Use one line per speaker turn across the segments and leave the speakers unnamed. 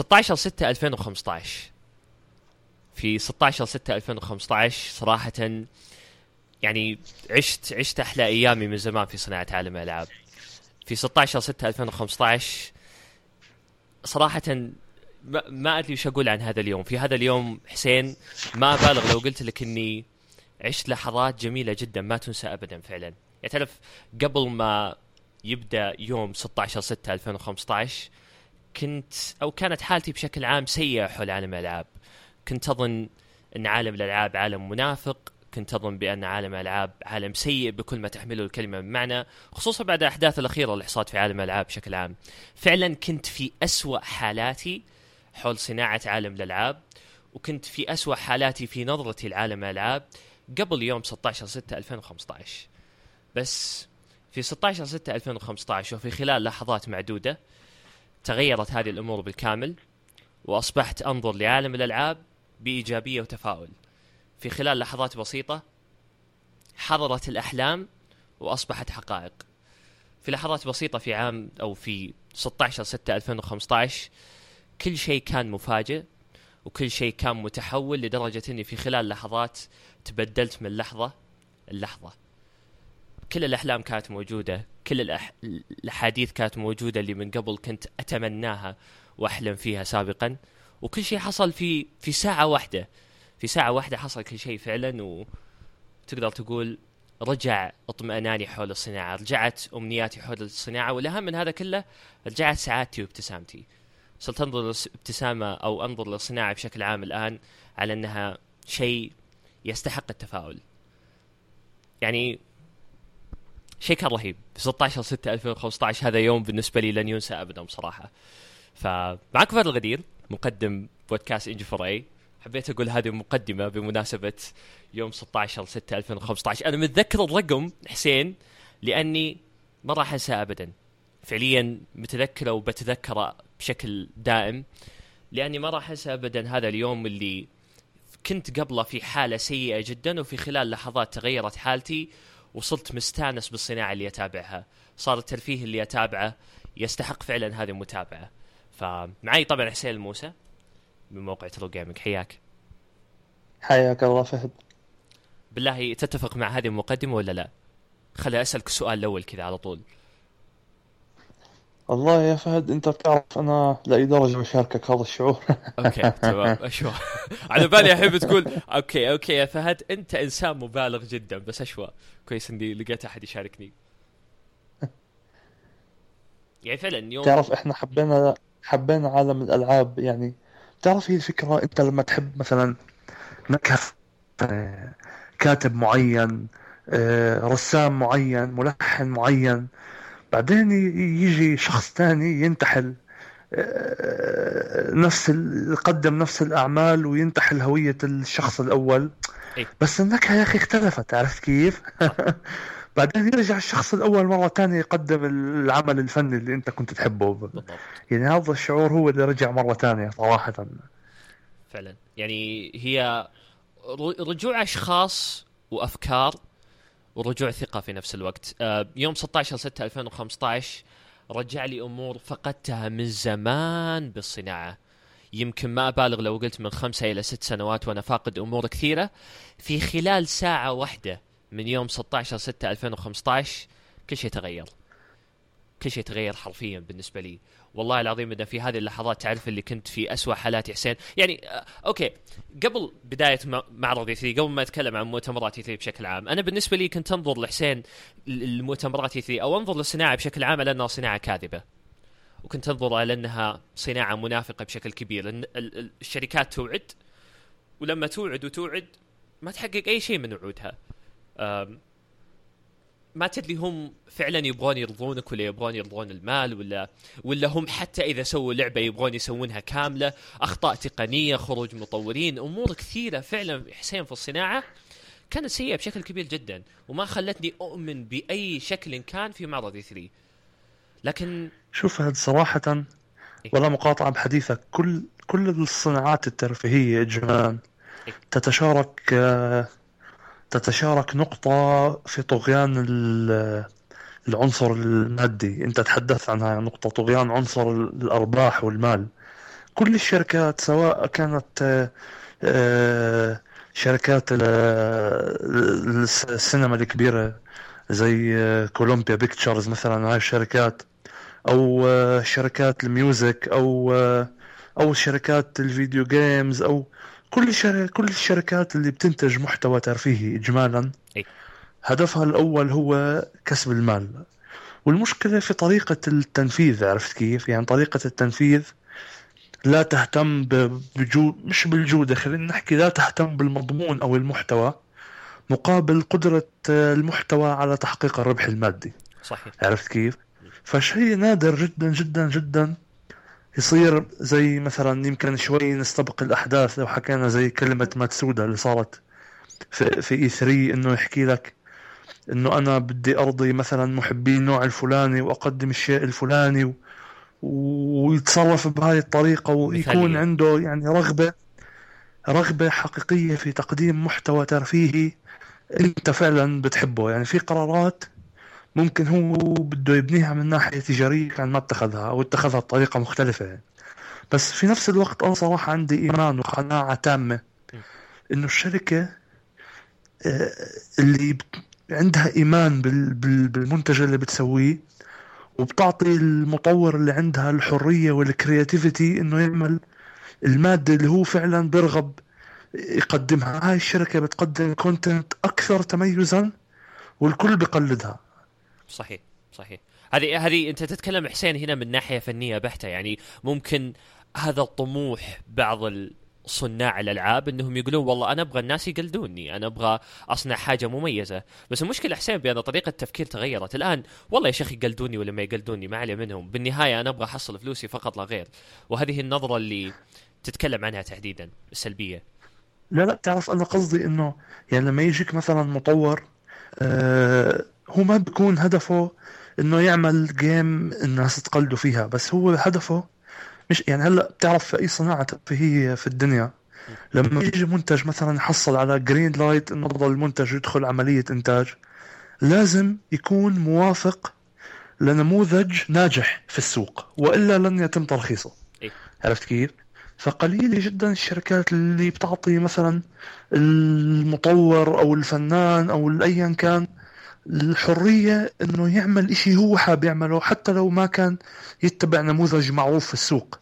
16 6 2015 في 16 6 2015 صراحة يعني عشت عشت أحلى أيامي من زمان في صناعة عالم الالعاب في 16 6 2015 صراحة ما, أدري وش أقول عن هذا اليوم، في هذا اليوم حسين ما أبالغ لو قلت لك إني عشت لحظات جميلة جدا ما تنسى ابدا فعلا، يعني تعرف قبل ما يبدأ يوم 16 6 2015 كنت أو كانت حالتي بشكل عام سيئة حول عالم الألعاب، كنت أظن أن عالم الألعاب عالم منافق، كنت أظن بأن عالم الألعاب عالم سيء بكل ما تحمله الكلمة من معنى خصوصا بعد الاحداث الأخيرة اللي حصلت في عالم الألعاب بشكل عام. فعلا كنت في أسوأ حالاتي حول صناعة عالم الألعاب وكنت في أسوأ حالاتي في نظرتي لعالم الألعاب قبل يوم 16 6 2015 بس في 16 6 2015 وفي خلال لحظات معدودة تغيرت هذه الأمور بالكامل وأصبحت أنظر لعالم الألعاب بإيجابية وتفاؤل. في خلال لحظات بسيطة حضرت الأحلام وأصبحت حقائق. في لحظات بسيطة في عام أو في 16 6 2015 كل شيء كان مفاجئ وكل شيء كان متحول لدرجة أني في خلال لحظات تبدلت من لحظة اللحظة كل الأحلام كانت موجودة كل الأح... الأحاديث كانت موجودة اللي من قبل كنت أتمناها وأحلم فيها سابقا. وكل شيء حصل في في ساعة واحدة. في ساعة واحدة حصل كل شيء فعلا وتقدر تقول رجع اطمئناني حول الصناعة. رجعت أمنياتي حول الصناعة والأهم من هذا كله رجعت سعادتي وابتسامتي. صرت أنظر للابتسامة أو أنظر للصناعة بشكل عام الآن على أنها شيء يستحق التفاؤل. يعني شيء كان رهيب. 16 6 2015 هذا يوم بالنسبة لي لن ينسى أبدا بصراحة. فمعكم فهد الغدير مقدم بودكاست انجي فور اي حبيت أقول هذه مقدمة بمناسبة يوم 16 6 2015 أنا متذكر الرقم حسين لأني ما راح أنساه ابدا. فعليا متذكره وبتذكره بشكل دائم لأني ما راح انسى ابدا. هذا اليوم اللي كنت قبله في حالة سيئة جدا وفي خلال لحظات تغيرت حالتي وصلت مستانس بالصناعة اللي أتابعها. صار الترفيه اللي أتابعه يستحق فعلا هذه المتابعة. فمعي طبعا حسين الموسى من موقع ترو جيمنج حياك.
حياك الله فهد.
بالله تتفق مع هذه المقدمة ولا لا؟ خلي أسألك السؤال الأول كذا على طول.
والله يا فهد أنت بتعرف أنا لاي درجه بشاركك هذا الشعور.
okay تمام. أشوى. على بالي احب تقول okay okay يا فهد أنت إنسان مبالغ جدا بس أشوى. كويس إني لقيت أحد يشاركني. يعني فعلا
يوم تعرف إحنا حبينا حبينا عالم الألعاب يعني تعرف هي الفكرة؟ أنت لما تحب مثلا نكهة كاتب معين آه، رسام معين ملحن معين بعدين يجي شخص ثاني ينتحل آه، نفس يقدم نفس الأعمال وينتحل هوية الشخص الأول إيه. بس النكهة يا أخي اختلفت عرفت كيف؟ بعدين يرجع الشخص الأول مرة ثانية يقدم العمل الفني اللي أنت كنت تحبه بالضبط. يعني هذا الشعور هو اللي رجع مرة ثانية صراحة
فعلا يعني هي رجوع أشخاص وأفكار ورجوع ثقة في نفس الوقت. آه، يوم 16 6 2015 رجع لي أمور فقدتها من زمان بالصناعة. يمكن ما أبالغ لو قلت من خمسة إلى ست سنوات وأنا فاقد أمور كثيرة. في خلال ساعة واحدة من يوم 16 6 2015 كل شيء تغير. كل شيء تغير حرفيا بالنسبة لي. والله العظيم انه في هذه اللحظات تعرف اللي كنت في أسوأ حالاتي حسين. يعني آه أوكي. قبل بداية معرض 3 قبل ما أتكلم عن مؤتمرات 3 بشكل عام أنا بالنسبة لي كنت أنظر لحسين المؤتمرات 3 أو أنظر للصناعة بشكل عام على أنها صناعة كاذبة. وكنت أنظر على أنها صناعة منافقة بشكل كبير لأن الشركات توعد ولما توعد وتوعد ما تحقق أي شيء من وعودها. ما تدري هم فعلا يبغون يرضونك ولا يبغون يرضون المال ولا ولا هم حتى إذا سووا لعبة يبغون يسوونها كاملة أخطاء تقنية خروج مطورين أمور كثيرة فعلا حسين في الصناعة كانت سيئة بشكل كبير جدا وما خلتني أؤمن بأي شكل كان في معرض 3 لكن
شوف هذا صراحة إيه؟ ولا مقاطعة بحديثك كل كل الصناعات الترفيهية اجمالا إيه؟ تتشارك آه، تتشارك نقطة في طغيان العنصر المادي. انت تحدثت عن هاي النقطة طغيان عنصر الأرباح والمال. كل الشركات سواء كانت آه، شركات السينما الكبيرة زي Columbia Pictures مثلا هاي الشركات أو شركات ال music أو أو شركات الفيديو جيمز أو كل كل الشركات اللي بتنتج محتوى ترفيهي اجمالا هدفها الأول هو كسب المال. والمشكلة في طريقة التنفيذ عرفت كيف؟ يعني طريقة التنفيذ لا تهتم بجو مش بالجودة خلينا نحكي لا تهتم بالمضمون أو المحتوى مقابل قدرة المحتوى على تحقيق الربح المادي.
صحيح.
عرفت كيف؟ فشيء نادر جدا جدا جدا يصير زي مثلا يمكن شوي نستبق الأحداث لو حكينا زي كلمة ماتسودا اللي صارت في في اي 3 إنه يحكي لك إنه أنا بدي أرضي مثلا محبي النوع الفلاني وأقدم الشيء الفلاني و... ويتصرف بهاي الطريقة ويكون. عنده يعني رغبة رغبة حقيقية في تقديم محتوى ترفيهي أنت فعلا بتحبه يعني في قرارات ممكن هو بده يبنيها من ناحية تجارية كان ما اتخذها أو اتخذها بطريقة مختلفة يعني. بس في نفس الوقت أنا صراحة عندي إيمان وقناعة تامة إنه الشركة آه، اللي عندها إيمان بالمنتج اللي بتسويه وبتعطي المطور اللي عندها الحرية والكرياتيفيتي إنه يعمل المادة اللي هو فعلا برغب يقدمها هاي الشركة بتقدم كونتنت أكثر تميزا والكل بقلدها
صحيح صحيح. هذه هذه أنت تتكلم حسين هنا من ناحية فنية بحتة يعني ممكن هذا الطموح بعض صناع الألعاب إنهم يقولون والله أنا أبغى الناس يقلدوني أنا أبغى أصنع حاجة مميزة. بس المشكلة حسين بأن طريقة التفكير تغيرت. الآن والله يا شيخ يقلدوني ولا ما يقلدوني ما علي منهم. بالنهاية أنا أبغى أحصل فلوسي فقط لا غير. وهذه النظرة اللي تتكلم عنها تحديدا السلبيه
لا لا تعرف أنا قصدي إنه يعني لما يجيك مثلا مطور آه هو ما بيكون هدفه إنه يعمل game الناس تقلدوا فيها بس هو هدفه مش يعني هلأ بتعرف في أي صناعة ترفيهيه في الدنيا لما يجي منتج مثلا يحصل على green light إنه المنتج يدخل عملية إنتاج لازم يكون موافق لنموذج ناجح في السوق وإلا لن يتم ترخيصه إيه؟ عرفت كيف؟ فقليلة جدا الشركات اللي بتعطي مثلا المطور أو الفنان أو ايا كان الحرية إنه يعمل إشي هو حاب يعمله حتى لو ما كان يتبع نموذج معروف في السوق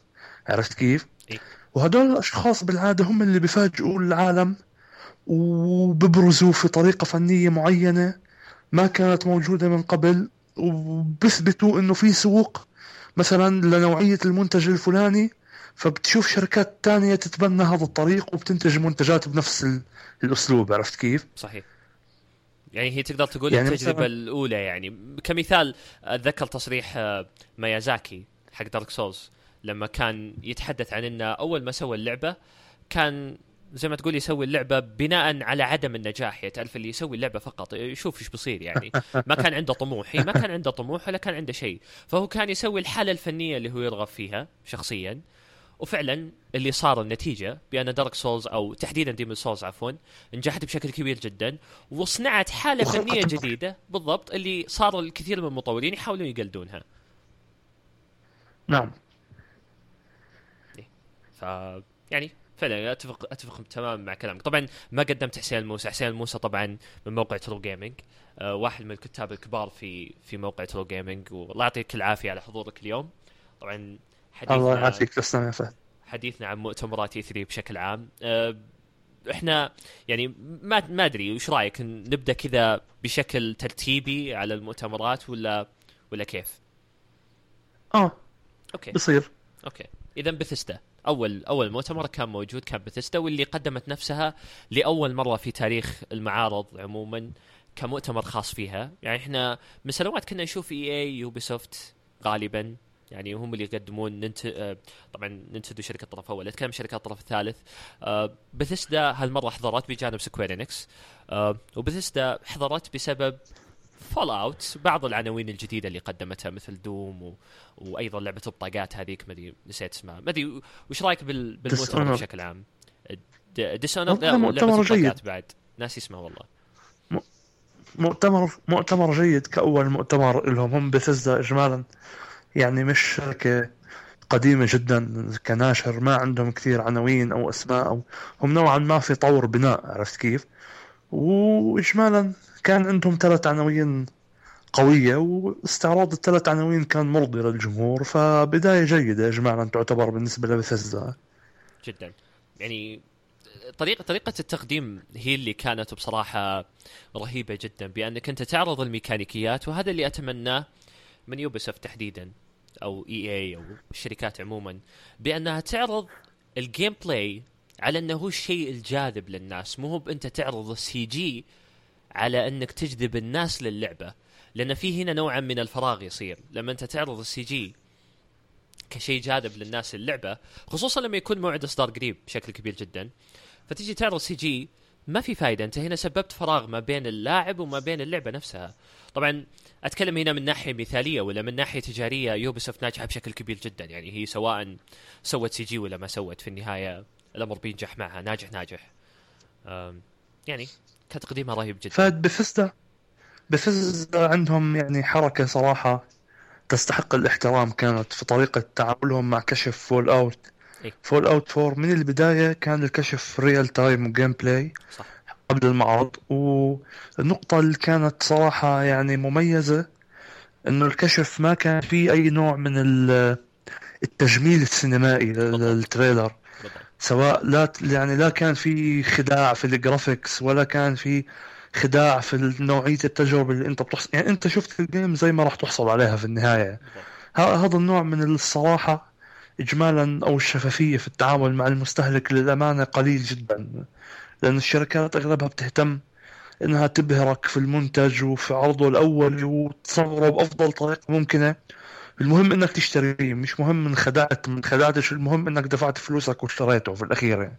عرفت كيف؟ إيه؟ وهدول الأشخاص بالعادة هم اللي بيفاجئوا العالم وببرزوا في طريقة فنية معينة ما كانت موجودة من قبل وبثبتوا إنه في سوق مثلا لنوعية المنتج الفلاني فبتشوف شركات تانية تتبنى هذا الطريق وبتنتج منتجات بنفس الأسلوب عرفت كيف؟
صحيح يعني هي تقدر تقول يعني التجربة الأولى يعني. كمثال أتذكر تصريح آه، مايازاكي حق دارك سولز لما كان يتحدث عن إنه أول ما سوى اللعبة كان زي ما تقول يسوي اللعبة بناء على عدم النجاح يعني تعرف اللي يسوي اللعبة فقط. يشوف إيش بيصير يعني. ما كان عنده طموح. ما كان عنده طموح ولا كان عنده شيء. فهو كان يسوي الحالة الفنية اللي هو يرغب فيها شخصيا. وفعلا اللي صار النتيجة بأن Dark Souls أو تحديدا Demon's Souls عفوا نجحت بشكل كبير جدا وصنعت حالة فنية جديدة. بالضبط اللي صار الكثير من المطورين يحاولون يقلدونها.
نعم.
إيه. ف يعني فعلا أتفق أتفق تماما مع كلامك. طبعا ما قدمت حسين الموسى حسين الموسى طبعا من موقع True Gaming أه واحد من الكتاب الكبار في في موقع True Gaming والله يعطيك العافية على حضورك اليوم. طبعا
حديثنا الله يعافيك تسلم يا فهد.
حديثنا عن مؤتمرات E3 بشكل عام. أه إحنا يعني ما ما أدري وش رأيك؟ نبدأ كذا بشكل ترتيبي على المؤتمرات ولا ولا كيف؟
آه okay. بصير
okay. اذا بثستا أول أول مؤتمر كان موجود كان بثستا واللي قدمت نفسها لأول مرة في تاريخ المعارض عموما كمؤتمر خاص فيها. يعني إحنا من سنوات كنا نشوف EA Ubisoft غالبا. يعني هم اللي يقدمون ننت... آه، طبعا Nintendo شركة طرف أول أتكلم شركات الطرف الثالث آه، بثسدا هالمرة حضرت بجانب Square Enix آه، وبثسدا حضرت بسبب Fallout بعض العناوين الجديدة اللي قدمتها مثل Doom و... وأيضا لعبة البطاقات هذيك ما أدري نسيت اسمها. ما أدري وش رأيك بال... بالمؤتمر بشكل عام؟ ديسونر لا مؤتمر جيد. بعد. ناسي اسمه والله.
مؤتمر مؤتمر جيد كأول مؤتمر لهم هم بثزدا إجمالا. يعني مش شركة قديمة جدا كناشر ما عندهم كثير عناوين أو أسماء أو هم نوعا ما في طور بناء عرفت كيف؟ وإجمالا كان عندهم ثلاث عناوين قوية واستعراض الثلاث عناوين كان مرضي للجمهور فبداية جيدة إجمالا تعتبر بالنسبة لبثزدا
جدا. يعني طريقة طريقة التقديم هي اللي كانت بصراحة رهيبة جدا بأنك أنت تعرض الميكانيكيات وهذا اللي أتمناه من Ubisoft تحديدا أو EA أو الشركات عموما بأنها تعرض ال gameplay على أنه هو الشيء الجاذب للناس. مو هو بأنت تعرض ال CG على أنك تجذب الناس للعبة. لأن في هنا نوعا من الفراغ يصير. لما أنت تعرض ال CG كشيء جاذب للناس اللعبة خصوصا لما يكون موعد إصدار قريب بشكل كبير جدا فتيجي تعرض CG ما في فائده أنت هنا سببت فراغ ما بين اللاعب وما بين اللعبة نفسها. طبعا أتكلم هنا من ناحية مثالية ولا من ناحية تجارية Ubisoft ناجحة بشكل كبير جدا. يعني هي سواء سوت CG ولا ما سوت في النهاية الأمر بينجح معها ناجح ناجح. يعني كتقديمها رهيب جدا.
فهد Bethesda Bethesda عندهم يعني حركة صراحة تستحق الاحترام. كانت في طريقة تعاملهم مع كشف Fallout. Fallout 4 من البداية كان الكشف real time و gameplay صح. قبل المعرض والنقطة اللي كانت صراحة يعني مميزة إنه الكشف ما كان فيه أي نوع من التجميل السينمائي لل trailer. سواء لا يعني لا كان في خداع في ال graphics ولا كان في خداع في نوعية التجربة اللي أنت بتحصل يعني أنت شفت ال game زي ما راح تحصل عليها في النهاية. هذا النوع من الصراحة إجمالا أو الشفافية في التعامل مع المستهلك للأمانة قليل جدا. لأن الشركات أغلبها بتهتم إنها تبهرك في المنتج وفي عرضه الأول وتصوره بأفضل طريقة ممكنة المهم إنك تشتريه مش مهم من خدعت من خدعتش المهم إنك دفعت فلوسك واشتريته في الأخير يعني.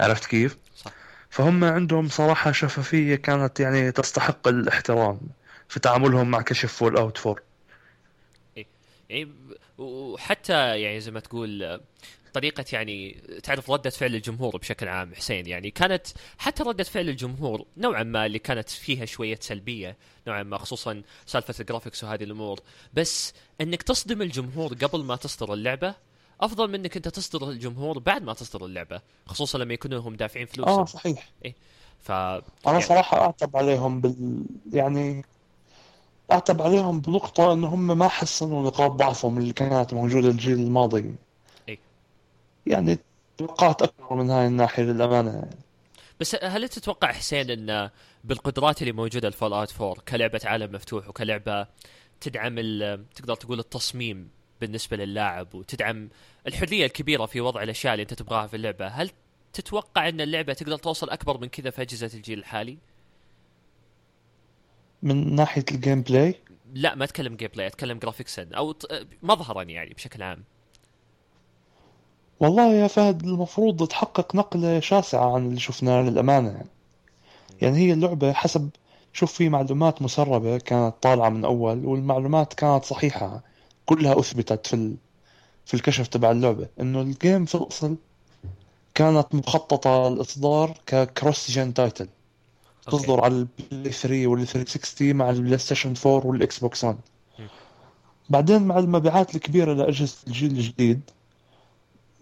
عرفت كيف؟ صح. فهم عندهم صراحة شفافية كانت يعني تستحق الاحترام في تعاملهم مع كشف Fallout four
يعني وحتى يعني زي ما تقول طريقة يعني تعرف ردة فعل الجمهور بشكل عام حسين يعني كانت حتى ردة فعل الجمهور نوعا ما اللي كانت فيها شوية سلبية نوعا ما خصوصا سالفة الجرافيكس وهذه الأمور. بس أنك تصدم الجمهور قبل ما تصدر اللعبة أفضل من أنك أنت تصدر الجمهور بعد ما تصدر اللعبة خصوصا لما يكونوا هم دافعين فلوس.
آه صحيح.
إيه. ف
أنا يعني... صراحة أعتب عليهم بال يعني أعتب عليهم بنقطة انه هم ما حسنوا نقاط ضعفهم اللي كانت موجودة الجيل الماضي. يعني توقعت أكثر من هاي الناحية للأمانة يعني.
بس هل تتوقع حسين إن بالقدرات اللي موجودة ال Fallout 4 كلعبة عالم مفتوح وكلعبة تدعم تقدر تقول التصميم بالنسبة للاعب وتدعم الحرية الكبيرة في وضع الأشياء اللي أنت تبغاها في اللعبة هل تتوقع إن اللعبة تقدر توصل أكبر من كذا في أجهزة الجيل الحالي؟
من ناحية ال gameplay
لا ما أتكلم gameplay أتكلم graphics ا أو مظهرا يعني بشكل عام
والله يا فهد المفروض تحقق نقلة شاسعة عن اللي شفناه للأمانة. يعني. يعني هي اللعبة حسب شوف في معلومات مسربة كانت طالعة من أول والمعلومات كانت صحيحة. كلها أثبتت في ال... في الكشف تبع اللعبة. إنه ال game في الأصل كانت مخططة الإصدار ك cross-gen title تصدر على ال Play 3 وال 360 مع ال PlayStation 4 وال Xbox 1 بعدين مع المبيعات الكبيرة لأجهزة الجيل الجديد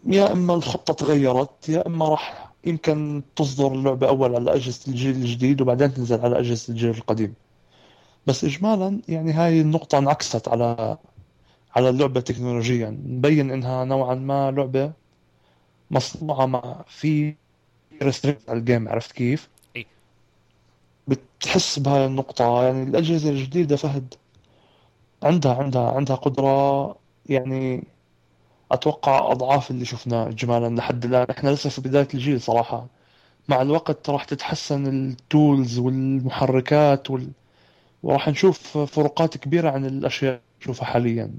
يا إما الخطة تغيرت يا إما راح يمكن تصدر اللعبة أول على أجهزة الجيل الجديد وبعدين تنزل على أجهزة الجيل القديم. بس اجمالا يعني هاي النقطة انعكست على على اللعبة تكنولوجيا. مبين إنها نوعا ما لعبة مصنوعة مع في restrict على ال game عرفت كيف؟ بتحس بهاي النقطة. يعني الأجهزة الجديدة فهد عندها عندها عندها قدرة يعني أتوقع أضعاف اللي شفناه إجمالا لحد الآن. إحنا لسه في بداية الجيل صراحة. مع الوقت راح تتحسن ال tools والمحركات وال... وراح نشوف فروقات كبيرة عن الأشياء نشوفها حاليا.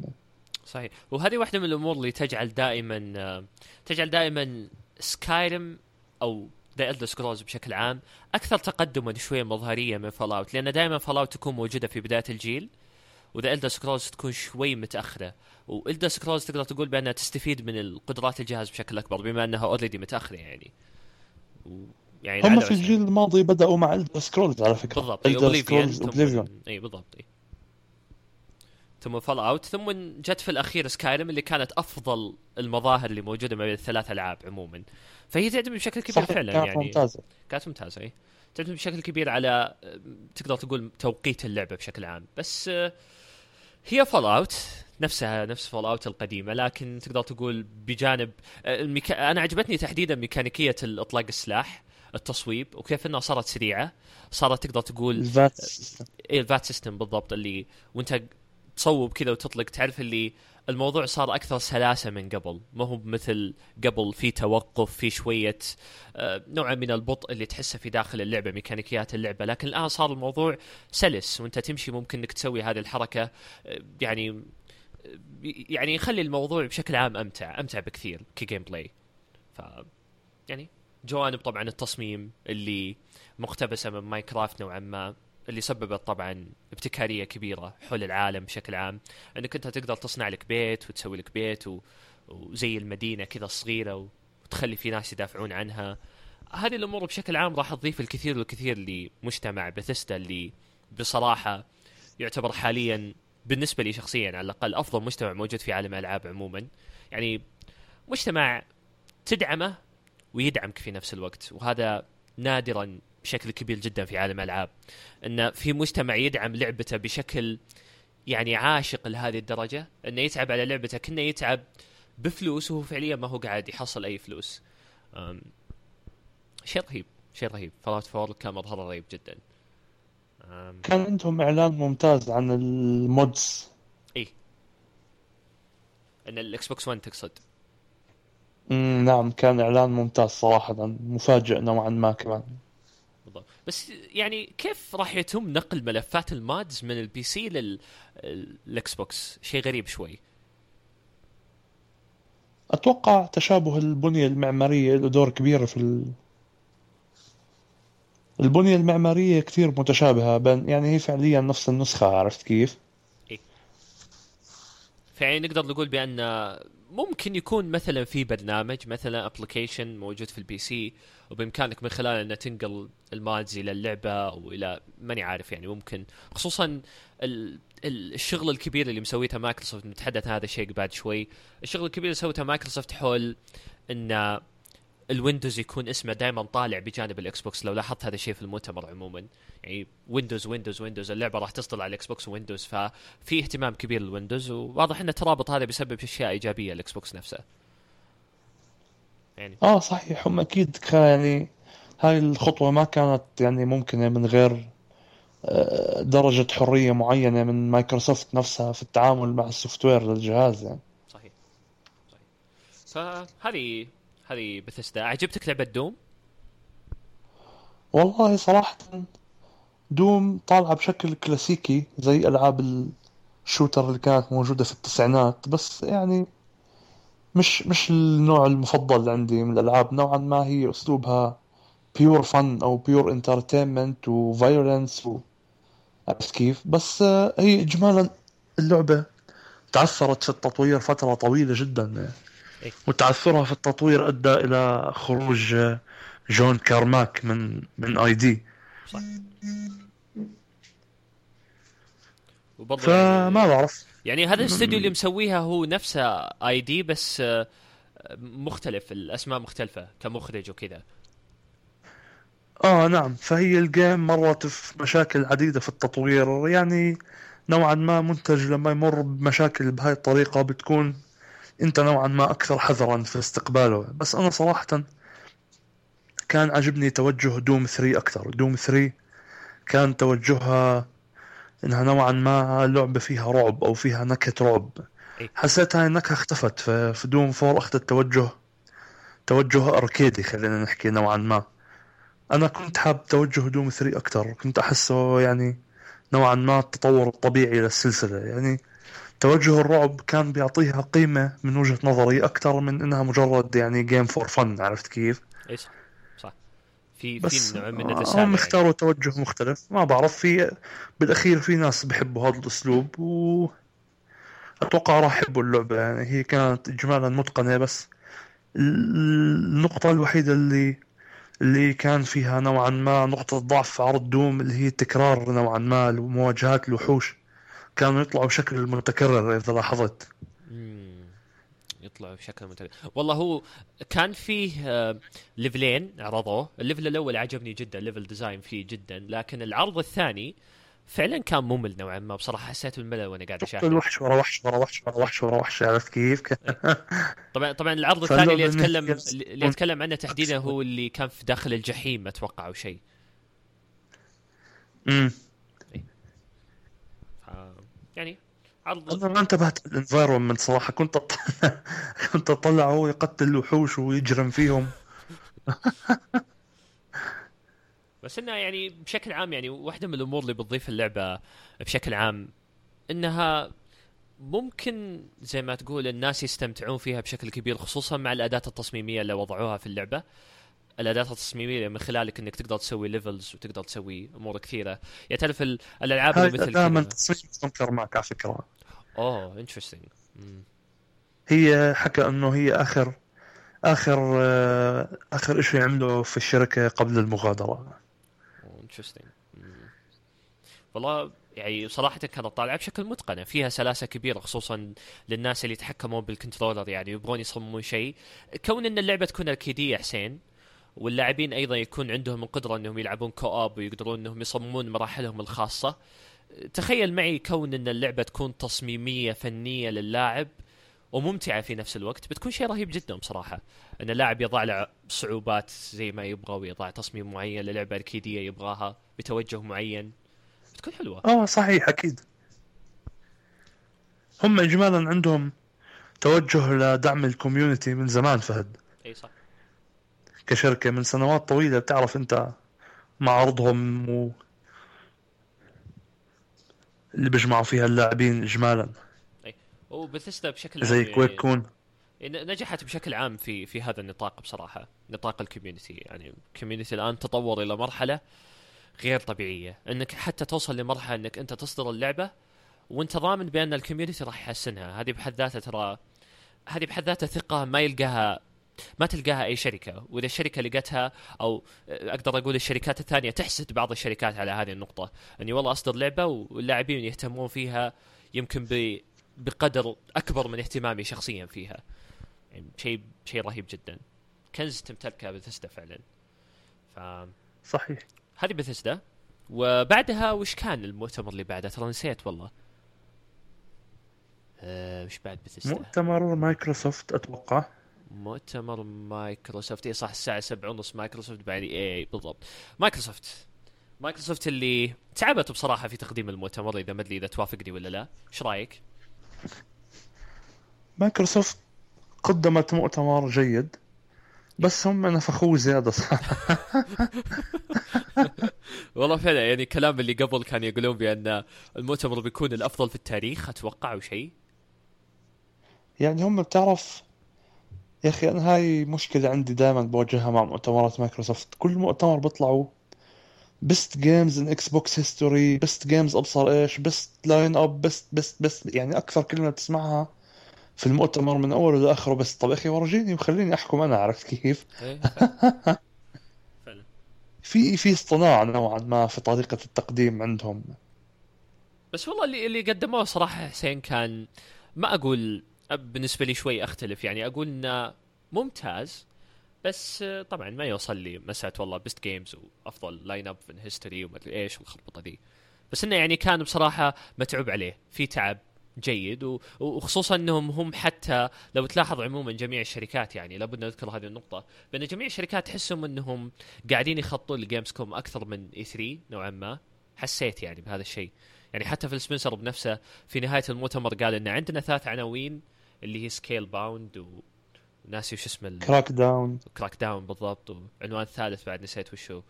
صحيح. وهذه واحدة من الأمور اللي تجعل دائما تجعل دائما Skyrim أو The Elder Scrolls بشكل عام أكثر تقدما شوية مظهريه من Fallout لأن دائما Fallout تكون موجودة في بداية الجيل و The Elder Scrolls تكون شوي متأخرة. و Elder Scrolls تقدر تقول بأنها تستفيد من القدرات الجهاز بشكل أكبر بما أنها already متأخرة يعني.
يعني هم في الجيل الماضي بدأوا مع Elder Scrolls على فكرة.
بالضبط Elder Scrolls Oblivion. إي بالضبط إي. ثم Fallout ثم جت في الأخير Skyrim اللي كانت أفضل المظاهر اللي موجودة ما بين الثلاث ألعاب عموما. فهي تعتمد بشكل كبير
صحيح
فعلا
كانت
يعني.
ممتازة.
كانت ممتازة إي. تعتمد بشكل كبير على تقدر تقول توقيت اللعبة بشكل عام. بس آه، هي Fallout. نفسها نفس Fallout القديمة لكن تقدر تقول بجانب آه، الميكا... أنا عجبتني تحديدا ميكانيكية إطلاق السلاح التصويب وكيف إنها صارت سريعة صارت تقدر تقول
ال
VATS إيه ال VATS system بالضبط اللي وأنت تصوب كذا وتطلق تعرف اللي الموضوع صار أكثر سلاسة من قبل ما هو مثل قبل في توقف في شوية آه، نوع من البطء اللي تحسه في داخل اللعبة ميكانيكيات اللعبة لكن الآن صار الموضوع سلس وأنت تمشي ممكن إنك تسوي هذه الحركة آه، يعني يعني يخلي الموضوع بشكل عام أمتع أمتع بكثير ك gameplay ف يعني جوانب طبعا التصميم اللي مقتبسة من Minecraft نوعا ما اللي سببت طبعا ابتكارية كبيرة حول العالم بشكل عام. إنك أنت تقدر تصنع لك بيت وتسوي لك بيت و... وزي المدينة كذا صغيرة وتخلي في ناس يدافعون عنها. هذه الأمور بشكل عام راح تضيف الكثير والكثير لمجتمع بثيستا اللي بصراحة يعتبر حاليا بالنسبة لي شخصيا على الأقل أفضل مجتمع موجود في عالم الالعاب عموما. يعني مجتمع تدعمه ويدعمك في نفس الوقت وهذا نادرا بشكل كبير جدا في عالم الالعاب إن في مجتمع يدعم لعبته بشكل يعني عاشق لهذه الدرجة إنه يتعب على لعبته كأنه يتعب بفلوس وهو فعليا ما هو قاعد يحصل أي فلوس. شيء رهيب شيء رهيب. Fallout four كان مظهر رهيب جدا.
كان عندهم إعلان ممتاز عن ال
mods. إن ال Xbox 1 تقصد.
مم، نعم كان إعلان ممتاز صراحة مفاجئ نوعا ما كمان.
بالضبط. بس يعني كيف راح يتم نقل ملفات ال mods من ال PC لل Xbox شيء غريب شوي.
أتوقع تشابه البنية المعمارية له دور كبير في. البنية المعمارية كثير متشابهة بين يعني هي فعليا نفس النسخة عرفت كيف؟
فيعني نقدر نقول بأن ممكن يكون مثلا في برنامج مثلا application موجود في ال PC وبإمكانك من خلاله أن تنقل ال mods إلى اللعبة أو إلى ماني عارف يعني ممكن. خصوصا ال... ال- الشغل الكبير اللي مسويته مايكروسوفت نتحدث هذا الشيء بعد شوي. الشغل الكبير اللي سوته مايكروسوفت حول إن ال Windows يكون اسمه دائما طالع بجانب ال Xbox لو لاحظت هذا الشيء في المؤتمر عموما يعني Windows Windows Windows اللعبة راح تصدر على ال Xbox Windows ففي اهتمام كبير لل Windows. وواضح إن الترابط هذا بيسبب أشياء إيجابية لل Xbox نفسه. يعني
آه صحيح. هم كان يعني هاي الخطوة ما كانت يعني ممكنة من غير آه، درجة حرية معينة من مايكروسوفت نفسها في التعامل مع ال software للجهاز يعني.
صحيح. صحيح. فهذه هذه بثسدا عجبتك لعبة دوم؟
والله صراحة دوم طالعة بشكل كلاسيكي زي ألعاب ال shooter اللي كانت موجودة في التسعينات بس يعني مش مش النوع المفضل عندي من الألعاب نوعا ما هي أسلوبها pure fun أو pure entertainment و violence و... عرفت كيف بس آه، هي إجمالا اللعبة تعثرت في التطوير فترة طويلة جدا. وتعثرها في التطوير أدى إلى خروج جون كارماك من من id.
صح وبرضه
فما
يعني,
بعرف.
يعني هذا الاستوديو اللي مسويها هو نفسه آي دي بس آه، مختلف الأسماء مختلفة كمخرج وكذا.
آه نعم. فهي الجيم مرت في مشاكل عديدة في التطوير. يعني نوعا ما منتج لما يمر بمشاكل بهاي الطريقة بتكون انت نوعا ما أكثر حذرا في استقباله. بس أنا صراحة كان عجبني توجه دوم 3 أكثر. دوم 3 كان توجهها إنها نوعا ما لعبة فيها رعب أو فيها نكهة رعب.
إيه.
حسيت هاي النكهة اختفت في دوم 4 اخذت توجه توجه أركيدي خلينا نحكي نوعا ما. أنا كنت حاب توجه دوم 3 أكثر. كنت أحسه يعني نوعا ما التطور الطبيعي للسلسلة. يعني توجه الرعب كان بيعطيها قيمة من وجهة نظري أكثر من إنها مجرد يعني game for fun عرفت كيف؟
إي صح صح في
بس
في نوع من
آه،
الرساله
هم
يعني.
اختاروا توجه مختلف ما بعرف في بالأخير في ناس بحبوا هذا الأسلوب و أتوقع راح يحبوا اللعبة يعني هي كانت إجمالا متقنة بس ال- النقطة الوحيدة اللي اللي كان فيها نوعا ما نقطة ضعف في عرض دوم اللي هي تكرار نوعا ما مواجهات الوحوش كانوا يطلعوا بشكل متكرر إذا لاحظت.
يطلعوا بشكل متكرر. والله هو كان فيه آه، ليفلين عرضوه. ال level الأول عجبني جدا level design فيه جدا. لكن العرض الثاني فعلا كان ممل نوعا ما. بصراحة حسيت بالملل وأنا قاعد اشاهد
الوحش ورا وحش ورا وحش ورا وحش ورا وحش. عرفت كيف؟
طبعا طبعا العرض الثاني اللي اتكلم اللي أتكلم عنه تحديدا هو اللي كان في داخل الجحيم أتوقع أو شيء.
امم
يعني عرض.
أنا ما انتبهت لل environment صراحة كنت أطلع كنت اطلع هو يقتل الوحوش ويجرم فيهم.
بس انها يعني بشكل عام يعني واحدة من الأمور اللي بتضيف اللعبة بشكل عام إنها ممكن زي ما تقول الناس يستمتعون فيها بشكل كبير خصوصا مع الأداة التصميمية اللي وضعوها في اللعبة. الأداة التصميمية من خلالك إنك تقدر تسوي levels وتقدر تسوي أمور كثيرة. يعني تعرف
الألعاب مثل دائما تصميم تنكر معك على فكرة.
أوه interesting
هي حكى إنه هي آخر آخر آخر شيء عمله في الشركة قبل المغادرة.
interesting والله يعني صراحة كانت طالعة بشكل متقنة. فيها سلاسة كبيرة خصوصا للناس اللي يتحكمون بال controller يعني يبغون يصممون شيء. كون إن اللعبة تكون اركيدية حسين واللاعبين أيضا يكون عندهم القدرة إنهم يلعبون كوآب ويقدرون إنهم يصممون مراحلهم الخاصة. تخيل معي كون إن اللعبة تكون تصميمية فنية للاعب وممتعة في نفس الوقت بتكون شيء رهيب جدا بصراحة. إن اللاعب يضع له صعوبات زي ما يبغى ويضع تصميم معين للعبة اركيدية يبغاها بتوجه معين بتكون حلوة.
آه صحيح أكيد. هم اجمالا عندهم توجه لدعم ال community من زمان فهد.
إي صح.
كشركة من سنوات طويلة بتعرف أنت معارضهم اللي بيجمعوا فيها اللاعبين اجمالا
وبثسدا بشكل
عام زي QuakeCon
نجحت بشكل عام في في هذا النطاق بصراحة نطاق ال community يعني ال community الآن تطور إلى مرحلة غير طبيعية. إنك حتى توصل لمرحلة إنك أنت تصدر اللعبة وأنت ضامن بأن الكوميونتي راح يحسنها. هذه بحد ذاتها ترى هذه بحد ذاتها ثقة ما يلقاها ما تلقاها أي شركة. وإذا الشركة لقتها أو أقدر أقول الشركات الثانية تحسد بعض الشركات على هذه النقطة. أني والله أصدر لعبة واللاعبين يهتمون فيها يمكن ب بقدر أكبر من اهتمامي شخصيا فيها. يعني شيء شيء رهيب جدا. كنز تمتلكه بثسدا فعلا. ف
صحيح.
هذه بثسدا وبعدها وش كان المؤتمر اللي بعده؟ ترى نسيت والله. أه وش بعد بثسدا
مؤتمر مايكروسوفت أتوقع.
مؤتمر مايكروسوفت. اي صح الساعة سبعة ونص مايكروسوفت بعد إي بالضبط. مايكروسوفت. مايكروسوفت اللي تعبت بصراحة في تقديم المؤتمر إذا ما أدري إذا توافقني ولا لا. إيش رأيك؟
مايكروسوفت قدمت مؤتمر جيد بس هم نفخوه زيادة. صح
والله فعلا يعني الكلام اللي قبل كان يقولون بأن المؤتمر بيكون الأفضل في التاريخ أتوقع أو شيء.
يعني هم بتعرف يا أخي أنا هاي مشكلة عندي دائما بواجهها مع مؤتمرات مايكروسوفت. كل مؤتمر بيطلعوا best games in Xbox history best games أبصر إيش best lineup best best best يعني أكثر كلمة بتسمعها في المؤتمر من اوله لاخره بس طب أخي ورجيني وخليني أحكم أنا عرفت كيف؟
إيه،
في في اصطناع نوعا ما في طريقة التقديم عندهم.
بس والله اللي اللي قدموه صراحة حسين كان ما أقول بالنسبة لي شوي أختلف. يعني أقول إنه ممتاز بس طبعا ما يوصل لي مساله والله best games وأفضل lineup في history وما أدري إيش والخربطة دي. بس إنه يعني كان بصراحة متعوب عليه. في تعب جيد وخصوصا إنهم هم حتى لو تلاحظ عموما جميع الشركات يعني لابد نذكر هذه النقطة. بأن جميع الشركات تحسهم إنهم قاعدين يخطون ل Gamescom أكثر من E3 نوعا ما. حسيت يعني بهذا الشيء. يعني حتى فيل سبنسر بنفسه في نهاية المؤتمر قال إن عندنا ثلاث عناوين اللي هي Scalebound وناسي وش اسمه Crackdown Crackdown بالضبط وعنوان ثالث بعد نسيت وشو.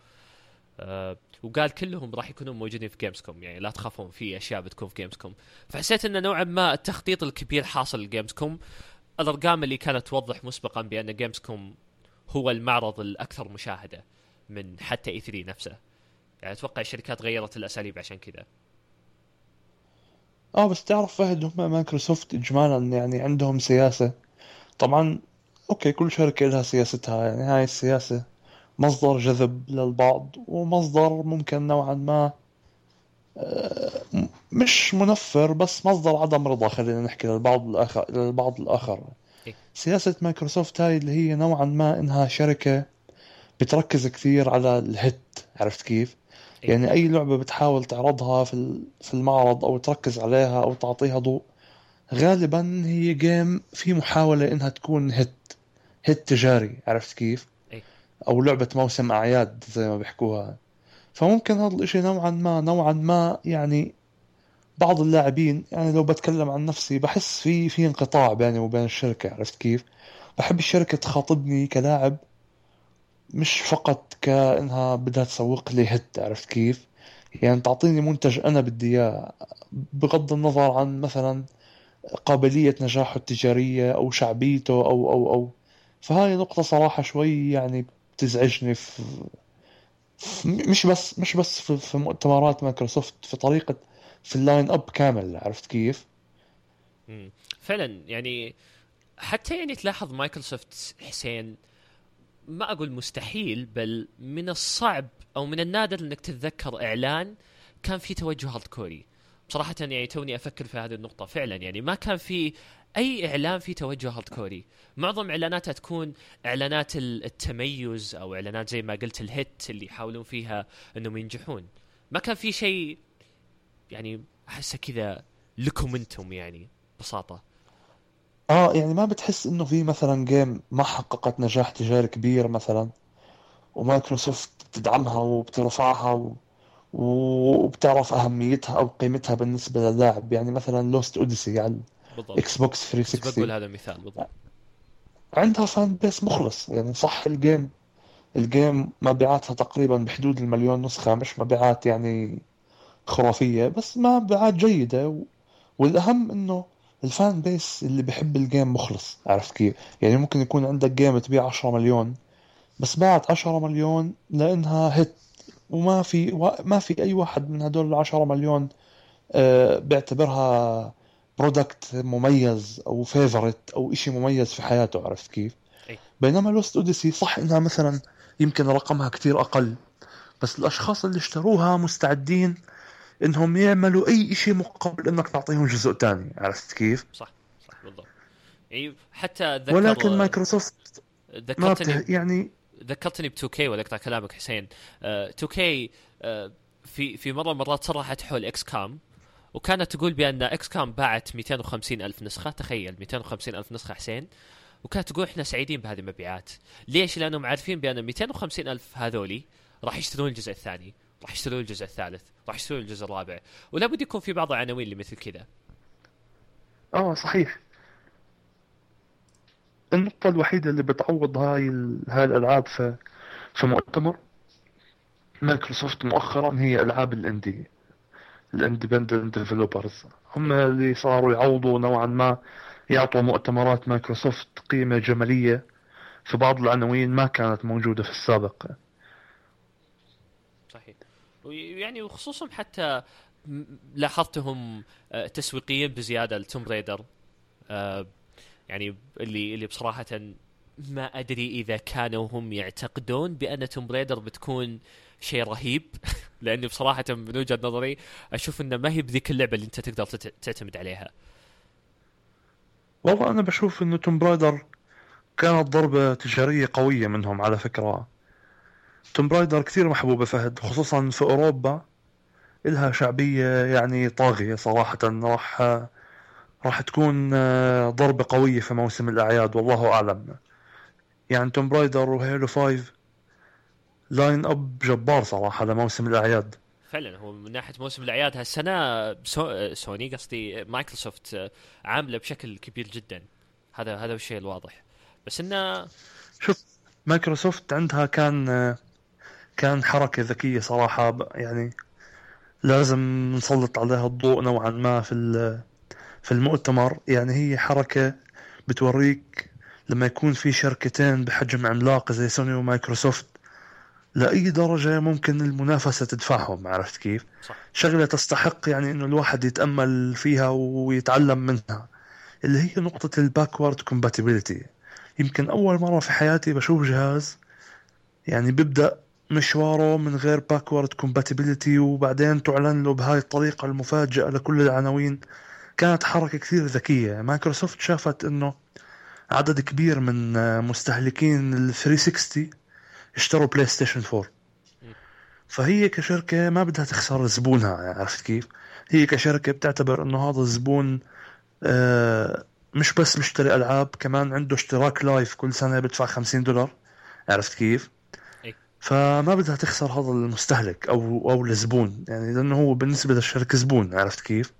آه وقال كلهم راح يكونون موجودين في Gamescom يعني لا تخافون في أشياء بتكون في Gamescom فحسيت إنه نوعا ما التخطيط الكبير حاصل ل Gamescom الأرقام اللي كانت توضح مسبقا بأن Gamescom هو المعرض الأكثر مشاهدة من حتى E3 نفسه. يعني أتوقع الشركات غيرت الأساليب عشان كذا.
آه بس تعرف فهد هم مايكروسوفت اجمالا يعني عندهم سياسة طبعا أوكي كل شركة لها سياستها يعني هاي السياسة مصدر جذب للبعض ومصدر ممكن نوعا ما آه، مش منفر بس مصدر عدم رضا خلينا نحكي للبعض الآخر للبعض الآخر
إيه.
سياسة مايكروسوفت هاي اللي هي نوعا ما إنها شركة بتركز كثير على ال hit عرفت كيف؟ يعني أي لعبة بتحاول تعرضها في ال- في المعرض أو تركز عليها أو تعطيها ضوء غالبا هي game في محاولة إنها تكون hit hit تجاري عرفت كيف؟
إيه.
أو لعبة موسم أعياد زي ما بيحكوها فممكن هذا الإشي نوعا ما نوعا ما يعني بعض اللاعبين يعني لو بتكلم عن نفسي بحس في في انقطاع بيني وبين الشركة عرفت كيف؟ بحب الشركة تخاطبني كلاعب مش فقط كأنها بدها تسوق لي هت عرفت كيف؟ يعني تعطيني منتج أنا بدي إياه بغض النظر عن مثلا قابلية نجاحه التجارية أو شعبيته أو أو أو فهاي نقطة صراحة شوي يعني بتزعجني في مش بس مش بس في, في مؤتمرات مايكروسوفت في طريقة في ال line up كامل عرفت كيف؟
فعلا يعني حتى يعني تلاحظ مايكروسوفت حسين ما أقول مستحيل بل من الصعب أو من النادر إنك تتذكر إعلان كان في توجه hardcore بصراحة يعني توني أفكر في هذه النقطة فعلا. يعني ما كان في أي إعلان في توجه hardcore معظم اعلاناتها تكون إعلانات ال- التميز أو إعلانات زي ما قلت ال hit اللي يحاولون فيها إنهم ينجحون. ما كان في شيء يعني أحسه كذا لكم أنتم يعني ببساطة.
آه يعني ما بتحس إنه في مثلا game ما حققت نجاح تجاري كبير مثلا ومايكروسوفت بتدعمها وبترفعها و... وبتعرف أهميتها أو قيمتها بالنسبة للاعب. يعني مثلا Lost Odyssey على
بالضبط.
ال Xbox
كنت بقول
360
هذا المثال بالضبط.
عندها fan base مخلص. يعني صح ال game ال game مبيعاتها تقريبا بحدود المليون نسخة مش مبيعات يعني خرافية بس مبيعات جيدة و... والأهم إنه ال fan base اللي بحب ال game مخلص عرفت كيف؟ يعني ممكن يكون عندك جيم تبيع 10 مليون بس باعت 10 مليون لأنها hit وما في و... ما في أي واحد من هدول ال 10 مليون آه، بيعتبرها product مميز أو favorite أو إشي مميز في حياته عرفت كيف؟ بينما Lost Odyssey صح إنها مثلا يمكن رقمها كتير أقل بس الأشخاص اللي اشتروها مستعدين إنهم يعملوا أي إشي مقابل إنك تعطيهم جزء تاني. عرفت كيف؟
صح صح بالضبط. يعني حتى اتذكر
ولكن مايكروسوفت ما
ذكرتني
بته... يعني
ذكرتني ب 2K وذكرت كلامك حسين. 2K في في مرة مرات صرحت حول XCOM وكانت تقول بأن XCOM باعت 250 ألف نسخة تخيل 250 ألف نسخة حسين. وكانت تقول إحنا سعيدين بهذه المبيعات. ليش؟ لأنهم عارفين بأن 250 ألف هذولي راح يشترون الجزء الثاني. راح يشترون الجزء الثالث راح يشترون الجزء الرابع. ولا بد يكون في بعض العناوين اللي مثل كذا.
آه صحيح. النقطة الوحيدة اللي بتعوض هاي. هاي الألعاب في في مؤتمر مايكروسوفت مؤخرا هي ألعاب ال indie ال independent developers. هم اللي صاروا يعوضوا نوعا ما يعطوا مؤتمرات مايكروسوفت قيمة جمالية في بعض العناوين ما كانت موجودة في السابق.
ويعني وخصوصا حتى لاحظتهم آه، تسويقيين بزيادة ل Tomb Raider. آه، يعني اللي اللي بصراحة ما أدري إذا كانوا هم يعتقدون بأن Tomb Raider بتكون شيء رهيب. لاني بصراحة من وجهة نظري أشوف إنه ما هي بذيك اللعبة اللي أنت تقدر تعتمد عليها.
والله أنا بشوف إنه Tomb Raider كانت ضربة تجارية قوية منهم على فكرة. Tomb Raider كثير محبوبة فهد خصوصا في أوروبا. إلها شعبية يعني طاغية صراحة راح راح تكون آه، ضربة قوية في موسم الأعياد والله أعلم. يعني Tomb Raider و Halo 5 line up جبار صراحة لموسم الأعياد.
فعلا هو من ناحية موسم الأعياد هالسنة سو... سوني قصدي مايكروسوفت آه، عاملة بشكل كبير جدا. هذا هذا الشيء الواضح. بس إنه
شوف مايكروسوفت عندها كان كان حركة ذكية صراحة ب- يعني لازم نسلط عليها الضوء نوعا ما في في المؤتمر. يعني هي حركة بتوريك لما يكون في شركتين بحجم عملاق زي سوني ومايكروسوفت لأي درجة ممكن المنافسة تدفعهم عرفت كيف؟
صح.
شغلة تستحق يعني إنه الواحد يتأمل فيها ويتعلم منها. اللي هي نقطة ال backward compatibility يمكن أول مرة في حياتي بشوف جهاز يعني بيبدأ مشواره من غير backward compatibility وبعدين تعلن له بهاي الطريقة المفاجئة لكل العناوين كانت حركة كثير ذكية مايكروسوفت شافت إنه عدد كبير من مستهلكين ال 360 اشتروا PlayStation 4 فهي كشركة ما بدها تخسر زبونها عرفت كيف؟ هي كشركة بتعتبر إنه هذا الزبون آه، مش بس مشتري ألعاب كمان عنده اشتراك Live كل سنة بدفع 50 دولار عرفت كيف؟ فما بدها تخسر هذا المستهلك أو أو الزبون. يعني لأنه هو بالنسبة للشركه زبون عرفت كيف؟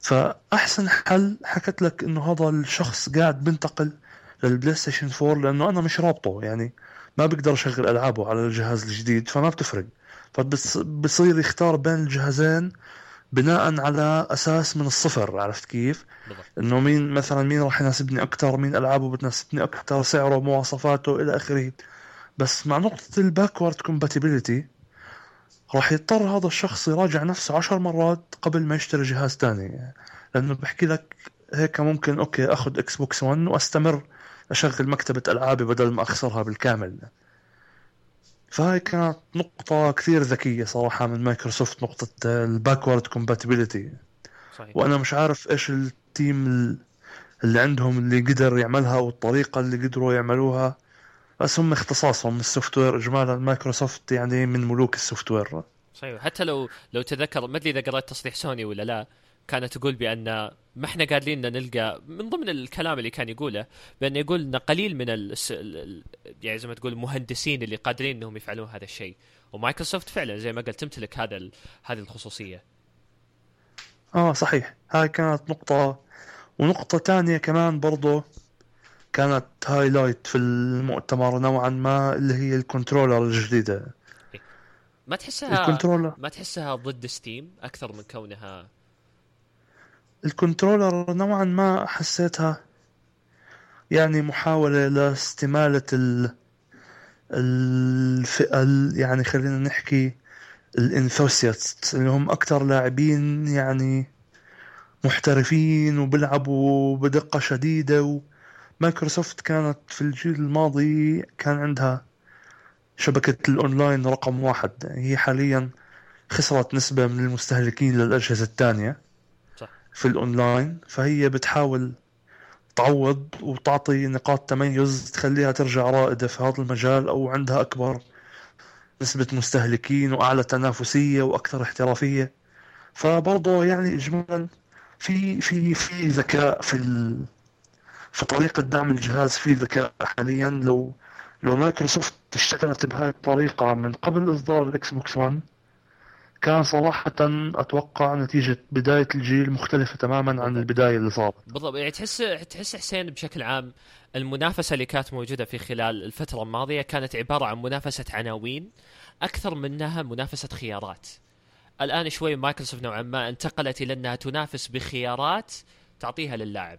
فأحسن حل حكت لك إنه هذا الشخص قاعد بنتقل لل PlayStation 4 لأنه أنا مش رابطه. يعني ما بقدر أشغل ألعابه على الجهاز الجديد فما بتفرق. فبصير يختار بين الجهازين بناء على أساس من الصفر عرفت كيف؟ إنه مين مثلا مين راح يناسبني أكثر مين ألعابه بتناسبني أكثر سعره مواصفاته إلى آخره. بس مع نقطة ال backward compatibility راح يضطر هذا الشخص يراجع نفسه عشر مرات قبل ما يشتري جهاز تاني. لأنه بحكي لك هيك ممكن okay أخذ Xbox One وأستمر أشغل مكتبة ألعابي بدل ما أخسرها بالكامل. فهاي كانت نقطة كثير ذكية صراحة من مايكروسوفت نقطة ال backward compatibility صحيح. وأنا مش عارف إيش ال team اللي عندهم اللي قدر يعملها والطريقة اللي قدروا يعملوها. بس هم اختصاصهم ال software اجمالا مايكروسوفت يعني من ملوك السوفت وير
صحيح. حتى لو لو تذكر ما أدري إذا قرأت تصريح سوني ولا لا كانت تقول بأن ما إحنا قادرين نلقى من ضمن الكلام اللي كان يقوله بانه يقول إن قليل من ال يعني زي ما تقول المهندسين اللي قادرين إنهم يفعلون هذا الشيء. ومايكروسوفت فعلا زي ما قلت تمتلك هذا هذه الخصوصية.
آه صحيح. هاي كانت نقطة ونقطة ثانية كمان برضو. كانت highlight في المؤتمر نوعا ما اللي هي ال controller الجديدة.
ما تحسها ال controller ما تحسها ضد Steam أكثر من كونها
ال controller نوعا ما حسيتها يعني محاولة لاستمالة ال الفئة يعني خلينا نحكي ال enthusiast اللي هم أكثر لاعبين يعني محترفين وبيلعبوا بدقة شديدة ومايكروسوفت كانت في الجيل الماضي كان عندها شبكة الأونلاين رقم واحد. هي حاليا خسرت نسبة من المستهلكين للأجهزة الثانية في الأونلاين. فهي بتحاول تعوض وتعطي نقاط تميز تخليها ترجع رائدة في هذا المجال أو عندها أكبر نسبة مستهلكين وأعلى تنافسية وأكثر احترافية. فبرضه يعني إجمالا في في في ذكاء في ال... في طريقة دعم الجهاز في ذكاء حاليا. لو لو مايكروسوفت اشتغلت بهاي الطريقة من قبل إصدار ال Xbox One كان صراحة أتوقع نتيجة بداية الجيل مختلفة تماما عن البداية اللي صارت.
بالضبط. يعني تحس تحس حسين بشكل عام المنافسة اللي كانت موجودة في خلال الفترة الماضية كانت عبارة عن منافسة عناوين أكثر منها منافسة خيارات. الآن شوي مايكروسوفت نوعا ما انتقلت إلى أنها تنافس بخيارات تعطيها للاعب.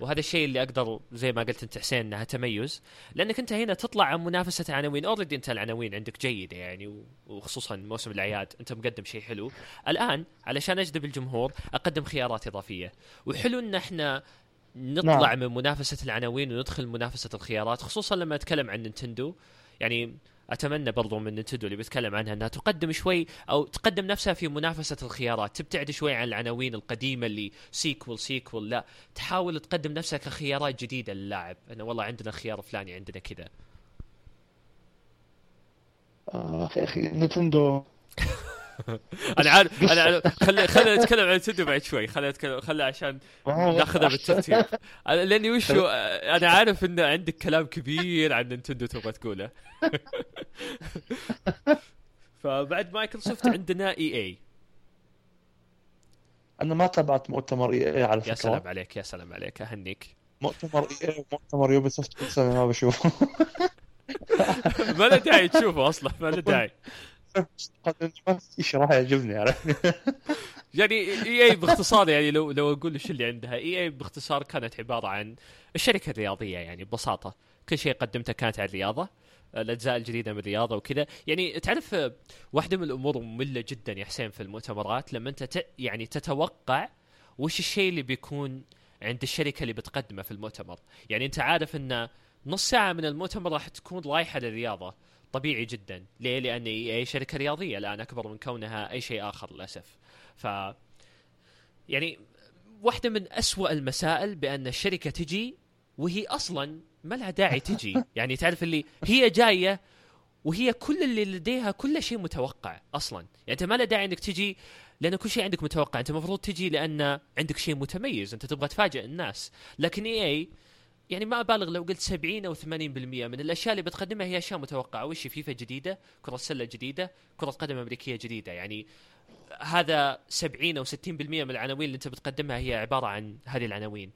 وهذا الشيء اللي أقدر زي ما قلت أنت حسين إنها تميز. لأنك أنت هنا تطلع عن منافسة عناوين. already أنت العناوين عندك جيدة يعني وخصوصا موسم الأعياد. أنت مقدم شيء حلو. الآن علشان أجذب الجمهور أقدم خيارات إضافية. وحلو إن إحنا نطلع نعم. من منافسة العناوين وندخل منافسة الخيارات خصوصا لما أتكلم عن نينتندو. يعني أتمنى برضو من نينتندو اللي بيتكلم عنها أنها تقدم شوي أو تقدم نفسها في منافسة الخيارات تبتعد شوي عن العناوين القديمة ال sequel sequel لا تحاول تقدم نفسها كخيارات جديدة للاعب. انه والله عندنا خيار فلاني عندنا كذا.
آه أخي نينتندو
أنا عارف أنا عارف. خلي خلينا نتكلم عن نينتندو بعد شوي. خلينا نتكلم خلي عشان ناخذها بالترتيب. لأني وشو أنا عارف إن عندك كلام كبير عن نينتندو تبغى تقوله. فبعد مايكروسوفت عندنا EA.
أنا ما تابعت مؤتمر EA على فكرة.
يا سلام عليك يا سلام عليك. أهنيك.
مؤتمر إي إي ومؤتمر Ubisoft ما بشوفه.
ما له داعي تشوفه أصلا ما له داعي.
شيء راح يعجبني
يعني اي اي باختصار يعني لو لو أقول إيش اللي عندها. اي اي باختصار كانت عبارة عن الشركة الرياضية يعني ببساطة. كل شيء قدمته كانت عن الرياضة الأجزاء الجديدة من الرياضة وكذا. يعني تعرف واحدة من الأمور الممله جدا يا حسين في المؤتمرات لما أنت. يعني تتوقع وش الشيء اللي بيكون عند الشركة اللي بتقدمه في المؤتمر. يعني أنت عارف إن نص ساعة من المؤتمر راح تكون رايحة للرياضة. طبيعي جدا. ليه؟ لأن أي شركة رياضية الآن أكبر من كونها أي شيء آخر للأسف. ف يعني واحدة من أسوأ المسائل بأن الشركة تجي وهي أصلا ما لها داعي تجي. يعني تعرف اللي هي جاية وهي كل اللي لديها كل شيء متوقع أصلا. يعني أنت ما له داعي إنك تجي لأن كل شيء عندك متوقع. أنت المفروض تجي لأن عندك شيء متميز. أنت تبغى تفاجئ الناس. لكن EA يعني ما أبالغ لو قلت 70 أو 80% من الأشياء اللي بتقدمها هي أشياء متوقعة. وش فيفا جديدة كرة سله جديدة كرة قدم أمريكية جديدة. يعني هذا 70 أو 60% من العناوين اللي أنت بتقدمها هي عبارة عن هذه العناوين.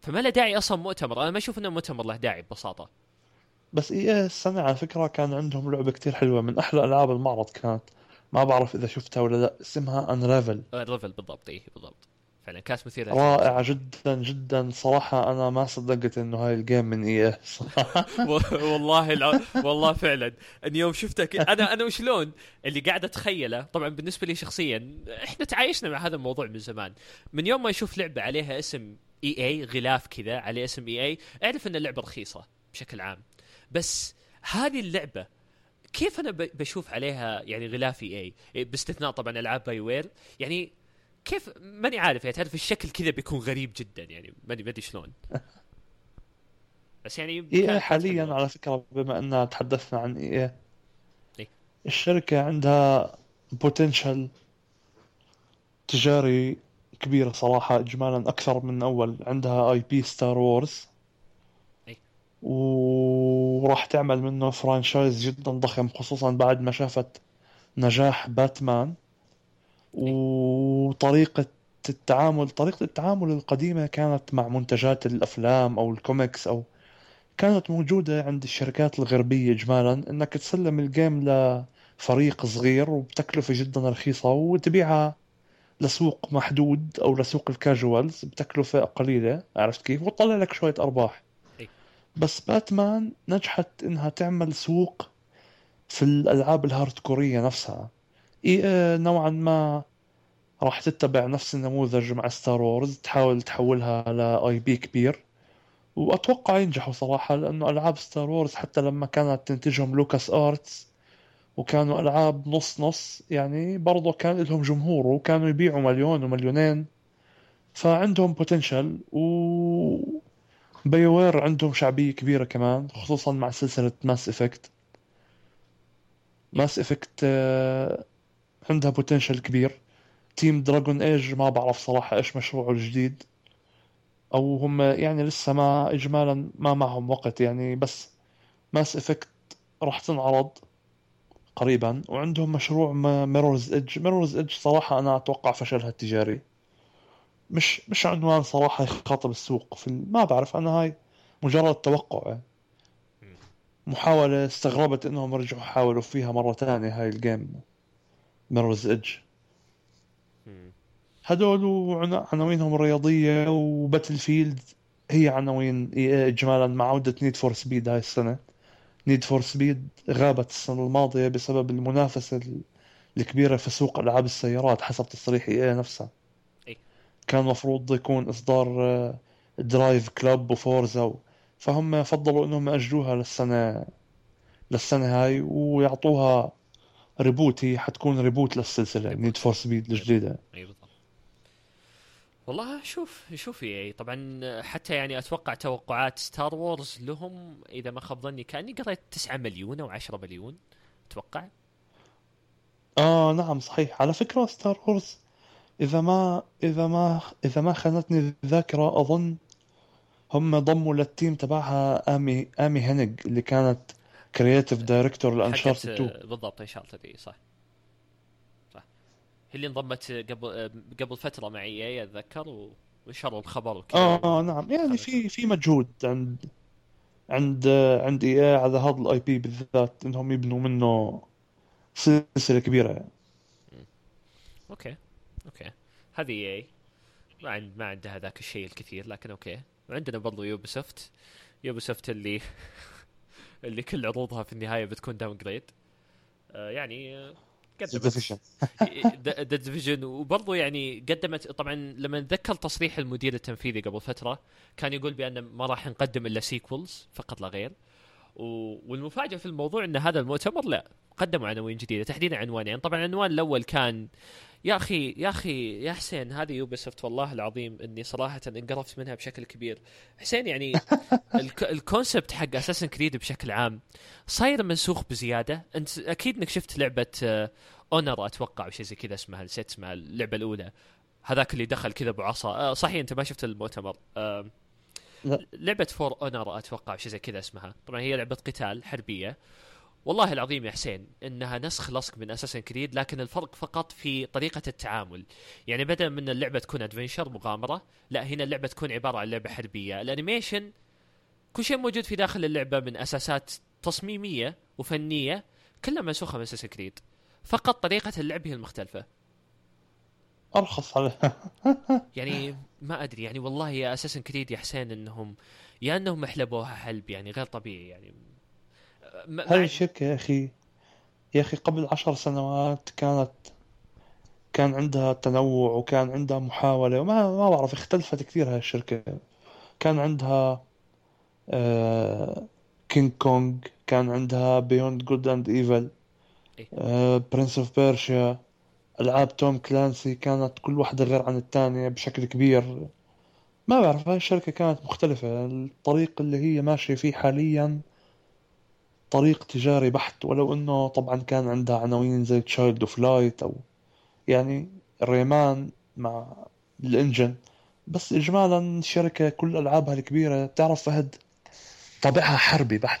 فما له داعي أصلا مؤتمر. أنا ما أشوف إنه مؤتمر له داعي ببساطة.
بس EA السنة على فكرة كان عندهم لعبة كتير حلوة. من أحلى ألعاب المعرض كانت. ما بعرف إذا شفتها ولا لا. اسمها Unravel
Unravel بالضبط. اي بالضبط. فعلا كانت مثيره
رائعة جدا جدا. صراحة أنا ما صدقت إنه هاي ال game من EA
والله الع... والله فعلا. إن يوم شفتك أنا أنا وشلون؟ اللي قاعد أتخيله طبعا بالنسبة لي شخصيا إحنا تعايشنا مع هذا الموضوع من زمان. من يوم ما أشوف لعبة عليها اسم EA غلاف كذا عليه اسم EA أعرف إن اللعبة رخيصة بشكل عام. بس هذه اللعبة كيف أنا بشوف عليها يعني غلاف EA باستثناء طبعا ألعاب BioWare. يعني كيف ماني عارف يعني تعرف الشكل كذا بيكون غريب جدا يعني ماني ماني شلون. بس يعني
EA حاليا على فكرة بما اننا تحدثنا عن
EA؟
الشركة عندها potential تجاري كبير صراحة اجمالا أكثر من أول. عندها IP Star Wars وراح تعمل منه franchise جدا ضخم خصوصا بعد ما شافت نجاح باتمان. وطريقة التعامل طريقة التعامل القديمة كانت مع منتجات الأفلام أو الكوميكس أو كانت موجودة عند الشركات الغربية إجمالا إنك تسلم ال game لفريق صغير وبتكلفة جدا رخيصة وتبيعها لسوق محدود أو لسوق ال casuals بتكلفة قليلة عرفت كيف؟ وتطلع لك شوية أرباح. بس باتمان نجحت إنها تعمل سوق في الألعاب ال hardcore يه نفسها. إي نوعا ما راح تتبع نفس النموذج مع ستار وورز تحاول تحولها ل IP كبير. وأتوقع ينجحوا صراحة لأنه ألعاب ستار وورز حتى لما كانت تنتجهم لوكاس آرتس وكانوا ألعاب نص نص يعني برضه كان لهم جمهور وكانوا يبيعوا مليون ومليونين. فعندهم potential وبايوير عندهم شعبية كبيرة كمان خصوصا مع سلسلة ماس افكت ماس افكت عندها potential كبير. team دراجون ايج ما بعرف صراحة إيش مشروعه الجديد. أو هم يعني لسه ما اجمالا ما معهم وقت يعني بس ماس افكت راح تنعرض قريبا. وعندهم مشروع ميرورز ايدج ميرورز ايدج صراحة أنا أتوقع فشلها التجاري. مش مش عنوان صراحة يخاطب السوق في ما بعرف أنا هاي مجرد توقع. محاولة استغربت إنهم رجعوا حاولوا فيها مرة ثانية هاي الجيم ميرورز إدج هدول عناوينهم الرياضية وباتل فيلد هي عناوين إجمالا مع عودة نيد فور سبيد هاي السنة. نيد فور سبيد غابت السنة الماضية بسبب المنافسة الكبيرة في سوق ألعاب السيارات حسب تصريح EA نفسها. كان المفروض يكون إصدار درايف كلوب وفورزا فهم فضلوا إنهم يأجلوها للسنه للسنة هاي ويعطوها reboot هي حتكون reboot للسلسلة نيد فور سبيد الجديدة.
أي بالضبط. والله شوف شوف يعني طبعا حتى يعني أتوقع توقعات ستار وورز لهم إذا ما خاب ظني كأني قريت 9 مليون أو 10 مليون أتوقع.
آه نعم صحيح. على فكرة ستار وورز إذا ما إذا ما إذا ما خانتني الذاكرة أظن هم ضموا لل team تبعها آمي آمي هنج اللي كانت creative director لانشارتد 2
بالضبط انشارتد إي صح. صح. هي اللي انضمت قبل قبل فترة مع EA أتذكر ونشروا الخبر
وكذا. آه نعم. يعني في في مجهود عند عند عند EA على هذا ال IP بالذات إنهم يبنوا منه سلسلة كبيرة يعني.
okay okay. هذه EA ما عند ما عندها ذاك الشيء الكثير لكن okay. وعندنا برضو يوبي سوفت يوبي سوفت اللي اللي كل عروضها في النهاية بتكون downgrade آه يعني
قدمت.
ذا ديفيجن وبرضه يعني قدمت طبعا لما نتذكر تصريح المدير التنفيذي قبل فترة كان يقول بأن ما راح نقدم إلا sequels فقط لا غير. والمفاجأة في الموضوع إن هذا المؤتمر لا قدموا عناوين جديدة تحديدا عنوانين. طبعا العنوان الأول كان يا أخي يا أخي يا حسين هذه يوبيسوفت والله العظيم إني صراحة انقرفت منها بشكل كبير. حسين يعني ال concept حق اساسن كريد بشكل عام صاير منسوخ بزيادة. أنت أكيد إنك شفت لعبة Honor أتوقع أو شيء زي كذا اسمها نسيت اسمها اللعبة الأولى. هذاك اللي دخل كذا بعصا آه صحيح أنت ما شفت المؤتمر. آه. لعبة For Honor أتوقع شيء زي كذا اسمها. طبعا هي لعبة قتال حربية. والله العظيم يا حسين إنها نسخ لصق من اساسن كريد لكن الفرق فقط في طريقة التعامل. يعني بدل من اللعبة تكون adventure مغامرة لا هنا اللعبة تكون عبارة عن لعبة حربية. ال animation كل شيء موجود في داخل اللعبة من أساسات تصميمية وفنية كلها منسوخة من اساسن كريد فقط طريقة اللعب هي المختلفة.
أرخص عليها
يعني ما أدري يعني والله يا اساسن كريد يا حسين انهم يا إنهم حلبوها حلب يعني غير طبيعي يعني
هذه الشركة يا أخي؟ يا أخي قبل عشر سنوات كانت كان عندها تنوع وكان عندها محاولة وما ما بعرف اختلفت كثير هاي الشركة. كان عندها آه كينج كونج كان عندها بيوند جود اند ايفل برنس اوف بيرشيا ألعاب توم كلانسي كانت كل واحدة غير عن الثانية بشكل كبير. ما بعرف هاي الشركة كانت مختلفة. الطريق اللي هي ماشية فيه حاليا طريق تجاري بحت ولو إنه طبعا كان عندها عناوين زي تشايلد اوف لايت أو يعني ريمان مع ال engine. بس اجمالا الشركة كل ألعابها الكبيرة بتعرف فهد طابعها حربي بحت.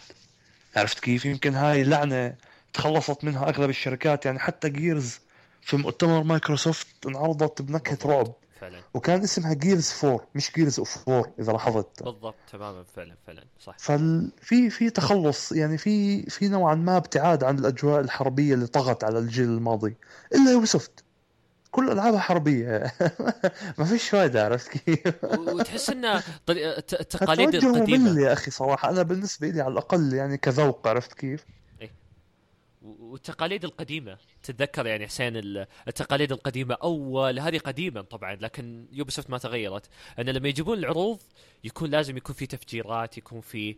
عرفت كيف؟ يمكن هاي لعنة تخلصت منها أغلب الشركات. يعني حتى جيرز في مؤتمر مايكروسوفت انعرضت بنكهة رعب. فعلا. وكان اسمها جيرز 4 مش جيرز اوف 4 إذا لاحظت.
بالضبط تماما فعلا فعلا صح.
ففي في تخلص يعني في في نوعا ما ابتعاد عن الأجواء الحربية اللي طغت على الجيل الماضي. إلا يوبيسوفت كل ألعابها حربية. ما فيش فايدة عرفت كيف؟
وتحس ان التقاليد القديمه
يا أخي صراحة. أنا بالنسبة لي على الأقل يعني كذوق عرفت كيف؟
والتقاليد القديمة. تتذكر يعني حسين التقاليد القديمة أول هذه قديما طبعا لكن يوبيسوفت ما تغيرت. أن لما يجيبون العروض يكون لازم يكون في تفجيرات يكون في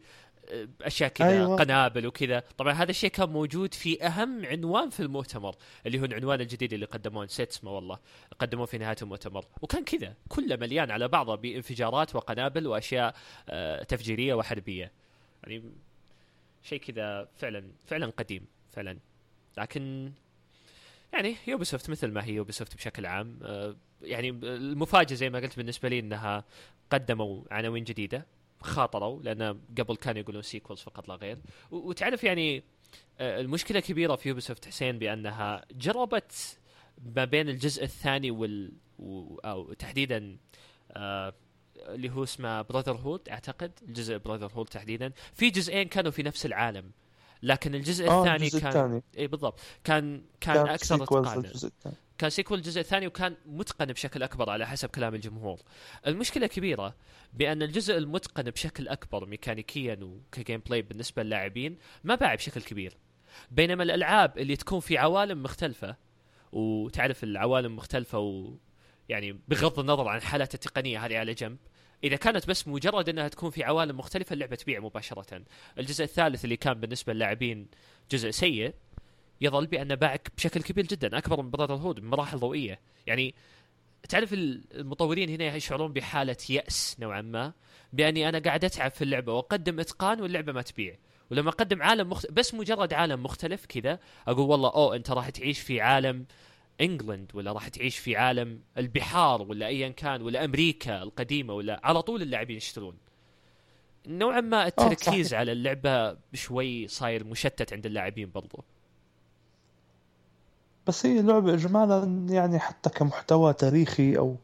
آه، أشياء كذا أيوة. قنابل وكذا. طبعا هذا الشيء كان موجود في أهم عنوان في المؤتمر اللي هو العنوان الجديد اللي قدموه نسيت اسمه والله قدموه في نهاية المؤتمر. وكان كذا كله مليان على بعضه بانفجارات وقنابل وأشياء آه، تفجيرية وحربية. يعني شيء كذا فعلا فعلا قديم. فعلا. لكن يعني يوبيسوفت مثل ما هي يوبيسوفت بشكل عام آه، يعني المفاجأة زي ما قلت بالنسبة لي إنها قدموا عناوين جديدة خاطروا لأن قبل كانوا يقولون sequels فقط لا غير. وتعرف يعني آه، المشكلة كبيرة في يوبيسوفت حسين بأنها جربت ما بين الجزء الثاني وال أو تحديدا آه اللي هو اسمه Brotherhood أعتقد الجزء Brotherhood تحديدا. في جزئين كانوا في نفس العالم. لكن الجزء آه الثاني الجزء كان الثاني. إي بالضبط كان كان, كان أكثر اتقانا كان sequel الجزء الثاني وكان متقن بشكل أكبر على حسب كلام الجمهور. المشكلة كبيرة بأن الجزء المتقن بشكل أكبر ميكانيكيا وك gameplay بالنسبة للاعبين ما باع بشكل كبير. بينما الألعاب اللي تكون في عوالم مختلفة وتعرف العوالم مختلفة و يعني بغض النظر عن حالات التقنية هذه على جنب إذا كانت بس مجرد إنها تكون في عوالم مختلفة اللعبة تبيع مباشرة. الجزء الثالث اللي كان بالنسبة للاعبين جزء سيء يظل بانه باعك بشكل كبير جدا أكبر من براذر هود بمراحل ضوئية. يعني تعرف المطورين هنا يشعرون بحالة يأس نوعا ما بأني أنا قاعد أتعب في اللعبة وأقدم إتقان واللعبة ما تبيع. ولما أقدم عالم مخت... بس مجرد عالم مختلف كذا أقول والله أوه أنت راح تعيش في عالم إنجلند ولا راح تعيش في عالم البحار ولا ايا كان ولا أمريكا القديمة ولا على طول اللاعبين يشترون. نوعا ما التركيز على اللعبة شوي صاير مشتت عند اللاعبين برضو.
بس هي لعبة إجمالا يعني حتى كمحتوى تاريخي أو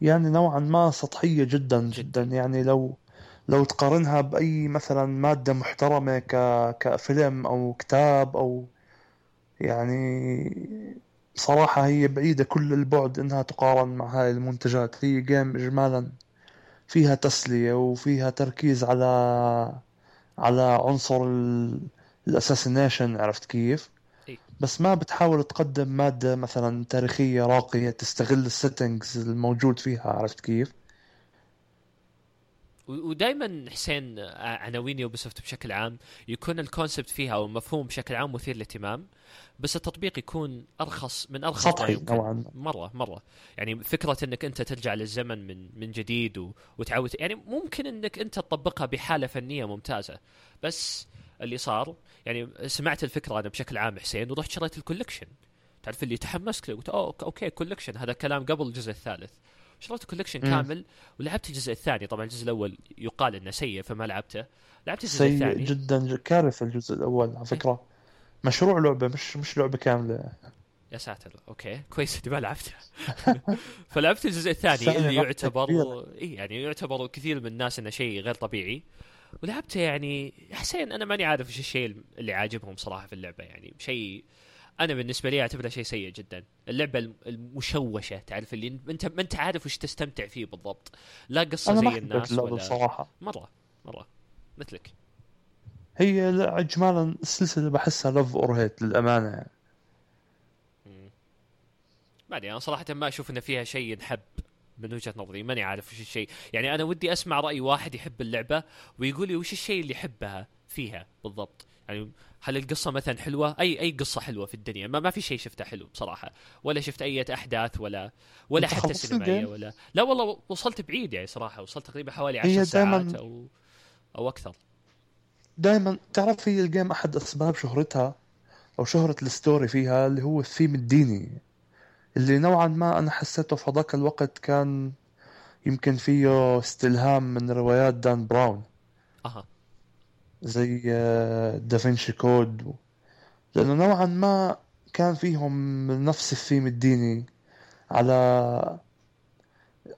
يعني نوعا ما سطحية جدا. جدا. يعني لو لو تقارنها بأي مثلا مادة محترمة ك كفيلم أو كتاب أو يعني صراحة هي بعيدة كل البعد إنها تقارن مع هاي المنتجات. هي game اجمالا فيها تسلية وفيها تركيز على على عنصر ال assassination عرفت كيف؟ بس ما بتحاول تقدم مادة مثلا تاريخية راقية تستغل ال settings الموجود فيها عرفت كيف؟
ودائما حسين عناوين يوبيسوفت بشكل عام يكون ال concept فيها أو المفهوم بشكل عام مثير للاهتمام. بس التطبيق يكون أرخص من أرخص
سطحي نوعا ما
مرة مرة. يعني فكرة إنك أنت ترجع للزمن من من جديد و... وتعود يعني ممكن إنك أنت تطبقها بحالة فنية ممتازة. بس اللي صار يعني سمعت الفكرة أنا بشكل عام حسين ورحت شريت ال collection. تعرف اللي تحمست قلت أوه okay collection. هذا كلام قبل الجزء الثالث. شريت collection كامل ولعبت الجزء الثاني. طبعا الجزء الأول يقال إنه سيء فما لعبته. لعبت الجزء
سيء
الثاني.
جدا كارثة الجزء الأول على فكرة. مشروع لعبة مش مش لعبة كاملة.
يا ساتر. okay كويس إني ما لعبته فلعبت الجزء الثاني
ثاني
اللي يعتبر. إي يعني يعتبر كثير من الناس إنه شيء غير طبيعي. ولعبته يعني حسين أنا ماني عارف إيش الشيء اللي عاجبهم صراحة في اللعبة. يعني شيء أنا بالنسبة لي أعتبره شيء سيء جدا. اللعبة الم- المشوشة تعرف اللي أنت ما أنت عارف وش تستمتع فيه بالضبط. لا
قصة
زي الناس ولا
بصراحة
مرة مرة. مثلك.
هي لا، إجمالا السلسلة بحسها لف أور هيت للأمانة يعني.
ما ادري أنا صراحة ما أشوف إن فيها شيء ينحب من وجهة نظري ماني عارف وش الشيء. يعني أنا ودي أسمع رأي واحد يحب اللعبة ويقول لي وش الشيء اللي يحبها فيها بالضبط؟ يعني هل القصة مثلا حلوة؟ أي أي قصة حلوة في الدنيا؟ ما, ما في شيء شفته حلو بصراحة. ولا شفت أي أحداث ولا ولا حتى
سينمائية؟
ولا. لا والله وصلت بعيد يعني صراحة وصلت تقريبا حوالي
هي
10 ساعات أو أو أكثر.
دائما تعرف هي ال game أحد أسباب شهرتها أو شهرة ال story فيها اللي هو الثيم الديني اللي نوعا ما أنا حسيته في هذاك الوقت كان يمكن فيه استلهام من روايات دان براون.
أها.
زي آه، Da Vinci Code. و... لأنه نوعا ما كان فيهم نفس الثيم الديني على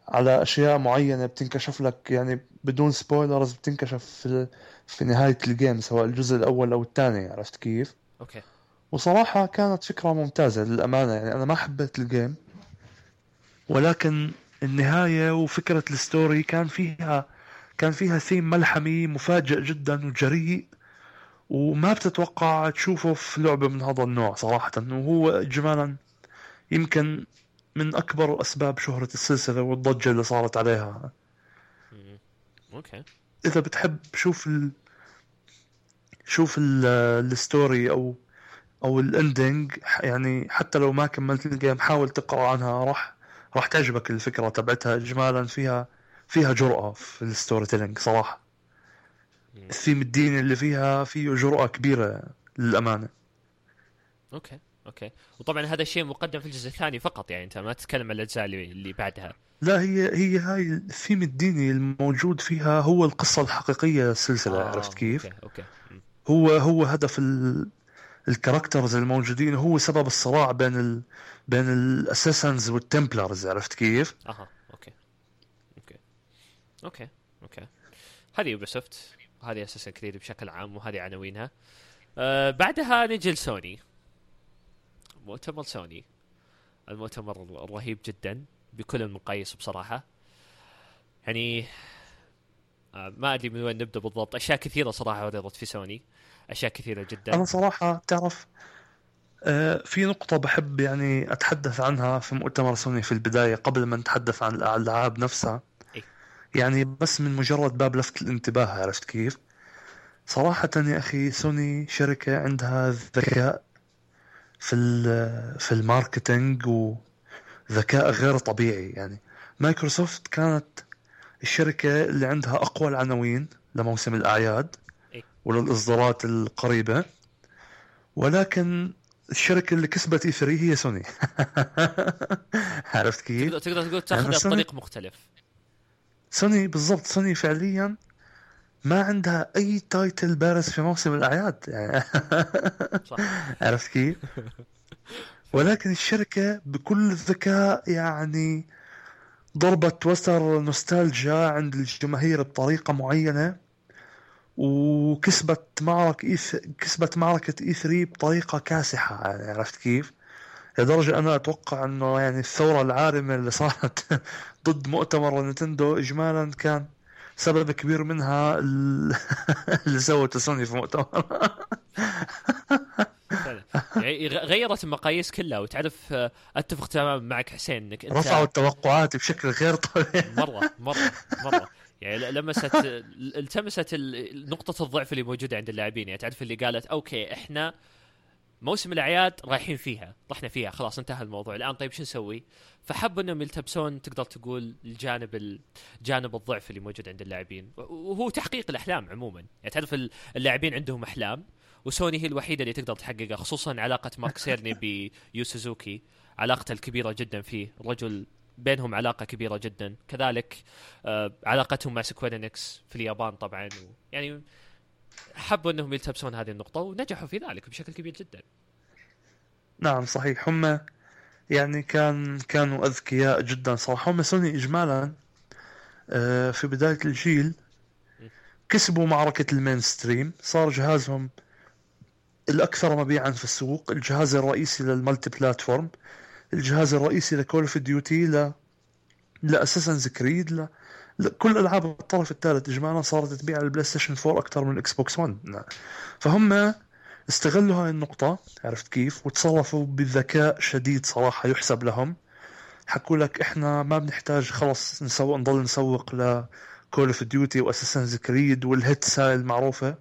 على أشياء معينة بتنكشف لك يعني بدون spoilers بتنكشف في, في نهاية ال game سواء الجزء الأول أو الثاني عرفت كيف؟
okay
وصراحة كانت فكرة ممتازة للأمانة يعني أنا ما حبيت ال game ولكن النهاية وفكرة ال story كان فيها كان فيها ثيم ملحمي مفاجئ جدا وجريء وما بتتوقع تشوفه في لعبة من هذا النوع صراحة وهو إجمالا يمكن من أكبر أسباب شهرة السلسلة والضجة اللي صارت عليها.
okay
إذا بتحب شوف ال... شوف ال... ال story أو أو ال ending يعني حتى لو ما كملت ال game حاول تقرأ عنها راح راح تعجبك الفكرة تبعتها إجمالا فيها فيها جرأة في ال storytelling صراحة. الثيم الديني اللي فيها فيه جرأة كبيرة للأمانة.
okay okay. وطبعا هذا الشيء مقدم في الجزء الثاني فقط يعني أنت ما تتكلم عن الأجزاء اللي, اللي بعدها.
لا هي هي هاي الثيم الديني الموجود فيها هو القصة الحقيقية للسلسلة
آه،
عرفت كيف؟
okay مم.
هو هو هدف ال... ال characters الموجودين هو سبب الصراع بين ال... بين ال Assassins وال Templars عرفت كيف؟
أها okay. okay. okay okay. هذه يوبيسوفت وهذه Assassin's Creed بشكل عام وهذه عناوينها. آه بعدها نجي لسوني مؤتمر سوني. المؤتمر رهيب جدا. بكل المقاييس بصراحة. يعني آه ما أدري من وين نبدأ بالضبط. أشياء كثيرة صراحة عرضت في سوني. أشياء كثيرة جدا.
أنا صراحة تعرف آه، في نقطة بحب يعني أتحدث عنها في مؤتمر سوني في البداية قبل ما نتحدث عن الألعاب نفسها. يعني بس من مجرد باب لفت الانتباه عرفت كيف؟ صراحة يا أخي سوني شركة عندها ذكاء في ال- في ال marketing وذكاء غير طبيعي يعني مايكروسوفت كانت الشركة اللي عندها أقوى العناوين لموسم الأعياد
إيه.
وللإصدارات القريبة ولكن الشركة اللي كسبت E3 هي سوني عرفت كيف؟
تقدر تقول تأخذها
يعني سوني-
بطريق مختلف
سوني بالضبط سوني فعليا ما عندها أي title بارز في موسم الأعياد يعني عرفت كيف؟ ولكن الشركة بكل ذكاء يعني ضربت وتر نوستالجيا عند الجماهير بطريقة معينة وكسبت معركة إي كسبت معركة E3 بطريقة كاسحة يعني عرفت كيف؟ لدرجة أنا أتوقع إنه يعني الثورة العارمة اللي صارت ضد مؤتمر نينتندو إجمالا كان سبب كبير منها ال- اللي سوته سوني في مؤتمر.
يعني غيرت المقاييس كلها وتعرف آه، أتفق تماما معك حسين إنك أنت
رفعوا التوقعات بشكل غير طبيعي.
مرة مرة مرة. يعني لمست التمست نقطة الضعف اللي موجودة عند اللاعبين. يعني تعرف اللي قالت okay إحنا موسم الأعياد رايحين فيها طحنا فيها خلاص انتهى الموضوع الآن طيب شو نسوي؟ فحبوا إنهم يلتمسون تقدر تقول الجانب جانب الضعف اللي موجود عند اللاعبين. وهو تحقيق الأحلام عموما. يعني تعرف اللاعبين عندهم أحلام وسوني هي الوحيدة اللي تقدر تحققها خصوصا علاقة مارك سيرني ب يو سوزوكي علاقته الكبيرة جدا فيه رجل بينهم علاقة كبيرة جدا. كذلك آه علاقتهم مع Square Enix في اليابان طبعا يعني حبوا إنهم يلتمسون هذه النقطة ونجحوا في ذلك بشكل كبير جدا.
نعم صحيح. هم يعني كان كانوا أذكياء جدا صراحة. هم سوني اجمالا آه في بداية الجيل كسبوا معركة ال mainstream صار جهازهم الأكثر مبيعا في السوق الجهاز الرئيسي لل multi-platform الجهاز الرئيسي ل Call of Duty ل ل Assassin's Creed ل... كل ألعاب الطرف الثالث اجمالا صارت تبيع على البلاي ستيشن 4 أكثر من ال Xbox 1 فهم استغلوا هاي النقطة عرفت كيف؟ وتصرفوا بذكاء شديد صراحة يحسب لهم. حكوا لك إحنا ما بنحتاج خلص نسوق نضل نسوق ل Call of Duty و Assassin's Creed وال hits هاي المعروفة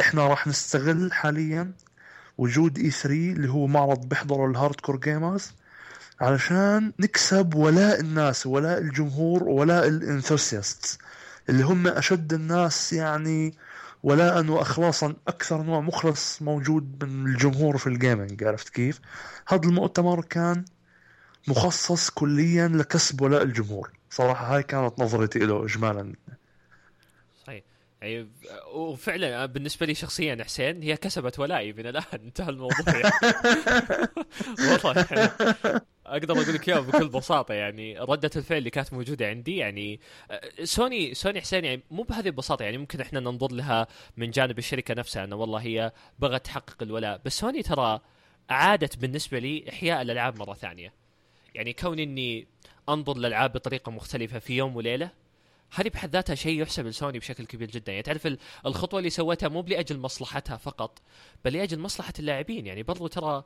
إحنا راح نستغل حاليا وجود E3 اللي هو معرض بيحضره ال hardcore gamers علشان نكسب ولاء الناس ولاء الجمهور ولاء الانثوسياست اللي هم أشد الناس يعني ولاء واخلاصا أكثر نوع مخلص موجود من الجمهور في الجيمنج عرفت كيف؟ هذا المؤتمر كان مخصص كليا لكسب ولاء الجمهور صراحة هاي كانت نظرتي له اجمالا
يعني وفعلا بالنسبة لي شخصيا حسين هي كسبت ولائي من الآن. انتهى الموضوع. يعني. والله يعني أقدر أقول لك إياها بكل بساطة. يعني ردة الفعل اللي كانت موجودة عندي يعني سوني سوني حسين يعني مو بهذه البساطة. يعني ممكن إحنا ننظر لها من جانب الشركة نفسها إنه والله هي بغت تحقق الولاء. بس سوني ترى اعادت بالنسبة لي إحياء الألعاب مرة ثانية. يعني كون إني أنظر للألعاب بطريقة مختلفة في يوم وليلة هذه بحد ذاتها شيء يحسب لسوني بشكل كبير جدا. يعني تعرف الخطوة اللي سوتها مو لاجل مصلحتها فقط بل لأجل مصلحة اللاعبين. يعني برضو ترى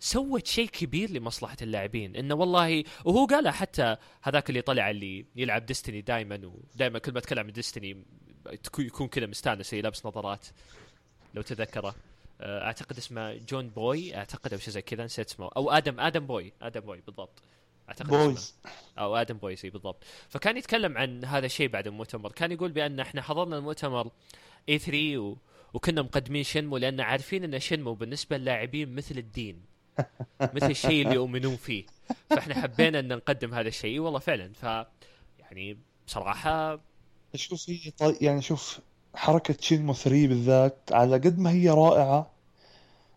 سوت شيء كبير لمصلحة اللاعبين. إنه والله وهو قالها حتى هذاك اللي طلع اللي يلعب Destiny دائما ودائما كل ما أتكلم عن Destiny يكون كذا مستانس لابس نظارات. لو تذكره. آه، أعتقد اسمه جون بوي أعتقد أو شيء زي كذا نسيت اسمه. أو آدم آدم بوي آدم بوي بالضبط.
أعتقد بويز.
أو آدم بويز بالضبط. فكان يتكلم عن هذا الشيء بعد المؤتمر كان يقول بأن إحنا حضرنا المؤتمر E3 و... وكنا مقدمين Shenmue لأن عارفين أن Shenmue بالنسبة للاعبين مثل الدين مثل الشيء اللي يؤمنون فيه. فإحنا حبينا أن نقدم هذا الشيء. والله فعلا. ف يعني بصراحة
شوف. يعني شوف حركة Shenmue 3 بالذات على قد ما هي رائعة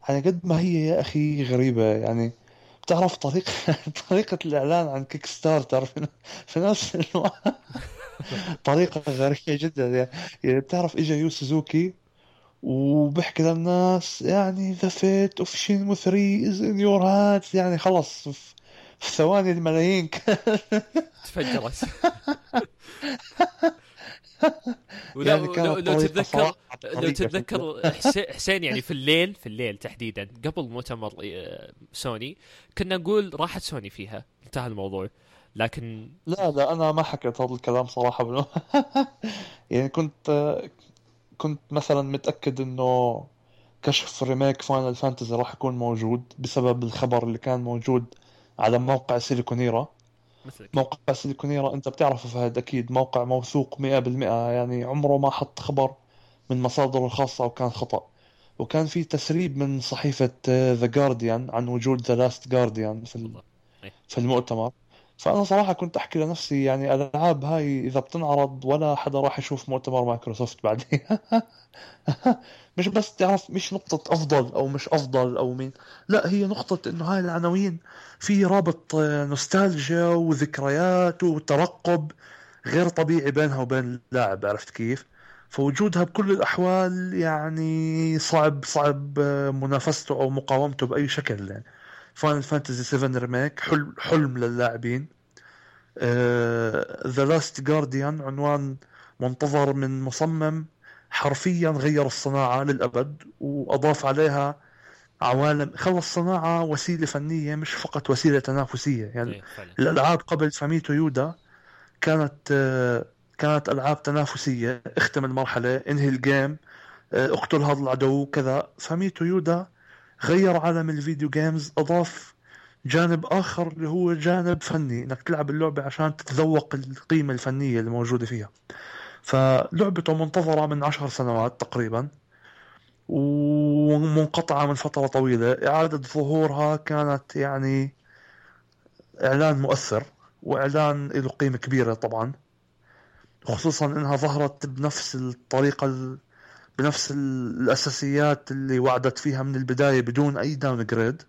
على قد ما هي يا أخي غريبة. يعني بتعرف طريقة طريقة الإعلان عن Kickstarter في, نفس الوقت. طريقة غريبة جدا. يعني بتعرف إجا يو سوزوكي وبحكي للناس يعني the fate of Shenmue 3 is in your hands يعني خلص في ثواني الملايين.
تفجرت. يعني لو, لو تتذكر لو تتذكر حسين يعني في الليل في الليل تحديدا قبل مؤتمر آه، سوني كنا نقول راحت سوني فيها. انتهى الموضوع. لكن
لا لا أنا ما حكيت هذا الكلام صراحة. يعني كنت كنت مثلا متأكد إنه كشف remake Final Fantasy راح يكون موجود بسبب الخبر اللي كان موجود على موقع Siliconera مثلك. موقع Siliconera انت بتعرفه فهد أكيد. موقع موثوق 100% يعني عمره ما حط خبر من مصادره الخاصة وكان خطأ. وكان في تسريب من صحيفة The Guardian عن وجود The Last Guardian في في المؤتمر. فأنا صراحة كنت أحكي لنفسي يعني الألعاب هاي إذا بتنعرض ولا حدا راح يشوف مؤتمر مايكروسوفت بعدين. مش بس تعرف مش نقطة أفضل أو مش أفضل أو مين لا هي نقطة إنه هاي العناوين في رابط نوستالجيا وذكريات وترقب غير طبيعي بينها وبين اللاعب عرفت كيف؟ فوجودها بكل الأحوال يعني صعب صعب منافسته أو مقاومته بأي شكل يعني. Final Fantasy 7 Remake حلم حلم للاعبين The Last Guardian عنوان منتظر من مصمم حرفيا غير الصناعة للأبد وأضاف عليها عوالم. خلى الصناعة وسيلة فنية مش فقط وسيلة تنافسية. يعني إيه، الألعاب قبل فوميتو أويدا كانت آه، كانت ألعاب تنافسية. اختم المرحلة انهي ال game آه، اقتل هذا العدو كذا. فوميتو أويدا غير عالم ال video games أضاف جانب آخر اللي هو جانب فني إنك تلعب اللعبة عشان تتذوق القيمة الفنية اللي موجوده فيها. فلعبته منتظرة من عشر سنوات تقريبا ومنقطعة من فترة طويلة. إعادة ظهورها كانت يعني إعلان مؤثر وإعلان له قيمة كبيرة طبعا خصوصا إنها ظهرت بنفس الطريقة ال... بنفس الأساسيات اللي وعدت فيها من البداية بدون أي downgrade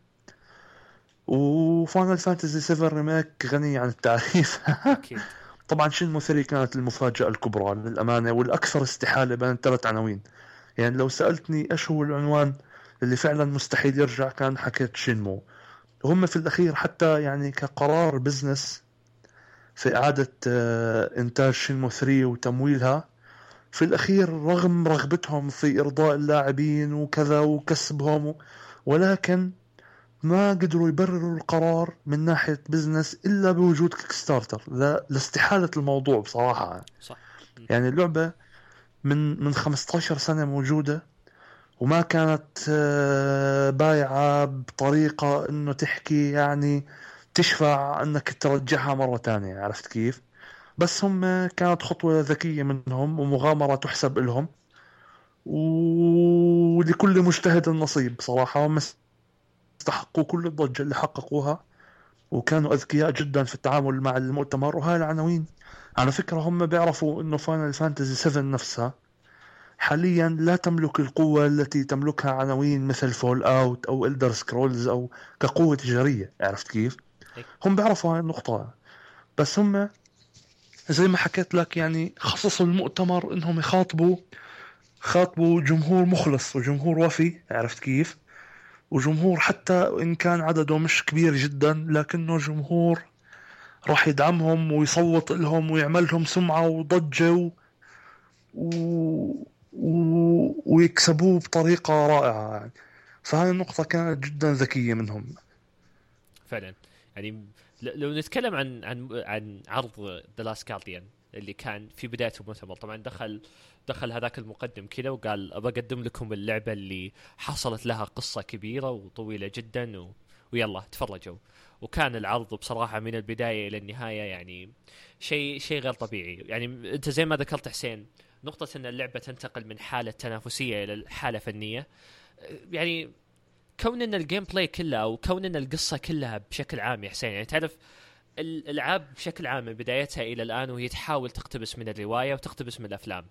و Final Fantasy 7 Remake غني عن التعريف. أكيد. طبعا Shenmue 3 كانت المفاجأة الكبرى؟ للأمانة والأكثر استحالة بين الثلاث عناوين. يعني لو سألتني إيش هو العنوان اللي فعلا مستحيل يرجع كان حكيت Shenmue. وهم في الأخير حتى يعني كقرار business في إعادة آه، إنتاج Shenmue 3 وتمويلها في الأخير رغم رغبتهم في إرضاء اللاعبين وكذا وكسبهم ولكن ما قدروا يبرروا القرار من ناحية business إلا بوجود Kickstarter لاستحالة الموضوع بصراحة. صح. يعني اللعبة من من 15 سنة موجودة وما كانت آه، بايعة بطريقة إنه تحكي يعني تشفع إنك ترجعها مرة ثانية عرفت كيف؟ بس هم كانت خطوة ذكية منهم ومغامرة تحسب لهم ولكل مجتهد النصيب صراحة. هم استحقوا كل الضجة اللي حققوها وكانوا أذكياء جدا في التعامل مع المؤتمر. وهاي العناوين على فكرة هم بيعرفوا أنه Final Fantasy 7 نفسها حاليا لا تملك القوة التي تملكها عناوين مثل Fallout أو The Elder Scrolls أو كقوة تجارية. عرفت كيف؟ هم بيعرفوا هاي النقطة. بس هم زي ما حكيت لك يعني خصصوا المؤتمر إنهم يخاطبوا خاطبوا جمهور مخلص وجمهور وفي. عرفت كيف؟ وجمهور حتى إن كان عدده مش كبير جدا لكنه جمهور راح يدعمهم ويصوت لهم ويعمل لهم سمعة وضجة و... و... و... ويكسبوه بطريقة رائعة يعني. فهذه النقطة كانت جدا ذكية منهم.
فعلا. يعني لو نتكلم عن عن عن عرض ذا لاست اللي كان في بداية المؤتمر طبعا دخل دخل هذاك المقدم كذا وقال أبى أقدم لكم اللعبة اللي حصلت لها قصة كبيرة وطويلة جدا و... ويلا تفرجوا. وكان العرض بصراحة من البداية إلى النهاية يعني شيء شيء غير طبيعي. يعني أنت زي ما ذكرت حسين نقطة إن اللعبة تنتقل من حالة تنافسية إلى حالة فنية يعني كون إن ال gameplay كله أو كون إن القصة كلها بشكل عام يا حسين يعني تعرف الألعاب بشكل عام من بدايتها إلى الآن وهي تحاول تقتبس من الرواية وتقتبس من الأفلام.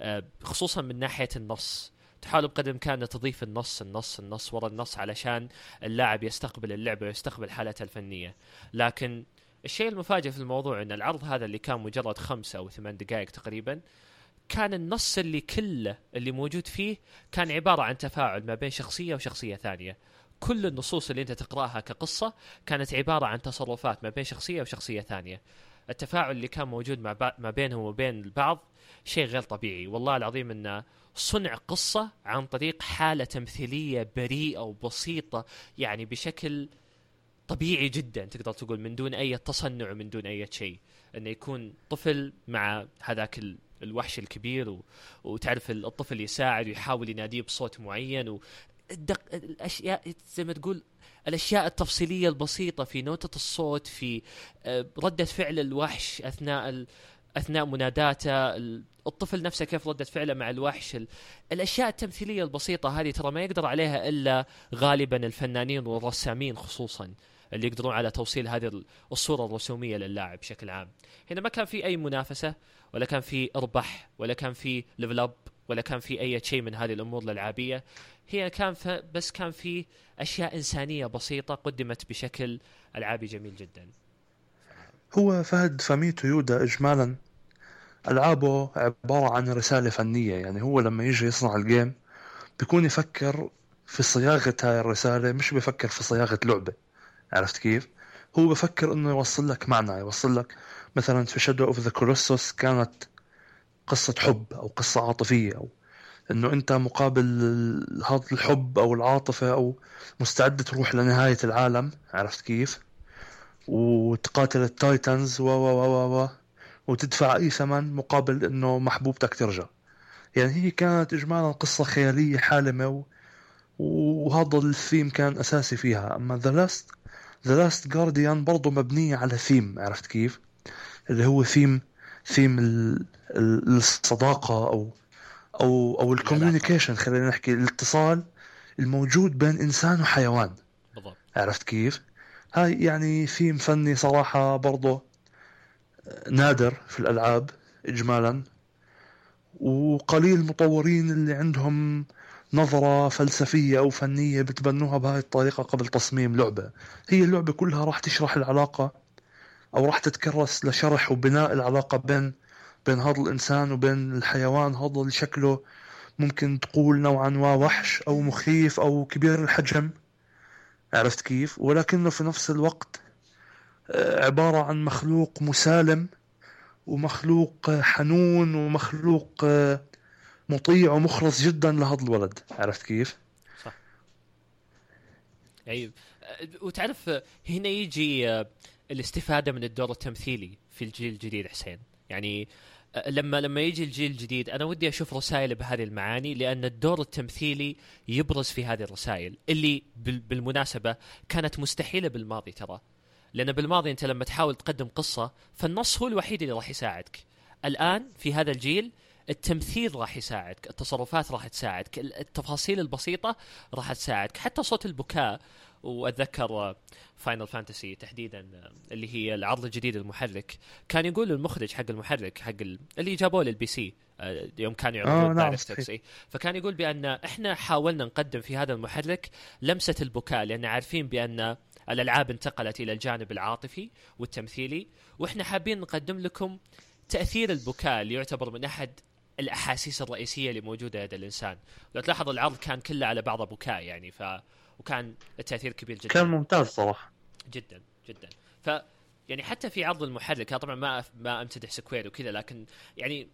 آه، خصوصا من ناحية النص. تحاول بقدر الإمكان تضيف النص النص النص ورا النص علشان اللاعب يستقبل اللعبة ويستقبل حالته الفنية. لكن الشيء المفاجئ في الموضوع إن العرض هذا اللي كان مجرد خمسة أو ثمان دقائق تقريبا كان النص اللي كله اللي موجود فيه كان عبارة عن تفاعل ما بين شخصية وشخصية ثانية. كل النصوص اللي انت تقراها كقصة كانت عبارة عن تصرفات ما بين شخصية وشخصية ثانية. التفاعل اللي كان موجود مع ما بينهم وبين البعض شيء غير طبيعي. والله العظيم انه صنع قصة عن طريق حالة تمثيلية بريئة وبسيطة يعني بشكل طبيعي جدا تقدر تقول من دون أي تصنع ومن دون أي شيء. انه يكون طفل مع هذاك الوحش الكبير و... وتعرف الطفل يساعد ويحاول يناديه بصوت معين الدق... الأشياء زي ما تقول الأشياء التفصيلية البسيطة في نوتة الصوت في آه، ردة فعل الوحش أثناء ال... أثناء مناداته الطفل نفسه كيف ردة فعله مع الوحش الأشياء التمثيلية البسيطة هذه ترى ما يقدر عليها إلا غالبا الفنانين والرسامين خصوصا اللي يقدرون على توصيل هذه الصورة الرسومية للاعب بشكل عام. هنا ما كان في أي منافسة ولا كان في اربح ولا كان في level up ولا كان في أي شيء من هذه الأمور الألعابية. هي كان بس كان في أشياء إنسانية بسيطة قدمت بشكل ألعابي جميل جدا.
هو فهد فوميتو أويدا اجمالا. ألعابه عبارة عن رسالة فنية يعني هو لما يجي يصنع ال game بيكون يفكر في صياغة هاي الرسالة مش بيفكر في صياغة لعبة. عرفت كيف؟ هو بفكر إنه يوصل لك معنى يوصل لك مثلا في Shadow of the Colossus كانت قصة حب أو قصة عاطفية أو إنه أنت مقابل هذا الحب أو العاطفة أو مستعد تروح لنهاية العالم عرفت كيف؟ وتقاتل ال titans و و و و وتدفع أي ثمن مقابل إنه محبوبتك ترجع. يعني هي كانت اجمالا قصة خيالية حالمة و... وهذا الثيم كان أساسي فيها. أما The Last The Last Guardian برضه مبنية على ثيم عرفت كيف؟ اللي هو theme theme ال... ال- الصداقة أو أو أو ال communication خلينا نحكي الاتصال الموجود بين إنسان وحيوان.
بالضبط.
عرفت كيف؟ هاي يعني ثيم فني صراحة برضه نادر في الألعاب إجمالا. وقليل المطورين اللي عندهم نظرة فلسفية أو فنية بتبنوها بهاي الطريقة قبل تصميم لعبة. هي اللعبة كلها راح تشرح العلاقة أو راح تتكرس لشرح وبناء العلاقة بين بين هذا الإنسان وبين الحيوان هذا اللي شكله ممكن تقول نوعا ما وحش أو مخيف أو كبير الحجم. عرفت كيف؟ ولكنه في نفس الوقت آه، عبارة عن مخلوق مسالم ومخلوق آه، حنون ومخلوق آه، مطيع ومخلص جدا لهذا الولد. عرفت كيف؟
صح. آه، وتعرف هنا يجي الاستفادة من الدور التمثيلي في الجيل الجديد حسين. يعني آه، لما لما يجي الجيل الجديد أنا ودي أشوف رسائل بهذه المعاني لأن الدور التمثيلي يبرز في هذه الرسائل اللي بال- بالمناسبة كانت مستحيلة بالماضي ترى. لأن بالماضي أنت لما تحاول تقدم قصة فالنص هو الوحيد اللي راح يساعدك. الآن في هذا الجيل التمثيل راح يساعدك التصرفات راح تساعدك التفاصيل البسيطة راح تساعدك حتى صوت البكاء وأتذكر Final Fantasy تحديدا آه، اللي هي العرض الجديد المحرك. كان يقول المخرج حق المحرك حق ال- اللي جابوه لل PC آه، يوم كانوا
آه،
يعرضون
نعم،
DirectX إيه. فكان يقول بأن إحنا حاولنا نقدم في هذا المحرك لمسة البكاء لأن عارفين بأن الألعاب انتقلت إلى الجانب العاطفي والتمثيلي وإحنا حابين نقدم لكم تأثير البكاء اللي يعتبر من أحد الأحاسيس الرئيسية اللي موجودة لدى الإنسان. لو تلاحظ العرض كان كله على بعضه بكاء يعني ف وكان التأثير كبير جدا.
كان ممتاز صراحة.
جدا جدا. ف يعني حتى في عرض المحرك طبعا ما ما أمتدح سكوير وكذا لكن يعني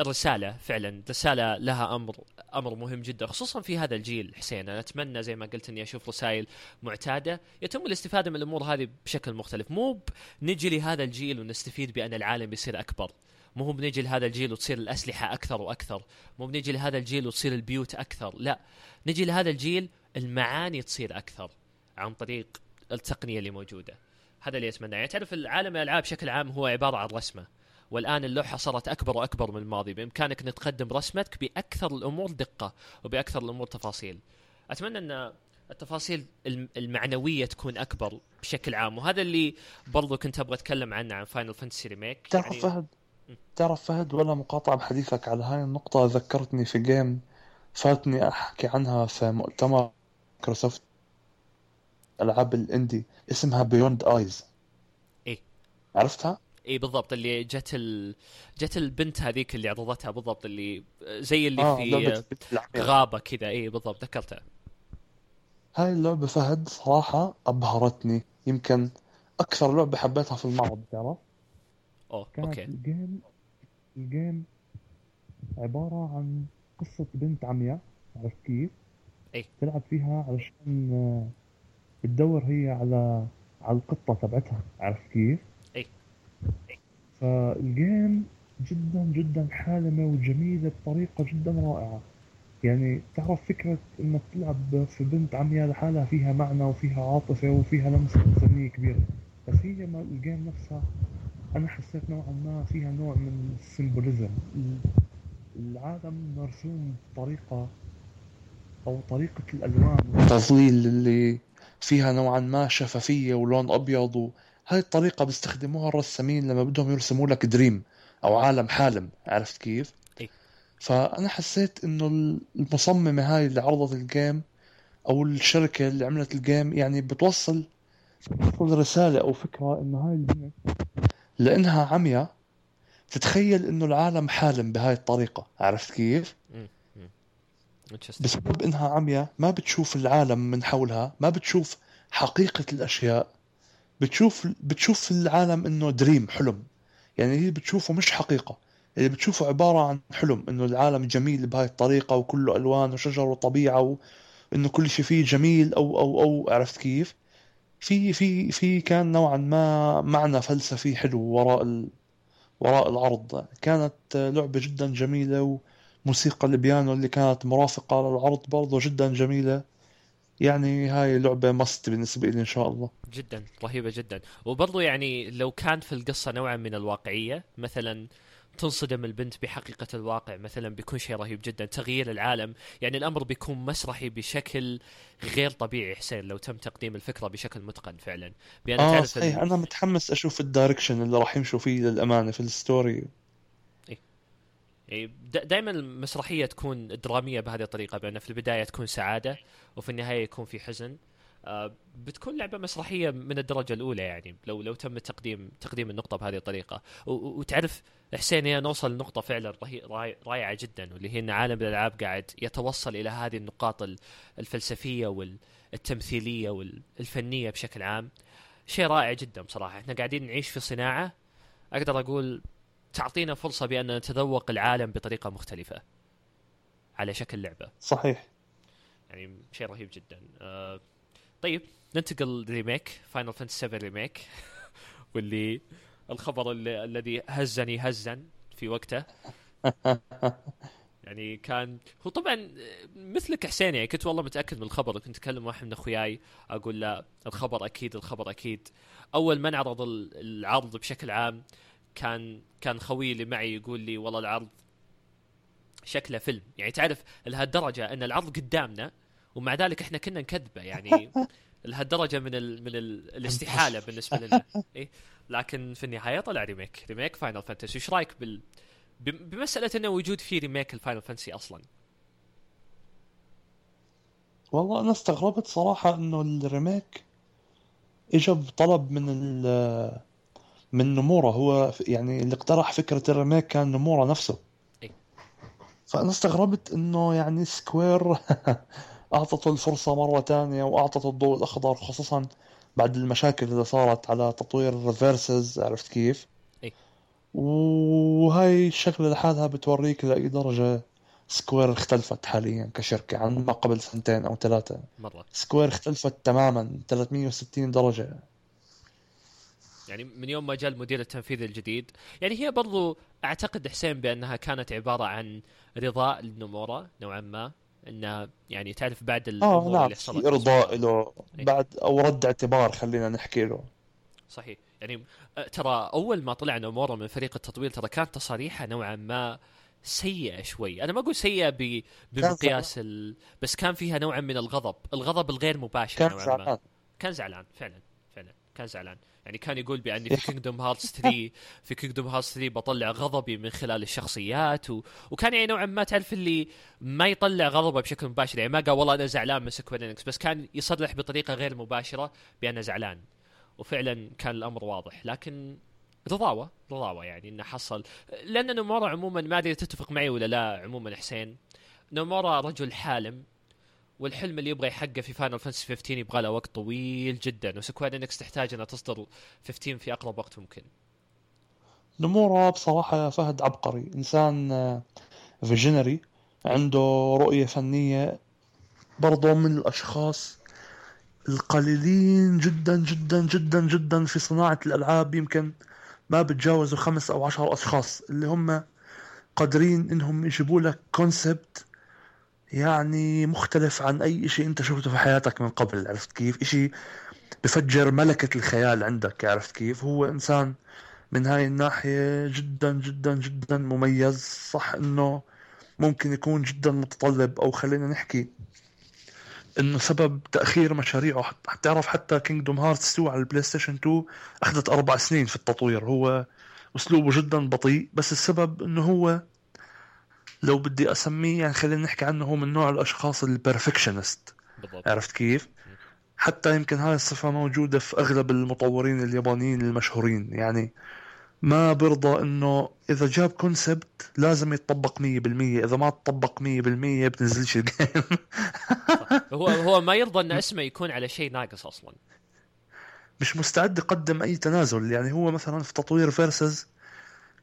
الرسالة فعلا رسالة لها أمر أمر مهم جدا خصوصا في هذا الجيل حسين. أنا أتمنى زي ما قلت إني أشوف رسائل معتادة يتم الاستفادة من الأمور هذه بشكل مختلف. مو نجي لهذا الجيل ونستفيد بأن العالم يصير أكبر. مو هو بنجي لهذا الجيل وتصير الأسلحة أكثر وأكثر. مو بنجي لهذا الجيل وتصير البيوت أكثر. لا نجي لهذا الجيل المعاني تصير أكثر عن طريق التقنية اللي موجودة. هذا اللي اتمناه يعني تعرف العالم الألعاب بشكل عام هو عبارة عن رسمة والآن اللوحة صارت أكبر وأكبر من الماضي. بإمكانك أن تقدم رسمتك بأكثر الأمور دقة وبأكثر الأمور تفاصيل. أتمنى أن التفاصيل الم- المعنوية تكون أكبر بشكل عام وهذا اللي برضو كنت أبغى أتكلم عنه عن Final Fantasy Remake
تعرف فهد؟ تعرف فهد بلا مقاطعة بحديثك على هاي النقطة؟ ذكرتني في game فاتني أحكي عنها في مؤتمر مايكروسوفت ألعاب ال indie اسمها Beyond Eyes
إيه.
عرفتها؟
اي بالضبط اللي جت ال... جت البنت هذيك اللي عرضتها بالضبط اللي زي اللي
آه
في. غابة كذا اي بالضبط ذكرتها
هاي اللعبة فهد صراحة أبهرتني يمكن أكثر لعبة حبيتها في المعرض تعرف؟
أوه
okay
ال
game ال game عبارة عن قصة بنت عمياء عرفت كيف؟
إيه.
تلعب فيها علشان آه، بتدور هي على على القطة تبعتها عرفت كيف؟
إيه.
فال game جدا جدا حالمة وجميلة بطريقة جدا رائعة يعني تعرف فكرة إنك تلعب في بنت عمياء لحالها فيها معنى وفيها عاطفة وفيها لمسة إنسانية كبيرة بس هي ما ال game نفسها أنا حسيت نوعا ما فيها نوع من ال symbolism العالم مرسوم بطريقة أو طريقة الألوان والتظليل اللي فيها نوعا ما شفافية ولون أبيض وهاي الطريقة بيستخدموها الرسامين لما بدهم يرسموا لك dream أو عالم حالم عرفت كيف؟
إيه.
فأنا حسيت إنه المصممة هاي اللي عرضت ال game أو الشركة اللي عملت ال game يعني بتوصل بتوصل رسالة أو فكرة إنه هاي البنت لأنها عمياء تتخيل إنه العالم حالم بهاي الطريقة عرفت كيف؟ بسبب إنها عمياء ما بتشوف العالم من حولها ما بتشوف حقيقة الأشياء. بتشوف بتشوف العالم إنه دريم حلم. يعني هي بتشوفه مش حقيقة. اللي بتشوفه عبارة عن حلم إنه العالم جميل بهاي الطريقة وكله ألوان وشجر وطبيعة وإنه كل شيء فيه جميل أو أو أو عرفت كيف؟ في في في كان نوعا ما معنى فلسفي حلو وراء ال... وراء العرض كانت لعبة جدا جميلة وموسيقى البيانو اللي كانت مرافقة للعرض برضه جدا جميلة. يعني هاي لعبة مست بالنسبة لي إن شاء الله.
جدا رهيبة جدا. وبرضو يعني لو كان في القصة نوعا من الواقعية مثلا تنصدم البنت بحقيقة الواقع مثلا بيكون شيء رهيب جدا تغيير العالم. يعني الأمر بيكون مسرحي بشكل غير طبيعي حسين لو تم تقديم الفكرة بشكل متقن فعلا.
بأن آه تعرف صحيح. ال... أنا متحمس أشوف ال direction اللي راح يمشوا فيه للأمانة في ال story.
يعني دائما المسرحية تكون درامية بهذه الطريقة بأن في البداية تكون سعادة وفي النهاية يكون في حزن. آه، بتكون لعبة مسرحية من الدرجة الأولى يعني لو لو تم تقديم تقديم النقطة بهذه الطريقة. وتعرف حسين هي نوصل لنقطة فعلا رائعة جدا واللي هي إن عالم الألعاب قاعد يتوصل إلى هذه النقاط الفلسفية والتمثيليه والفنية بشكل عام. شيء رائع جدا بصراحة. إحنا قاعدين نعيش في صناعة أقدر أقول تعطينا فرصة بأن نتذوق العالم بطريقة مختلفة. على شكل لعبة.
صحيح.
يعني شيء رهيب جدا. آه طيب ننتقل remake Final Fantasy 7 Remake واللي الخبر اللي الذي هزني هزا في وقته. يعني كان هو طبعا مثلك حسين يعني كنت والله متأكد من الخبر كنت اتكلم واحد من أخوياي أقول لا الخبر أكيد الخبر أكيد. أول ما نعرض العرض بشكل عام كان كان خوي اللي معي يقول لي والله العرض شكله فيلم. يعني تعرف لهالدرجة إن العرض قدامنا ومع ذلك إحنا كنا نكذبه. يعني لهالدرجة من ال من ال الاستحالة بالنسبة لنا. إيه؟ لكن في النهاية طلع remake. remake Final Fantasy إيش رأيك بال بمسألة إنه وجود في remake ال Final Fantasy أصلا؟
والله أنا استغربت صراحة إنه ال remake اجى بطلب من ال من نمورا هو يعني اللي اقترح فكرة ال remake كان نمورا نفسه إيه؟ فأنا استغربت إنه يعني Square أعطته الفرصة مرة تانية وأعطته الضوء الأخضر خصوصا بعد المشاكل اللي صارت على تطوير Versus عرفت كيف؟ إيه؟ وهاي الشغلة لحالها بتوريك لأي درجة Square اختلفت حاليا كشركة عن ما قبل سنتين أو ثلاثة مرة Square اختلفت تماما 360 درجة
يعني من يوم ما جاء المدير التنفيذي الجديد يعني هي برضو أعتقد حسين بأنها كانت عبارة عن رضاء لنمورا نوعا ما انه يعني تعرف بعد
الأمور آه اللي حصلت. ارضاء له إيه. بعد أو رد اعتبار خلينا نحكي له.
صحيح. يعني ترى أول ما طلع نمورا من فريق التطوير ترى كانت تصاريحه نوعا ما سيئة شوي. أنا ما أقول سيئة بمقياس ال... بس كان فيها نوع من الغضب الغضب الغير مباشر
كان زعلان.
كان زعلان فعلا فعلا كان زعلان. يعني كان يقول بأني في Kingdom Hearts 3 في Kingdom Hearts 3 بطلع غضبي من خلال الشخصيات و... وكان يعني نوعا ما تعرف اللي ما يطلع غضبه بشكل مباشر يعني ما قال والله أنا زعلان من Square بس كان يصرح بطريقة غير مباشرة بأنه زعلان. وفعلا كان الأمر واضح لكن رضاوة رضاوة يعني إنه حصل. لأن نومورا عموما ما أدري تتفق معي ولا لا عموما حسين نومورا رجل حالم. والحلم اللي يبغى يحققه في Final Fantasy 15 يبغى له وقت طويل جدا. و Square Enix تحتاج انها تصدر 15 في أقرب وقت ممكن.
نمورا بصراحة يا فهد عبقري. إنسان visionary آه، عنده رؤية فنية برضه من الأشخاص القليلين جدا جدا جدا جدا في صناعة الألعاب. يمكن ما بتجاوزوا خمس أو عشر أشخاص اللي هم قادرين إنهم يجيبوا لك concept يعني مختلف عن أي شيء أنت شفته في حياتك من قبل عرفت كيف؟ إشي بفجر ملكة الخيال عندك عرفت كيف؟ هو إنسان من هاي الناحية جدا جدا جدا مميز صح إنه ممكن يكون جدا متطلب أو خلينا نحكي إنه سبب تأخير مشاريعه. حتى تعرف حتى Kingdom Hearts 2 على ال PlayStation 2 أخذت أربع سنين في التطوير. هو أسلوبه جدا بطيء بس السبب إنه هو لو بدي أسميه يعني خلينا نحكي عنه هو من نوع الأشخاص ال perfectionist عرفت كيف؟ حتى يمكن هاي الصفة موجودة في أغلب المطورين اليابانيين المشهورين. يعني ما برضى إنه إذا جاب concept لازم يتطبق 100% إذا ما تطبق 100% بتنزلش ال game
هو هو ما يرضى إن اسمه يكون على شيء ناقص أصلا.
مش مستعد يقدم أي تنازل. يعني هو مثلا في تطوير Versus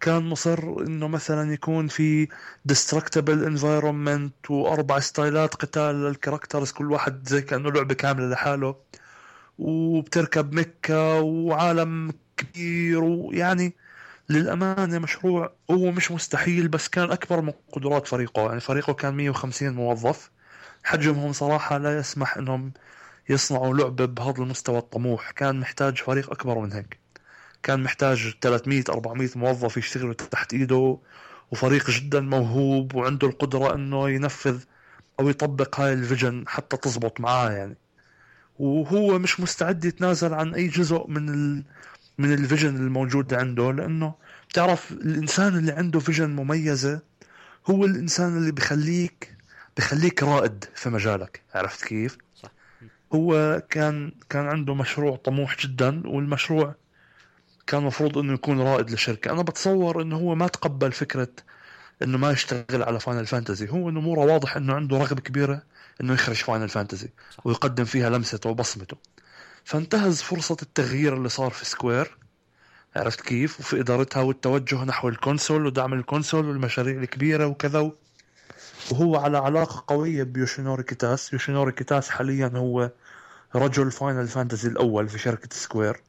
كان مصر إنه مثلا يكون في destructible environment وأربع ستايلات قتال لل characters كل واحد زي كأنه لعبة كاملة لحاله. وبتركب mecha وعالم كبير ويعني للأمانة مشروع. هو مش مستحيل بس كان أكبر من قدرات فريقه. يعني فريقه كان 150 موظف. حجمهم صراحة لا يسمح أنهم يصنعوا لعبة بهذا المستوى الطموح. كان محتاج فريق أكبر من هيك. كان محتاج 300 400 موظف يشتغلوا تحت إيده وفريق جدا موهوب وعنده القدرة أنه ينفذ أو يطبق هاي ال vision حتى تزبط معاه يعني وهو مش مستعد يتنازل عن أي جزء من ال من ال vision الموجود عنده لأنه بتعرف الإنسان اللي عنده vision مميزة هو الإنسان اللي بخليك بخليك رائد في مجالك عرفت كيف؟ صح. هو كان كان عنده مشروع طموح جدا والمشروع كان المفروض إنه يكون رائد للشركة. أنا بتصور إنه هو ما تقبل فكرة إنه ما يشتغل على Final Fantasy هو نمورا واضح إنه عنده رغبة كبيرة إنه يخرج Final Fantasy ويقدم فيها لمسته وبصمته. فانتهز فرصة التغيير اللي صار في Square عرفت كيف؟ وفي إدارتها والتوجه نحو ال console ودعم ال console والمشاريع الكبيرة وكذا. وهو على علاقة قوية بيوشينوري كيتاسي. يوشينوري كيتاسي حاليا هو رجل Final Fantasy الأول في شركة Square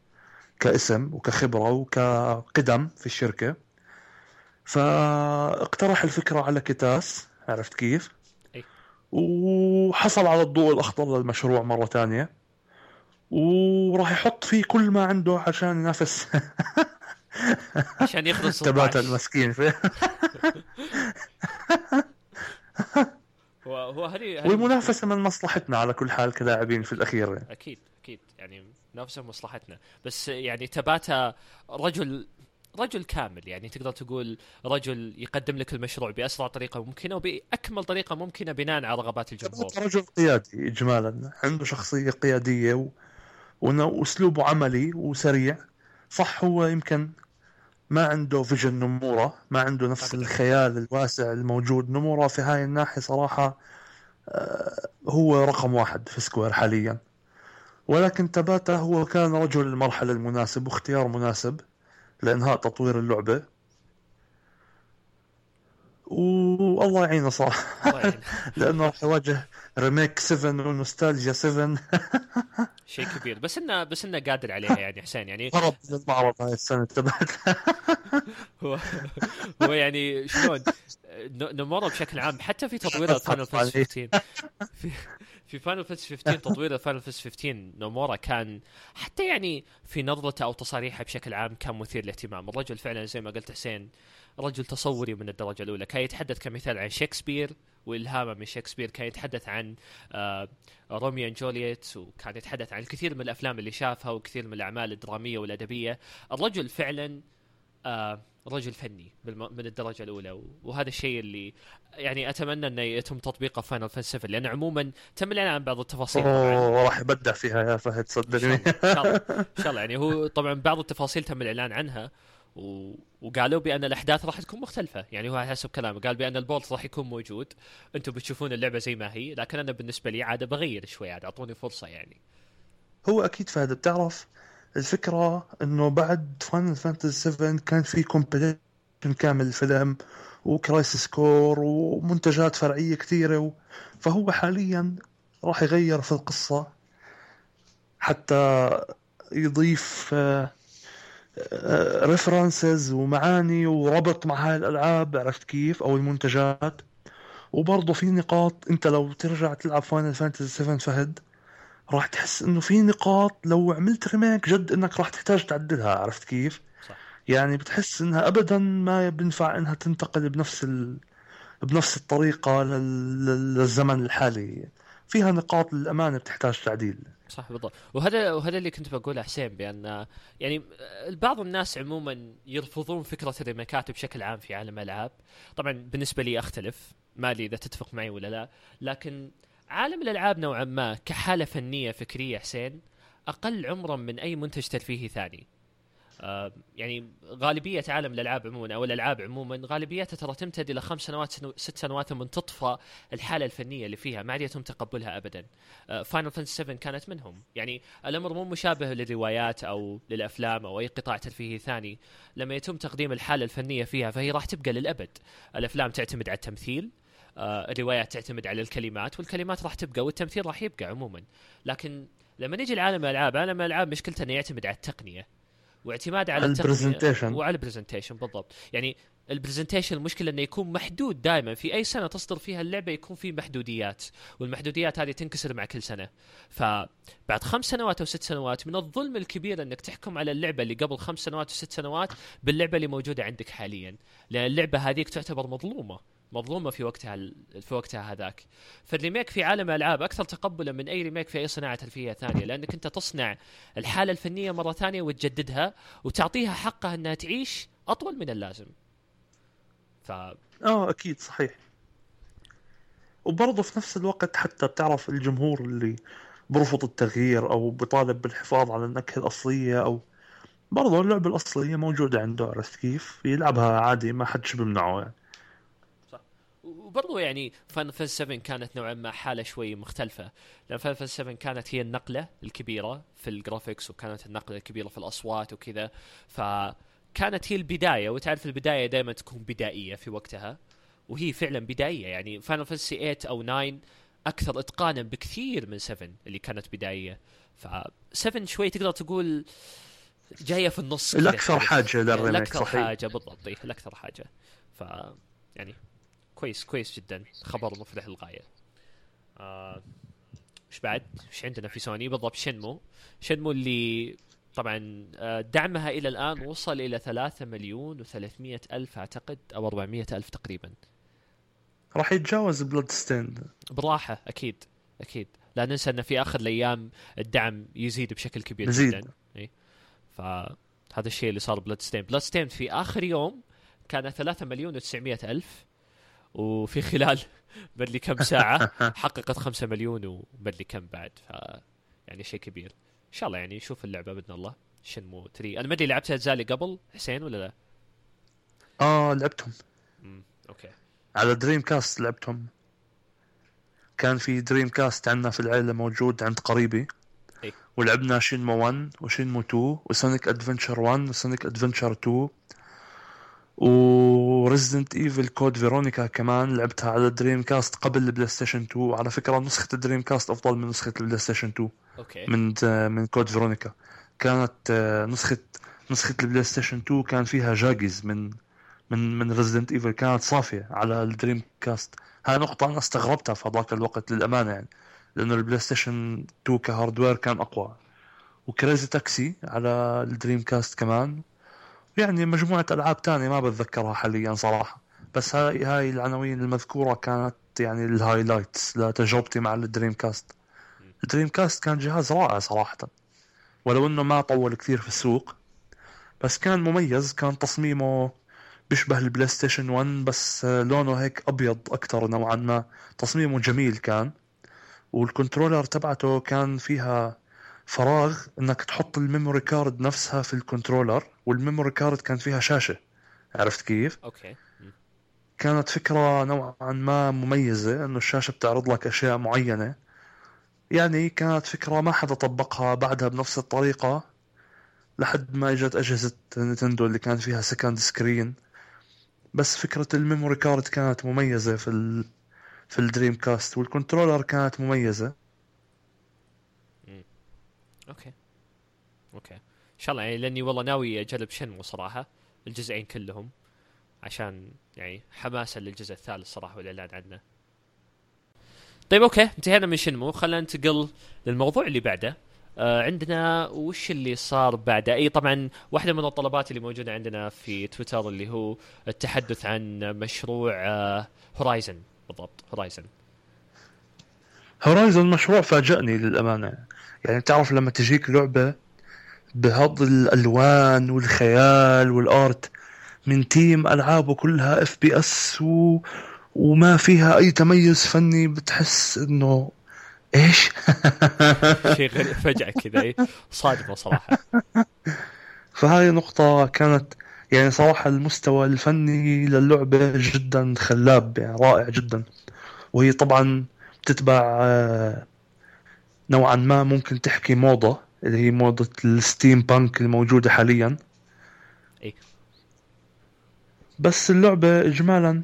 كاسم وكخبرة وكقدم في الشركة فاقترح الفكرة على كيتاسي عرفت كيف؟ أي. وحصل على الضوء الأخضر للمشروع مرة ثانية وراح يحط فيه كل ما عنده عشان ينافس
عشان يخلص
تباتا المسكين
هو هو هذه
والمنافسة من مصلحتنا على كل حال كلاعبين في الأخير
يعني. أكيد أكيد يعني منافسه مصلحتنا. بس يعني تباتا رجل رجل كامل يعني تقدر تقول رجل يقدم لك المشروع بأسرع طريقة ممكنة وبأكمل طريقة ممكنة بناء على رغبات الجمهور.
رجل قيادي اجمالا عنده شخصية قيادية و... واسلوبه عملي وسريع. صح هو يمكن ما عنده فيجن نمورة ما عنده نفس الخيال الواسع الموجود. نمورة في هاي الناحية صراحة آه، هو رقم واحد في Square حاليا. ولكن تباتا هو كان رجل المرحلة المناسب واختيار مناسب لإنهاء تطوير اللعبة. والله يعينه صراحة. لأنه راح يواجه remake 7 ونوستالجيا 7
شيء كبير. بس انه بس إنه قادر عليها يعني حسين. يعني
هرب من المعرض هاي السنة تبعت
هو هو يعني شلون؟ نومورا بشكل عام حتى في تطوير Final Fantasy 15 في في Final Fantasy 15 تطوير Final Fantasy 15 نومورا كان حتى يعني في نظرته أو تصاريحه بشكل عام كان مثير للاهتمام. الرجل فعلا زي ما قلت حسين رجل تصوري من الدرجة الأولى. كان يتحدث كمثال عن شكسبير وإلهامه من شكسبير كان يتحدث عن آه Romeo and Juliet وكان يتحدث عن الكثير من الأفلام اللي شافها وكثير من الأعمال الدرامية والأدبية. الرجل فعلا آه رجل فني من الدرجة الأولى وهذا الشيء اللي يعني أتمنى أنه يتم تطبيقه في Final Fantasy 7 لأن عموما تم الاعلان عن بعض التفاصيل.
أوه راح يبدع فيها يا فهد صدقني. إن
شاء الله إن شاء الله. يعني هو طبعا بعض التفاصيل تم الاعلان عنها و... وقالوا بأن الأحداث راح تكون مختلفة. يعني هو حسب كلامه قال بأن ال plot راح يكون موجود. أنتم بتشوفون اللعبة زي ما هي لكن أنا بالنسبة لي عاد بغير شوي عاد أعطوني فرصة يعني.
هو أكيد فهد بتعرف الفكرة إنه بعد Final Fantasy 7 كان في compilation كامل الفيلم و Crisis Core ومنتجات فرعية كثيرة و... فهو حاليا راح يغير في القصة حتى يضيف references آه، ومعاني وربط مع هاي الألعاب عرفت كيف؟ أو المنتجات. وبرضه في نقاط إنت لو ترجع تلعب Final Fantasy 7 فهد راح تحس إنه في نقاط لو عملت ريميك جد إنك راح تحتاج تعدلها عرفت كيف؟ صح. يعني بتحس إنها ابدا ما بينفع إنها تنتقل بنفس ال... بنفس الطريقة لل... للزمن الحالي. فيها نقاط للأمانة بتحتاج تعديل.
صح بالضبط. وهذا وهذا اللي كنت بقوله حسين بأن يعني بعض الناس عموما يرفضون فكرة الريميكات بشكل عام في عالم الالعاب طبعا بالنسبة لي أختلف ما لي إذا تتفق معي ولا لا. لكن عالم الألعاب نوعا ما كحالة فنية فكرية حسين أقل عمرا من أي منتج ترفيهي ثاني آه يعني غالبية عالم الألعاب عموما أو الألعاب عموما غالبيتها ترى تمتد إلى خمس سنوات سنو ست سنوات من تطفى الحالة الفنية اللي فيها ما عاد يتم تقبلها ابدا. Final Fantasy 7 كانت منهم، يعني الأمر مو مشابه للروايات أو للأفلام أو أي قطاع ترفيهي ثاني، لما يتم تقديم الحالة الفنية فيها فهي راح تبقى للأبد. الأفلام تعتمد على التمثيل، الروايات تعتمد على الكلمات والكلمات راح تبقى والتمثيل راح يبقى عموما. لكن لما نيجي لعالم الألعاب عالم الألعاب مشكلته إنه يعتمد على التقنية واعتماد على ال
presentation.
وعلى ال presentation بالضبط. يعني ال presentation المشكلة إنه يكون محدود دائما في أي سنة تصدر فيها اللعبة يكون في محدوديات والمحدوديات هذه تنكسر مع كل سنة. فبعد خمس سنوات أو ست سنوات من الظلم الكبير إنك تحكم على اللعبة اللي قبل خمس سنوات وست سنوات باللعبة اللي موجودة عندك حاليا. لأن اللعبة هذيك تعتبر مظلومة. مظلومة في وقتها في وقتها هذاك. فال remake في عالم الألعاب أكثر تقبلا من أي remake في أي صناعة ترفيهية ثانية لأنك أنت تصنع الحالة الفنية مرة ثانية وتجددها وتعطيها حقها إنها تعيش أطول من اللازم. ف
آه أكيد صحيح. وبرضه في نفس الوقت حتى بتعرف الجمهور اللي برفض التغيير أو بيطالب بالحفاظ على النكهة الأصلية أو برضه اللعبة الأصلية موجودة عنده عرفت كيف؟ يلعبها عادي ما حدش بيمنعه يعني.
وبرضو يعني Final Fantasy 7 كانت نوعا ما حالة شوي مختلفة. لأن Final Fantasy 7 كانت هي النقلة الكبيرة في ال graphics وكانت النقلة الكبيرة في الأصوات وكذا. فكانت هي البداية وتعرف البداية دائما تكون بدائية في وقتها. وهي فعلا بدائية يعني Final Fantasy 8 أو 9 أكثر اتقانا بكثير من 7 اللي كانت بدائية. ف 7 شوي تقدر تقول جاية في النص الأكثر.
حاجة لل
remake الأكثر
صحيح.
حاجة بالضبط إيه، الأكثر حاجة. ف يعني كويس كويس جدا. خبر مفرح للغاية. آه، إيش بعد؟ إيش عندنا في سوني؟ بالضبط Shenmue. Shenmue اللي طبعا آه، دعمها إلى الآن وصل إلى 3 مليون و300 ألف أعتقد أو 400 ألف تقريبا.
راح يتجاوز Bloodstained
براحة أكيد أكيد. لا ننسى ان في آخر الأيام الدعم يزيد بشكل كبير
يزيد.
جدا. إي. فهذا الشيء اللي صار بلاد ستين بلاد ستين في آخر يوم كان 3 مليون و900 ألف. وفي خلال مدري كم ساعة حققت 5 مليون ومدري كم بعد ف يعني شيء كبير. إن شاء الله يعني نشوف اللعبة بإذن الله. شنمو 3 أنا ما أدري لعبت اجزاء قبل حسين ولا لا؟
آه لعبتهم.
امم okay.
على Dreamcast لعبتهم. كان في Dreamcast عندنا في العيلة موجود عند قريبي.
إيه.
ولعبنا Shenmue 1 و Shenmue 2 و Sonic Adventure 1 و Sonic Adventure 2 و Resident Evil Code Veronica كمان لعبتها على Dreamcast قبل ال PlayStation 2 وعلى فكرة نسخة ال Dreamcast أفضل من نسخة ال PlayStation 2
okay.
من من Code Veronica. كانت آه، نسخة نسخة ال PlayStation 2 كان فيها جاجز من من من Resident Evil. كانت صافية على ال Dreamcast هاي نقطة أنا استغربتها في هذاك الوقت للأمانة يعني لأنه ال PlayStation 2 ك hardware كان أقوى. و Crazy Taxi على ال Dreamcast كمان. يعني مجموعة ألعاب تانية ما بتذكرها حاليا صراحة. بس هاي هاي العناوين المذكورة كانت يعني ال highlights لتجربتي مع ال Dreamcast ال Dreamcast كان جهاز رائع صراحة. ولو إنه ما طول كثير في السوق بس كان مميز كان تصميمه بيشبه ال PlayStation 1 بس لونه هيك أبيض أكثر نوعا ما. تصميمه جميل كان وال controller تبعته كان فيها فراغ إنك تحط ال memory card نفسها في ال controller وال memory card كان فيها شاشة. عرفت كيف؟
okay.
كانت فكرة نوعا ما مميزة إنه الشاشة بتعرض لك أشياء معينة. يعني كانت فكرة ما حدا طبقها بعدها بنفس الطريقة لحد ما إجت أجهزة Nintendo اللي كان فيها second screen بس فكرة ال memory card كانت مميزة في ال... في ال Dreamcast وال controller كانت مميزة.
okay. okay. إن شاء الله يعني لأني والله ناوي أجرب Shenmue صراحة الجزئين كلهم عشان يعني حماسا للجزء الثالث صراحة والإعلان عنه. طيب okay. انتهينا من Shenmue. خلينا ننتقل للموضوع اللي بعده. آه عندنا وش اللي صار بعده؟ إي طبعا واحدة من الطلبات اللي موجودة عندنا في تويتر اللي هو التحدث عن مشروع آه Horizon بالضبط Horizon
Horizon مشروع فاجأني للأمانة. يعني تعرف لما تجيك لعبة بهذ الألوان والخيال وال art من team ألعابه كلها FPS و... وما فيها أي تميز فني بتحس إنه إيش؟
شيء غريب فجأة كذا إيه، صادمة صراحة.
فهاي نقطة كانت يعني صراحة المستوى الفني للعبة جدا خلاب يعني رائع جدا. وهي طبعا بتتبع آه، نوعا ما ممكن تحكي موضة اللي هي موضة الستيم بانك الموجودة حاليا.
اي
بس اللعبة إجمالا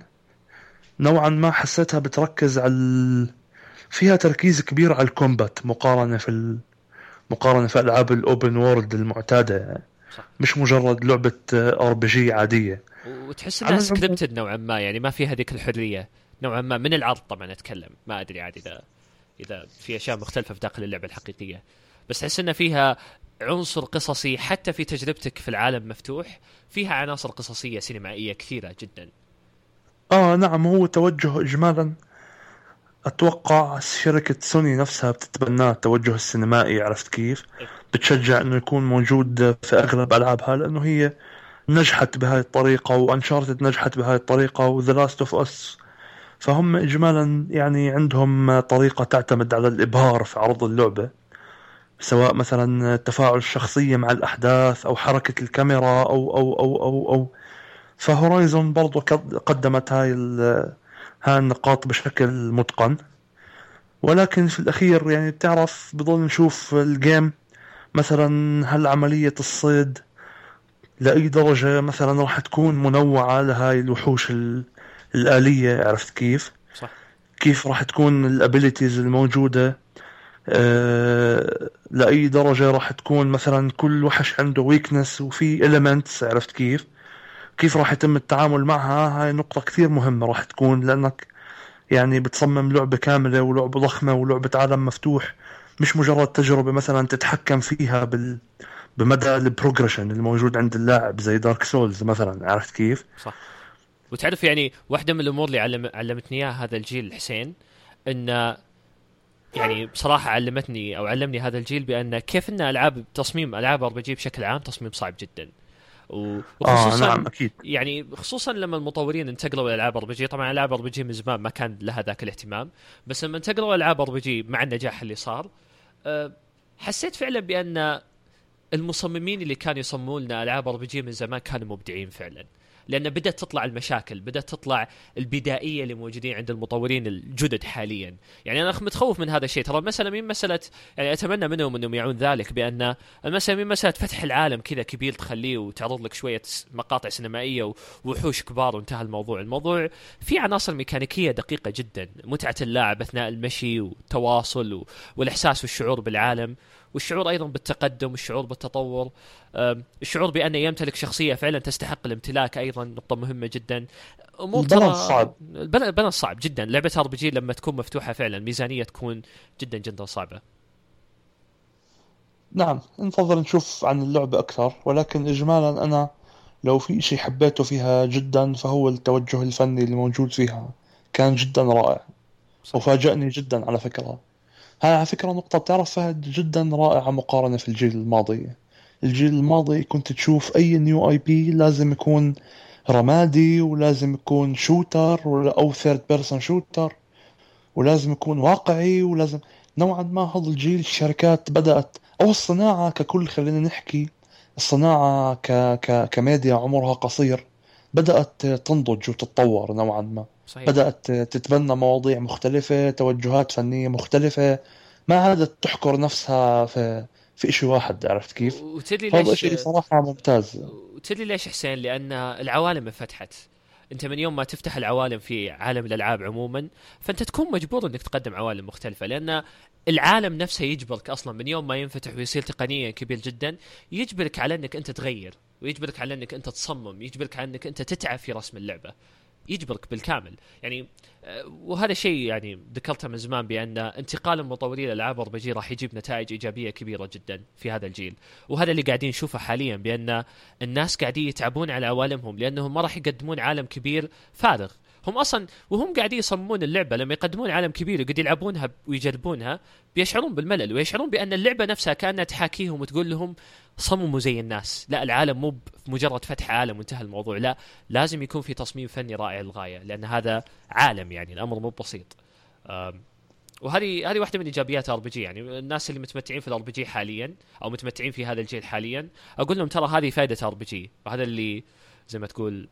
نوعا ما حسيتها بتركز على ال... فيها تركيز كبير على ال combat مقارنة في ال... مقارنة في ألعاب ال open world المعتادة. صح. مش مجرد لعبة RPG عادية.
وتحس إنها scripted نوعا ما يعني ما فيها هذيك الحرية. نوعا ما من العرض طبعا أتكلم. ما أدري عاد اذا إذا في أشياء مختلفة في داخل اللعبة الحقيقية. بس تحس ان فيها عنصر قصصي حتى في تجربتك في العالم مفتوح فيها عناصر قصصية سينمائية كثيرة جدا.
آه نعم هو توجه اجمالا. أتوقع شركة سوني نفسها بتتبناه التوجه السينمائي عرفت كيف؟ بتشجع إنه يكون موجود في أغلب ألعابها لأنه هي نجحت بهاي الطريقة و Uncharted نجحت بهاي الطريقة و The Last of Us فهم اجمالا يعني عندهم طريقة تعتمد على الإبهار في عرض اللعبة سواء مثلا تفاعل الشخصية مع الأحداث أو حركة الكاميرا أو أو أو أو, أو. ف Horizon برضو قدمت هاي هاي النقاط بشكل متقن. ولكن في الأخير يعني بتعرف بضل نشوف ال game مثلا هل عملية الصيد لأي درجة مثلا راح تكون منوعة لهاي الوحوش الآلية عرفت كيف؟ صح كيف راح تكون ال abilities الموجودة أه لأي درجة راح تكون مثلا كل وحش عنده weakness وفي elements عرفت كيف؟ كيف راح يتم التعامل معها هاي نقطة كثير مهمة راح تكون لأنك يعني بتصمم لعبة كاملة ولعبة ضخمة ولعبة عالم مفتوح مش مجرد تجربة مثلا تتحكم فيها بال بمدى ال progression الموجود عند اللاعب زي Dark Souls مثلا عرفت كيف؟
صح وتعرف يعني واحدة من الأمور اللي علم... علمتني إياها هذا الجيل حسين إن يعني بصراحة علمتني أو علمني هذا الجيل بأن كيف أن ألعاب تصميم ألعاب RPG بشكل عام تصميم صعب جدا.
وخصوصا آه نعم أكيد.
يعني خصوصا لما المطورين انتقلوا إلى ألعاب ار جي طبعا ألعاب ار جي من زمان ما كان لها ذاك الاهتمام بس لما انتقلوا ألعاب RPG مع النجاح اللي صار أه حسيت فعلا بأن المصممين اللي كانوا يصممون لنا ألعاب RPG من زمان كانوا مبدعين فعلا. لأن بدأت تطلع المشاكل بدأت تطلع البدائية اللي موجودين عند المطورين الجدد حاليا. يعني أنا متخوف من هذا الشيء. ترى المسألة مين مساله يعني أتمنى منهم أنهم يعون ذلك بأن المسألة مين مسألة فتح العالم كذا كبير تخليه وتعرض لك شوية مقاطع سينمائية ووحوش كبار وانتهى الموضوع. الموضوع في عناصر ميكانيكية دقيقة جدا. متعة اللاعب أثناء المشي والتواصل والإحساس والشعور بالعالم. والشعور أيضا بالتقدم والشعور بالتطور. الشعور بانه يمتلك شخصية فعلا تستحق الامتلاك أيضا نقطة مهمة جدا.
أمور ال balance صعب.
ال balance صعب جدا. لعبة RPG لما تكون مفتوحة فعلا ميزانية تكون جدا جدا صعبة.
نعم نفضل نشوف عن اللعبة أكثر ولكن اجمالا أنا لو في شيء حبيته فيها جدا فهو التوجه الفني اللي موجود فيها. كان جدا رائع. وفاجأني جدا على فكرة. هاي على فكرة نقطة بتعرف فهد جدا رائعة مقارنة في الجيل الماضي. الجيل الماضي كنت تشوف أي new IP لازم يكون رمادي ولازم يكون shooter أو third person shooter ولازم يكون واقعي ولازم نوعا ما هذا الجيل الشركات بدأت أو الصناعة ككل خلينا نحكي الصناعة ك... ك... كميديا عمرها قصير. بدأت تنضج وتتطور نوعا ما صحيح. بدأت تتبنى مواضيع مختلفة توجهات فنية مختلفة ما عادت تحكر نفسها في في شيء واحد عرفت كيف؟
وتدري ليش هذا
شيء صراحة ممتاز
وتدري ليش حسين؟ لأن العوالم انفتحت أنت من يوم ما تفتح العوالم في عالم الألعاب عموما فأنت تكون مجبور إنك تقدم عوالم مختلفة لأن العالم نفسه يجبرك أصلا من يوم ما ينفتح ويصير تقنيا كبير جدا يجبرك على إنك أنت تغير ويجبرك على انك انت تصمم يجبرك على انك انت تتعب في رسم اللعبة. يجبرك بالكامل. يعني آه، وهذا شيء يعني ذكرته من زمان بأن انتقال المطورين الالعاب ار بي راح يجيب نتائج إيجابية كبيرة جدا في هذا الجيل. وهذا اللي قاعدين نشوفه حاليا بأن الناس قاعدين يتعبون على عوالمهم لأنهم ما راح يقدمون عالم كبير فارغ. هم أصلا وهم قاعدين يصممون اللعبة لما يقدمون عالم كبير وقد يلعبونها ويجربونها بيشعرون بالملل ويشعرون بأن اللعبة نفسها كأنها تحاكيهم وتقول لهم صمموا زي الناس. لا العالم مو مجرد فتح عالم وانتهى الموضوع. لا لازم يكون في تصميم فني رائع للغاية لأن هذا عالم يعني الأمر مو بسيط. وهذه هذه واحدة من إيجابيات RPG يعني. الناس اللي متمتعين في ال RPG حاليا أو متمتعين في هذا الجيل حاليا أقول لهم ترى هذه فائده RPG. وهذا اللي زي ما تقول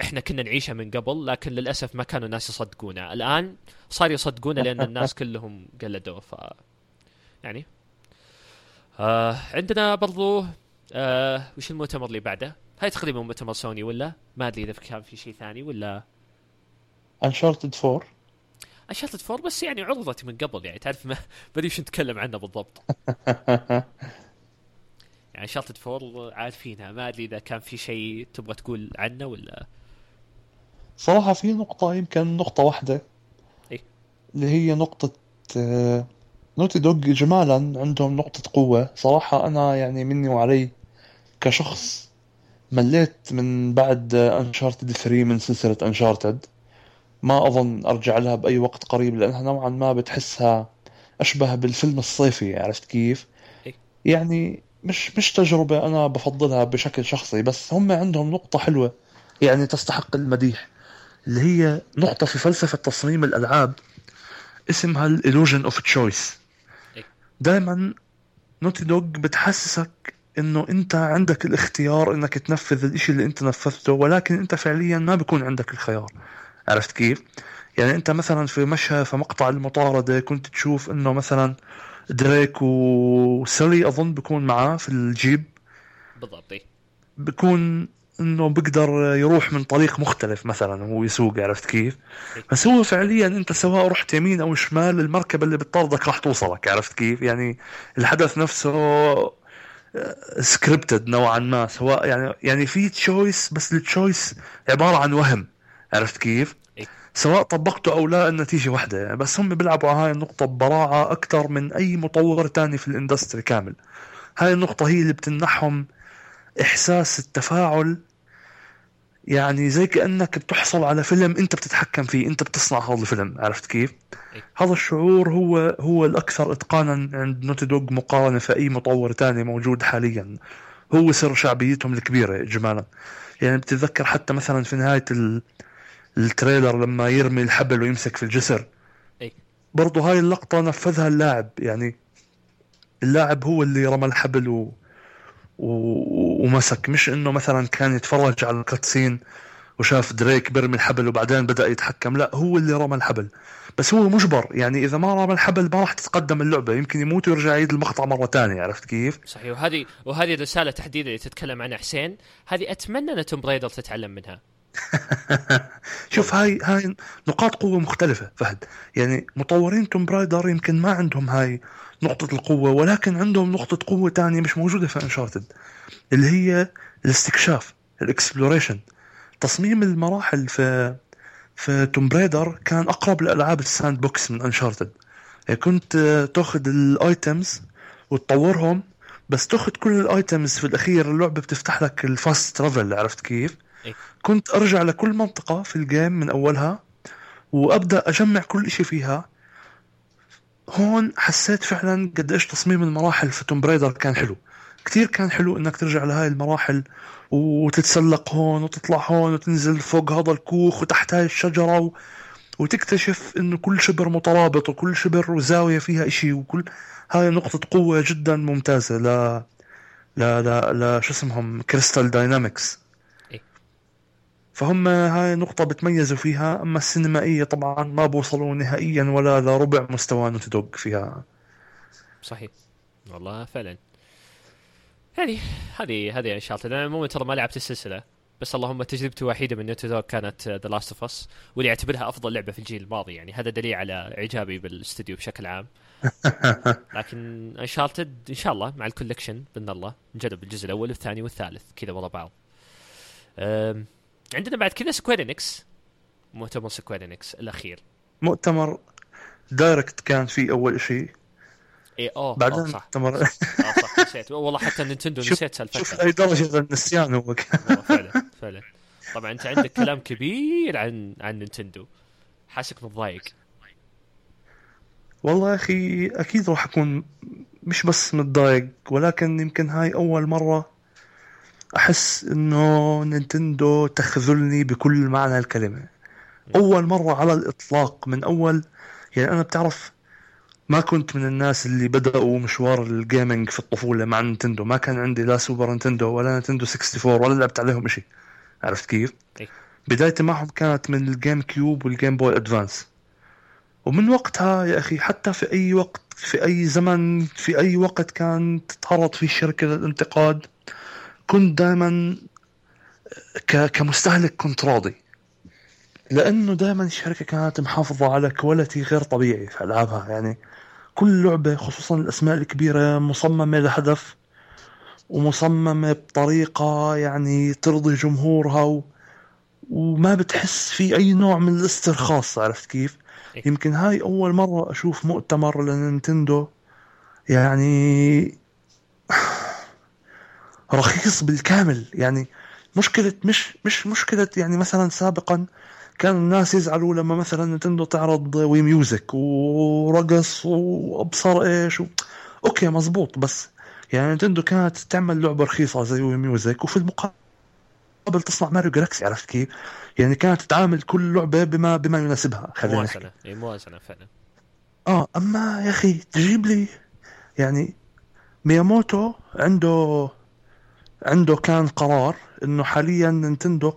إحنا كنا نعيشها من قبل لكن للأسف ما كانوا الناس يصدقونا. الآن صار يصدقونا لأن الناس كلهم قلدوه ف يعني. آه عندنا برضو آه وش المؤتمر اللي بعده؟ هاي تقريبا مؤتمر سوني ولا؟ ما أدري إذا كان في شيء ثاني ولا؟
انشارتد 4
انشارتد 4 بس يعني عرضت من قبل يعني تعرف ما أدري وش نتكلم عنه بالضبط. انشارتد 4 عارفينها ما أدري إذا كان في شيء تبغى تقول عنه ولا؟
صراحة في نقطة يمكن نقطة واحدة
إيه؟
اللي هي نقطة نوتي دوغ إجمالا عندهم نقطة قوة صراحة أنا يعني مني وعلي كشخص مليت من بعد انشارتد 3 من سلسلة انشارتد ما أظن أرجع لها بأي وقت قريب لأنها نوعا ما بتحسها أشبه بالفيلم الصيفي عرفت كيف؟
إيه.
يعني مش مش تجربة أنا بفضلها بشكل شخصي بس هم عندهم نقطة حلوة يعني تستحق المديح اللي هي نقطة في فلسفة تصميم الألعاب اسمها ال illusion of choice دائما Naughty Dog بتحسسك إنه أنت عندك الاختيار إنك تنفذ الإشي اللي أنت نفذته ولكن أنت فعليا ما بيكون عندك الخيار عرفت كيف؟ يعني أنت مثلا في مشهد في مقطع المطاردة كنت تشوف إنه مثلا Drake و Sully أظن بكون معاه في الجيب
بالضبط إيه.
بكون إنه بقدر يروح من طريق مختلف مثلا وهو يسوق عرفت كيف؟ بس هو فعليا أنت سواء رحت يمين أو شمال المركبة اللي بتطاردك راح توصلك عرفت كيف؟ يعني الحدث نفسه scripted نوعا ما سواء يعني يعني في تشويس بس التشويس عبارة عن وهم عرفت كيف؟
إيه.
سواء طبقته أو لا النتيجة واحدة يعني بس هم بيلعبوا على هاي النقطة ببراعه أكثر من أي مطور تاني في ال industry كامل هاي النقطة هي اللي بتمنحهم إحساس التفاعل يعني زي كأنك بتحصل على فيلم أنت بتتحكم فيه أنت بتصنع هذا الفيلم عرفت كيف
إيه.
هذا الشعور هو هو الأكثر إتقانا عند Naughty Dog مقارنة في أي مطور تاني موجود حاليا هو سر شعبيتهم الكبيرة اجمالا يعني بتتذكر حتى مثلا في نهاية ال... ال trailer لما يرمي الحبل ويمسك في الجسر
إيه.
برضو هاي اللقطة نفذها اللاعب يعني اللاعب هو اللي رمى الحبل و... و... ومسك مش إنه مثلا كان يتفرج على ال cutscene وشاف دريك بيرمي الحبل وبعدين بدأ يتحكم. لا هو اللي رمى الحبل. بس هو مجبر. يعني إذا ما رمى الحبل ما راح تتقدم اللعبة. يمكن يموت ويرجع يعيد المقطع مرة ثانية. عرفت كيف؟
صحيح. وهذه وهذه الرساله تحديدا اللي تتكلم عنها حسين. هذه أتمنى أن Tomb Raider تتعلم منها.
شوف هاي هاي نقاط قوة مختلفة فهد. يعني مطورين Tomb Raider يمكن ما عندهم هاي نقطة القوة ولكن عندهم نقطة قوة تانية مش موجودة في Uncharted اللي هي الاستكشاف ال exploration. تصميم المراحل في في Tomb Raider كان أقرب لألعاب ال sandbox من Uncharted يعني كنت تأخذ ال items وتطورهم بس تأخذ كل ال items في الأخير. اللعبة بتفتح لك ال fast travel عرفت كيف؟
إيه.
كنت أرجع لكل منطقة في ال game من أولها وأبدأ أجمع كل شيء فيها. هون حسيت فعلا قديش تصميم المراحل في Tomb Raider كان حلو. كتير كان حلو إنك ترجع لهاي المراحل وتتسلق هون وتطلع هون وتنزل فوق هذا الكوخ وتحت هاي الشجرة و... وتكتشف إنه كل شبر مترابط وكل شبر وزاوية فيها إشي وكل هاي نقطة قوة جدا ممتازة. ل لا لا لا شو اسمهم؟ Crystal
Dynamics.
فهم هاي نقطة بتميزوا فيها. أما السينمائية طبعا ما بوصلوا نهائيا ولا لربع مستوى Naughty فيها.
صحيح. والله فعلا. يعني هذه هذه انشارتد أنا عموما ترى ما لعبت السلسلة. بس اللهم تجربتي الوحيده من Naughty Dog كانت The Last of Us واللي اعتبرها أفضل لعبة في الجيل الماضي. يعني هذا دليل على إعجابي بالاستوديو بشكل عام. لكن Uncharted إن شاء الله مع ال collection بإذن الله نجرب الجزء الأول والثاني والثالث كذا ورا بعض. عندنا بعد كذا Square Enix مؤتمر Square Enix الأخير.
مؤتمر Direct كان فيه أول شيء.
اي أوه
بعدين
أوه نسيت. والله حتى نينتندو نسيت سالفتها
شوف اي درجة النسيان هو.
فعلا فعلا. طبعا أنت عندك كلام كبير عن عن نينتندو. حاسك متضايق.
والله يا أخي أكيد راح أكون مش بس متضايق ولكن يمكن هاي أول مرة أحس إنه نينتندو تخذلني بكل معنى الكلمة. أول مرة على الإطلاق من أول يعني أنا بتعرف ما كنت من الناس اللي بدأوا مشوار ال gaming في الطفولة مع نينتندو ما كان عندي لا Super Nintendo ولا نينتندو 64 ولا لعبت عليهم شيء عرفت كيف؟
إيه.
بدايتي معهم كانت من ال GameCube وال Game Boy Advance ومن وقتها يا أخي حتى في أي وقت في أي زمن في أي وقت كان تتعرض فيه الشركة للانتقاد كنت دائما كمستهلك كنت راضي لأنه دائما الشركة كانت محافظة على quality غير طبيعي في ألعابها يعني كل لعبة خصوصا الأسماء الكبيرة مصممة لهدف ومصممة بطريقة يعني ترضي جمهورها و... وما بتحس في أي نوع من الاسترخاص عرفت كيف؟
إيه.
يمكن هاي أول مرة أشوف مؤتمر لنينتندو يعني رخيص بالكامل يعني مشكلة مش مش مشكلة يعني مثلا سابقا كان الناس يزعلوا لما مثلا نتندو تعرض Wii Music ورقص وابصر إيش و... okay مزبوط بس يعني نتندو كانت تعمل لعبة رخيصة زي Wii Music وفي المقابل تصنع Mario Galaxy عرفت كيف؟ يعني كانت تعامل كل لعبة بما بما يناسبها خلينا
موازنة إي موازنة فعلا.
آه أما يا أخي تجيب لي يعني مياموتو عنده عنده كان قرار إنه حاليا نينتندو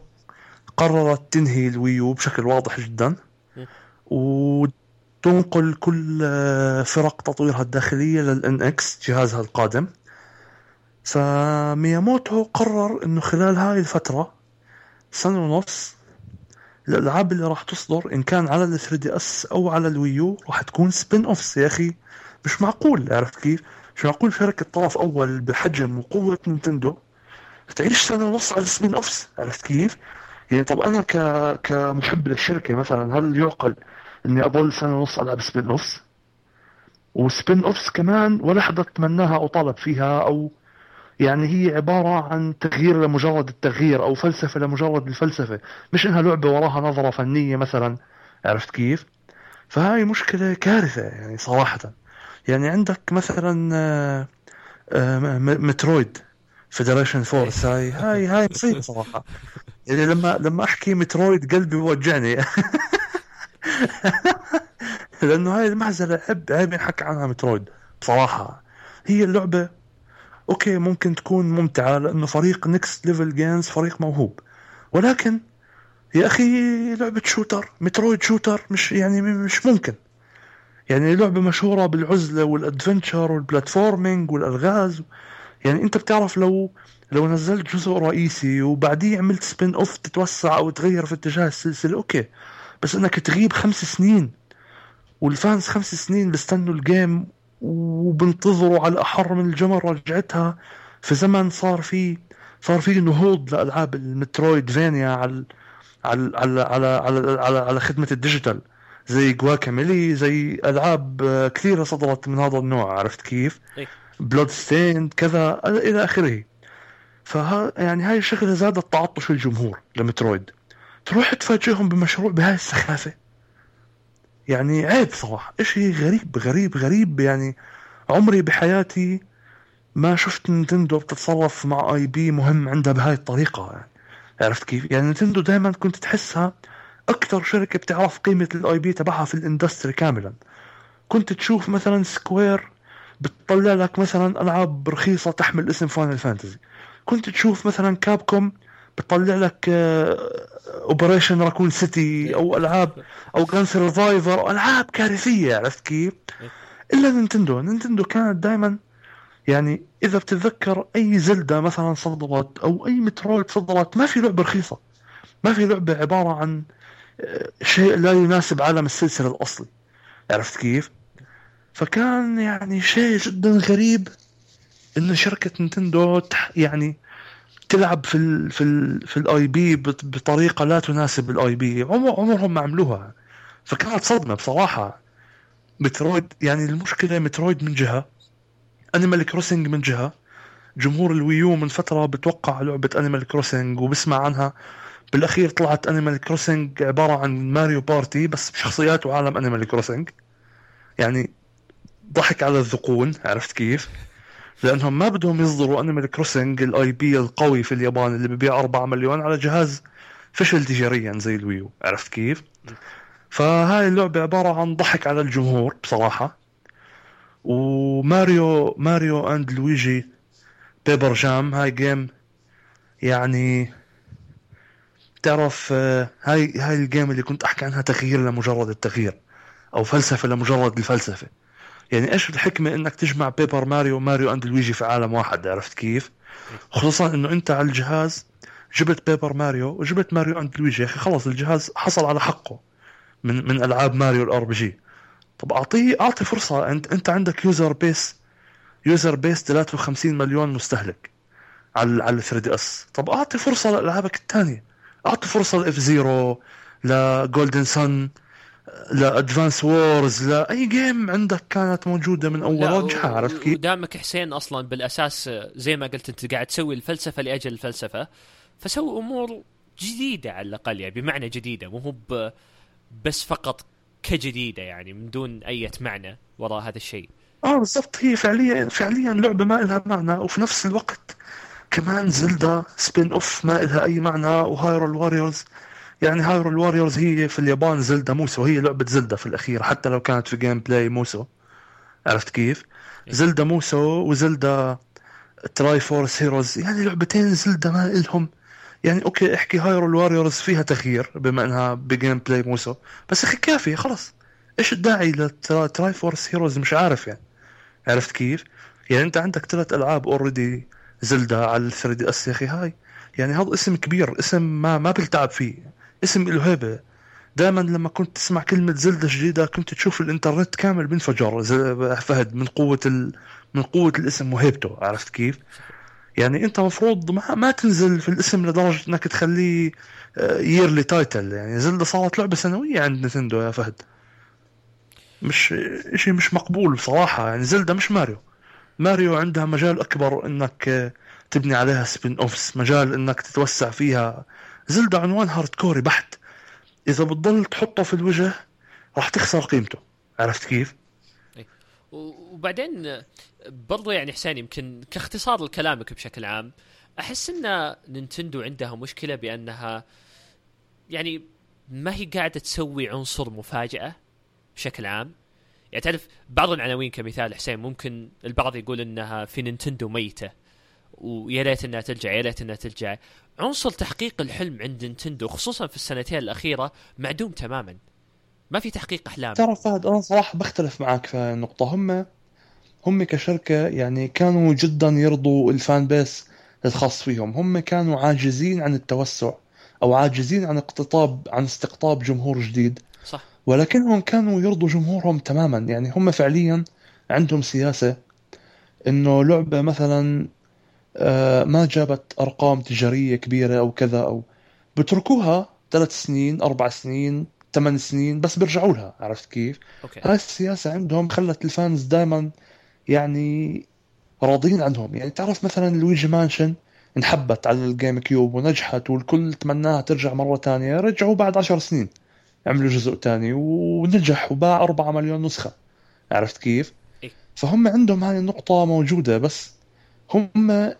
قررت تنهي ال Wii U بشكل واضح جدا وتنقل كل فرق تطويرها الداخلية لل NX جهازها القادم فمياموتو قرر إنه خلال هاي الفترة سنة ونص الألعاب اللي راح تصدر إن كان على ال 3DS أو على ال Wii U راح تكون spin-offs يا أخي مش معقول عرفت كيف؟ مش معقول شركة طرف أول بحجم وقوة نينتندو تعيش سنة ونص على spin-offs عرفت كيف؟ يعني طب أنا ك... كمحب للشركة مثلا هل يعقل إني أضل سنة ونص العب spin-offs؟ و spin-offs كمان ولا حدا تمناها أو طلب فيها أو يعني هي عبارة عن تغيير لمجرد التغيير أو فلسفة لمجرد الفلسفة. مش إنها لعبة وراها نظرة فنية مثلا عرفت كيف؟ فهاي مشكلة كارثة يعني صراحة. يعني عندك مثلا آه، آه، Metroid. Federation Force هاي هاي هاي مصيبة صراحة. يعني لما لما أحكي Metroid قلبي بوجعني. لأنه هاي المعزلة عيب عيب ينحكى عنها Metroid بصراحة هي اللعبة okay ممكن تكون ممتعة لأنه فريق Next Level Games فريق موهوب. ولكن يا أخي لعبة shooter Metroid shooter مش يعني مش ممكن. يعني لعبة مشهورة بالعزلة وال adventure وال platforming والألغاز يعني انت بتعرف لو لو نزلت جزء رئيسي وبعديه عملت spin-off تتوسع أو تغير في اتجاه السلسلة okay. بس إنك تغيب خمس سنين وال fans خمس سنين بيستنوا ال game وبنتظروا على أحر من الجمر رجعتها في زمن صار في صار في نهوض لألعاب المترويدفينيا على على على على على, على, على خدمة ال digital. زي جواكاميلي زي ألعاب كثيرة صدرت من هذا النوع عرفت كيف؟ بلود ستيند كذا إلى آخره. فها يعني هاي الشغلة زادت تعطش الجمهور لمترويد. تروح تفاجئهم بمشروع بهاي السخافة. يعني عيب صراحة. إشي غريب غريب غريب. يعني عمري بحياتي ما شفت نينتندو بتتصرف مع IP مهم عندها بهاي الطريقة. يعني عرفت كيف؟ يعني نينتندو دائما كنت تحسها أكثر شركة بتعرف قيمة ال IP تبعها في ال industry كاملا. كنت تشوف مثلا سكوير بتطلع لك مثلا ألعاب رخيصة تحمل اسم فاينل فانتزي كنت تشوف مثلا كابكوم بتطلع لك اوبريشن راكون سيتي أو ألعاب أو جان سرفايفر ألعاب كارثية عرفت كيف؟ إلا نينتندو نينتندو كانت دائما يعني إذا بتتذكر أي زلدا مثلا صدرت أو أي مترويد صدرت ما في لعبة رخيصة ما في لعبة عبارة عن آه، شيء لا يناسب عالم السلسلة الأصلي عرفت كيف؟ فكان يعني شيء جدا غريب إن شركة نينتندو يعني تلعب في ال في ال في ال IP بطريقة لا تناسب ال IP عمر عمرهم ما عملوها. فكانت صدمة بصراحة. مترويد يعني المشكلة مترويد من جهة أنيمال كروسنج من جهة. جمهور الوي يو من فترة بتوقع لعبة أنيمال كروسنج وبسمع عنها. بالأخير طلعت أنيمال كروسنج عبارة عن ماريو بارتي بس بشخصيات وعالم أنيمال كروسنج يعني ضحك على الذقون عرفت كيف؟ لأنهم ما بدهم يصدروا انيمال كروسنج ال IP القوي في اليابان اللي ببيع 4 مليون على جهاز فشل تجاريا زي الوي يو عرفت كيف؟ فهاي اللعبة عبارة عن ضحك على الجمهور بصراحة. وماريو ماريو أند لويجي بيبر جام هاي game يعني تعرف آه، هاي هاي ال game اللي كنت أحكي عنها تغيير لمجرد التغيير أو فلسفة لمجرد الفلسفة. يعني إيش الحكمة إنك تجمع بيبر ماريو وماريو أند لويجي في عالم واحد؟ عرفت كيف؟ خصوصا إنه أنت على الجهاز جبت بيبر ماريو وجبت ماريو أند لويجي. يا أخي خلص الجهاز حصل على حقه من من ألعاب ماريو ال RPG. طب أعطيه أعطي فرصة. أنت أنت عندك user base user base 53 مليون مستهلك على على 3 دي اس طب أعطي فرصة لألعابك الثانية. أعطي فرصة لإف زيرو لجولدن سن لأدفانس وورز لأي game عندك كانت موجودة من أول رجعها عرفت كيف؟
ودامك حسين أصلا بالأساس زي ما قلت أنت قاعد تسوي الفلسفة لأجل الفلسفة فسوي أمور جديدة على الأقل يعني بمعنى جديدة مو هو بس فقط كجديدة يعني من دون أي معنى وراء هذا الشيء.
آه بالضبط هي فعليا فعليا لعبة ما لها معنى وفي نفس الوقت كمان زلدا spin-off ما لها أي معنى وهايرول واريورز يعني هايرول واريورز هي في اليابان زلدا موسو هي لعبة زلدا في الأخير حتى لو كانت في gameplay موسو. عرفت كيف؟ إيه. زلدا موسو وزلدا تراي فورس هيروز يعني لعبتين زلدا ما لهم. يعني okay احكي هايرول واريورز فيها تغيير بما إنها ب gameplay موسو. بس أخي كافي خلص إيش الداعي لتراي فورس هيروز مش عارف يعني. عرفت كيف؟ يعني أنت عندك ثلاث ألعاب already زلدا على ال 3 دي أس يا أخي هاي. يعني هذا اسم كبير اسم ما ما بلتعب فيه. اسم له هيبه دائما لما كنت تسمع كلمة زلدا جديدة كنت تشوف الإنترنت كامل بينفجر فهد من قوة ال... من قوة الاسم وهيبته عرفت كيف؟ يعني أنت مفروض ما, ما تنزل في الاسم لدرجة إنك تخليه yearly title يعني زلدا صارت لعبة سنوية عند نينتندو يا فهد. مش إشي مش مقبول بصراحة. يعني زلدا مش ماريو. ماريو عندها مجال أكبر إنك تبني عليها spin-offs مجال إنك تتوسع فيها زلدا عنوان hardcore بحت إذا بتضل تحطه في الوجه راح تخسر قيمته عرفت كيف؟
إيه. وبعدين برضو يعني حسين يمكن كاختصار لكلامك بشكل عام أحس إن نينتندو عندها مشكلة بأنها يعني ما هي قاعدة تسوي عنصر مفاجأة بشكل عام يعني تعرف بعض العناوين كمثال حسين ممكن البعض يقول إنها في نينتندو ميتة ويا ريت إنها ترجع يا ريت إنها ترجع. عنصر تحقيق الحلم عند نينتندو خصوصا في السنتين الأخيرة معدوم تماما. ما في تحقيق أحلام.
ترى فهد أنا صراحة بختلف معك في النقطة. هم هم كشركة يعني كانوا جدا يرضوا الفان بيس الخاص فيهم. هم كانوا عاجزين عن التوسع أو عاجزين عن اقتطاب عن استقطاب جمهور جديد.
صح.
ولكنهم كانوا يرضوا جمهورهم تماما. يعني هم فعليا عندهم سياسة إنه لعبة مثلا ما جابت أرقام تجارية كبيرة أو كذا أو بتركوها ثلاث سنين أربع سنين ثمان سنين بس بيرجعوا لها عرفت كيف؟
okay.
هاي السياسة عندهم خلت ال fans دائما يعني راضيين عنهم يعني تعرف مثلا لويجي مانشن انحبت على الجيم كيوب ونجحت والكل تمناها ترجع مرة تانية رجعوا بعد عشر سنين عملوا جزء تاني ونجح وباع أربعة مليون نسخة عرفت كيف؟
إيه؟
فهم عندهم هاي النقطة موجودة بس هم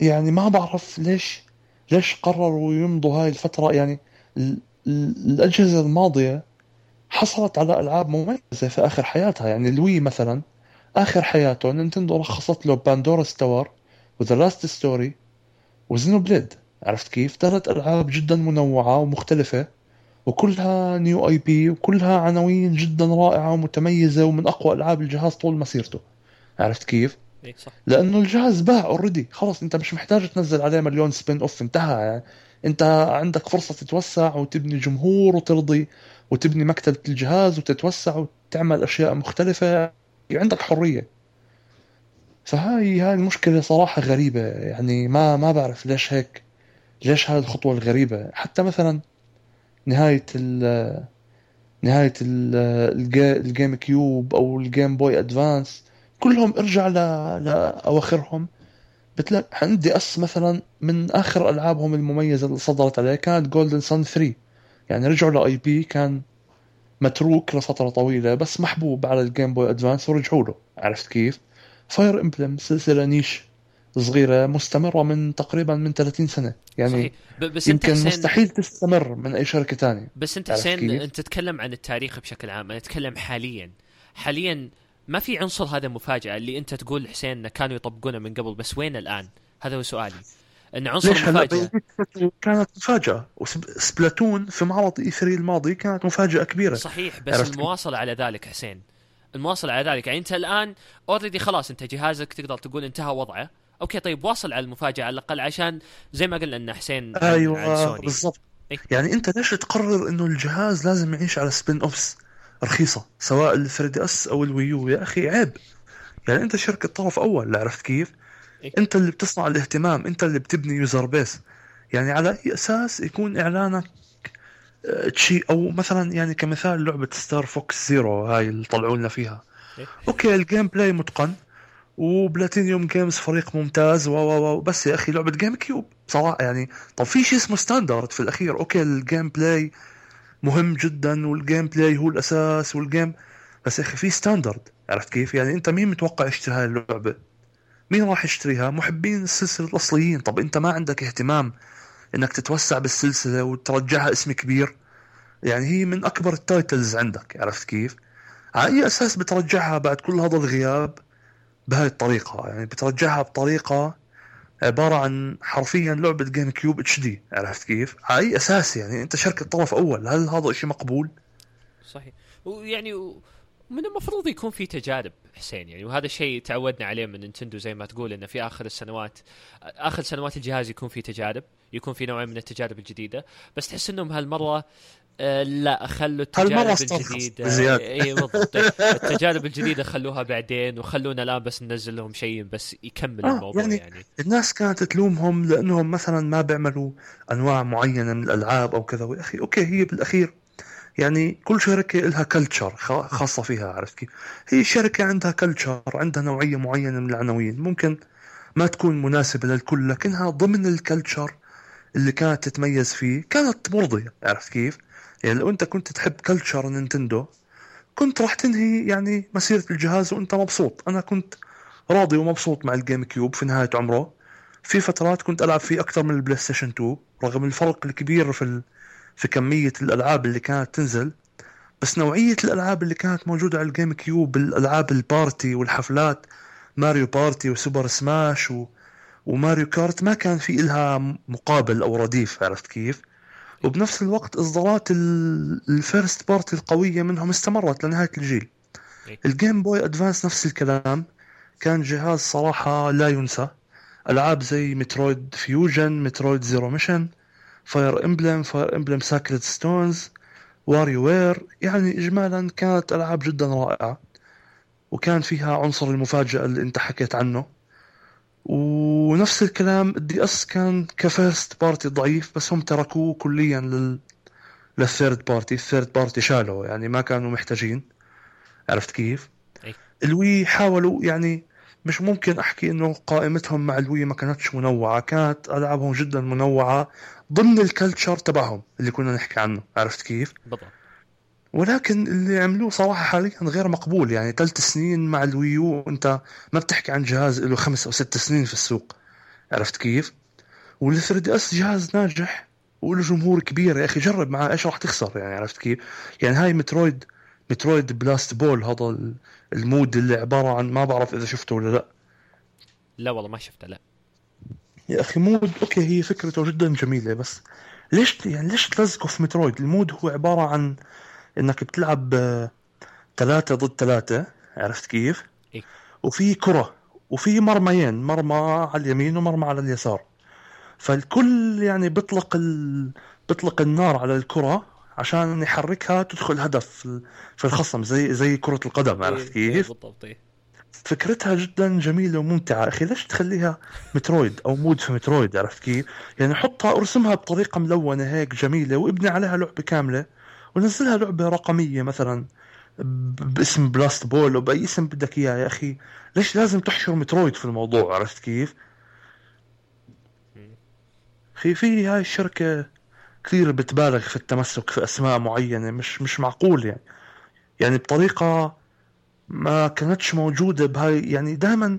يعني ما بعرف ليش ليش قرروا يمضوا هاي الفترة يعني الأجهزة الماضية حصلت على ألعاب مميزة في آخر حياتها يعني ال Wii مثلا آخر حياته نينتندو رخصت له Pandora's Tower و The Last Story و Xenoblade عرفت كيف؟ ثلاث ألعاب جدا منوعة ومختلفة وكلها new IP وكلها عناوين جدا رائعة ومتميزة ومن أقوى ألعاب الجهاز طول مسيرته عرفت كيف؟
إيه.
لأنه الجهاز باع already خلص أنت مش محتاج تنزل عليه مليون spin-off انتهى. يعني. أنت عندك فرصة تتوسع وتبني جمهور وترضي وتبني مكتبة الجهاز وتتوسع وتعمل أشياء مختلفة. عندك حرية. فهاي هاي المشكلة صراحة غريبة. يعني ما ما بعرف ليش هيك ليش هاي الخطوة الغريبة. حتى مثلا نهاية ال نهاية ال GameCube أو ال Game Boy Advance. كلهم ارجع ل... لأواخرهم. بتلاقي عند DS مثلا من آخر ألعابهم المميزة اللي صدرت عليه كانت Golden Sun 3 يعني رجعوا ل IP كان متروك لفترة طويلة بس محبوب على ال Game Boy Advance ورجعوا له. عرفت كيف؟ Fire Emblem سلسلة niche صغيرة مستمرة من تقريبا من 30 سنة. يعني صحيح. بس يمكن انت مستحيل تستمر من أي شركة ثانية
بس انت حسين انت تتكلم عن التاريخ بشكل عام أنا أتكلم حاليا. حاليا ما في عنصر هذا مفاجأة اللي أنت تقول حسين كانوا يطبقونه من قبل بس وين الآن؟ هذا هو سؤالي. إن عنصر مفاجأة.
كانت مفاجأة. و Splatoon في معرض E3 الماضي كانت مفاجأة كبيرة.
صحيح بس المواصلة على ذلك حسين. المواصلة على ذلك. يعني أنت الآن already خلاص أنت جهازك تقدر تقول انتهى وضعه. okay طيب واصل على المفاجأة على الأقل عشان زي ما قلنا إن حسين
أيوه بالضبط. إيه؟ يعني أنت ليش تقرر إنه الجهاز لازم يعيش على spin-offs رخيصة سواء ال 3DS أو ال Wii U. يا أخي عيب. يعني أنت شركة طرف أول عرفت كيف؟ إيه؟ أنت اللي بتصنع الاهتمام أنت اللي بتبني user base يعني على أي أساس يكون إعلانك شيء أو مثلا يعني كمثال لعبة Star Fox Zero هاي اللي طلعوا لنا فيها. إيه؟ okay ال gameplay متقن و Platinum Games فريق ممتاز. و و بس يا أخي لعبة GameCube صراحة يعني طب في شيء اسمه standard في الأخير. okay ال gameplay مهم جدا وال gameplay هو الأساس وال game بس يا أخي في standard عرفت كيف؟ يعني أنت مين متوقع يشتري هاي اللعبة؟ مين راح يشتريها؟ محبين السلسلة الأصليين. طب أنت ما عندك اهتمام إنك تتوسع بالسلسلة وترجعها اسم كبير. يعني هي من أكبر ال titles عندك. عرفت كيف؟ على أي أساس بترجعها بعد كل هذا الغياب؟ بهاي الطريقة. يعني بترجعها بطريقة عبارة عن حرفيا لعبة GameCube HD عرفت كيف؟ على أي أساس يعني؟ أنت شركة طرف أول هل هذا شيء مقبول؟
صحيح. ويعني من المفروض يكون في تجارب حسين يعني وهذا الشيء تعودنا عليه من نينتندو زي ما تقول إنه في آخر السنوات آخر سنوات الجهاز يكون في تجارب يكون في نوع من التجارب الجديدة بس تحس إنهم هالمرة آه لا خلوا التجارب الجديدة. اي بالضبط. التجارب الجديدة خلوها بعدين وخلونا الآن بس ننزل لهم شيء بس يكمل آه الموضوع يعني, يعني.
الناس كانت تلومهم لأنهم مثلا ما بيعملوا أنواع معينة من الألعاب أو كذا. يا أخي okay هي بالأخير يعني كل شركة لها culture خاصة فيها عرفت كيف؟ هي شركة عندها culture عندها نوعية معينة من العناوين. ممكن ما تكون مناسبة للكل لكنها ضمن ال culture اللي كانت تتميز فيه كانت مرضية عرفت كيف؟ يعني لو انت كنت تحب culture نينتندو كنت راح تنهي يعني مسيرة الجهاز وانت مبسوط. أنا كنت راضي ومبسوط مع ال GameCube في نهاية عمره. في فترات كنت ألعب فيه أكثر من ال PlayStation 2 رغم الفرق الكبير في في كمية الألعاب اللي كانت تنزل. بس نوعية الألعاب اللي كانت موجودة على ال GameCube الألعاب ال party والحفلات Mario Party و Super Smash و... و Mario Kart ما كان في إلها مقابل أو رديف عرفت كيف؟ وبنفس الوقت إصدارات ال first party القوية منهم استمرت لنهاية الجيل. ال Game Boy Advance نفس الكلام. كان جهاز صراحة لا ينسى. ألعاب زي Metroid Fusion Metroid Zero Mission Fire Emblem Fire Emblem Sacred Stones WarioWare يعني اجمالا كانت ألعاب جدا رائعة. وكان فيها عنصر المفاجأة اللي أنت حكيت عنه. ونفس الكلام ال DS كان ك first party ضعيف بس هم تركوه كليا لل لل third party. ال third party شالوا يعني ما كانوا محتاجين. عرفت كيف؟ أي. ال Wii حاولوا يعني مش ممكن أحكي إنه قائمتهم مع ال Wii ما كانتش منوعة. كانت ألعابهم جدا منوعة ضمن ال culture تبعهم اللي كنا نحكي عنه. عرفت كيف؟ بالضبط. ولكن اللي عملوه صراحة حاليا غير مقبول يعني ثلاث سنين مع ال Wii U أنت ما بتحكي عن جهاز له خمس أو ست سنين في السوق. عرفت كيف؟ وال 3DS جهاز ناجح وله جمهور كبير. يا أخي جرب معاه إيش راح تخسر؟ يعني عرفت كيف؟ يعني هاي Metroid Metroid Blast Ball هذا ال mode اللي عبارة عن ما بعرف إذا شفته ولا لا.
لا والله ما شفته لا.
يا أخي mode okay هي فكرته جدا جميلة بس ليش يعني ليش تلزقه في مترويد؟ المود هو عبارة عن إنك بتلعب ثلاثة ضد ثلاثة عرفت كيف؟ إيه؟ وفي كرة وفي مرميين مرمى على اليمين ومرمى على اليسار فالكل يعني بيطلق ال... بيطلق النار على الكرة عشان يحركها تدخل هدف في الخصم زي زي كرة القدم عرفت إيه، كيف؟ بالضبط إيه. فكرتها جدا جميلة وممتعة أخي ليش تخليها مترويد أو mode في مترويد عرفت كيف؟ يعني حطها أرسمها بطريقة ملونة هيك جميلة وابني عليها لعبة كاملة ونزلها لعبة رقمية مثلا باسم Blast Ball أو بأي اسم بدك إياه يا أخي. ليش لازم تحشر مترويد في الموضوع عرفت كيف؟ أخي في هاي الشركة كثير بتبالغ في التمسك في أسماء معينة مش مش معقول يعني. يعني بطريقة ما كانتش موجودة بهاي يعني دائما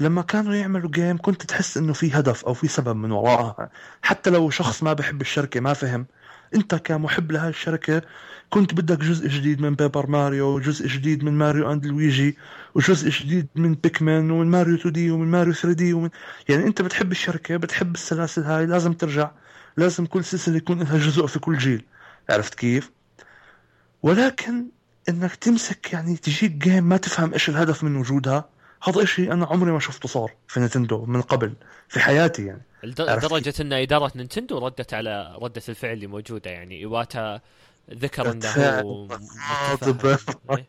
لما كانوا يعملوا game كنت تحس إنه في هدف أو في سبب من وراها. حتى لو شخص ما بحب الشركة ما فهم. انت كمحب لهاي الشركة كنت بدك جزء جديد من بيبر ماريو وجزء جديد من ماريو أند لويجي وجزء جديد من بيكمان ومن ماريو 2D ومن ماريو 3D ومن يعني انت بتحب الشركة بتحب السلاسل هاي لازم ترجع لازم كل سلسلة يكون لها جزء في كل جيل. عرفت كيف؟ ولكن إنك تمسك يعني تجيك جيم ما تفهم إيش الهدف من وجودها هذا إشي أنا عمري ما شفته صار في نتندو من قبل في حياتي يعني
لدرجة إن إدارة نينتندو ردت على ردة الفعل اللي موجودة يعني إيواتا ذكر. هو
غاضب.
متفهم إيه.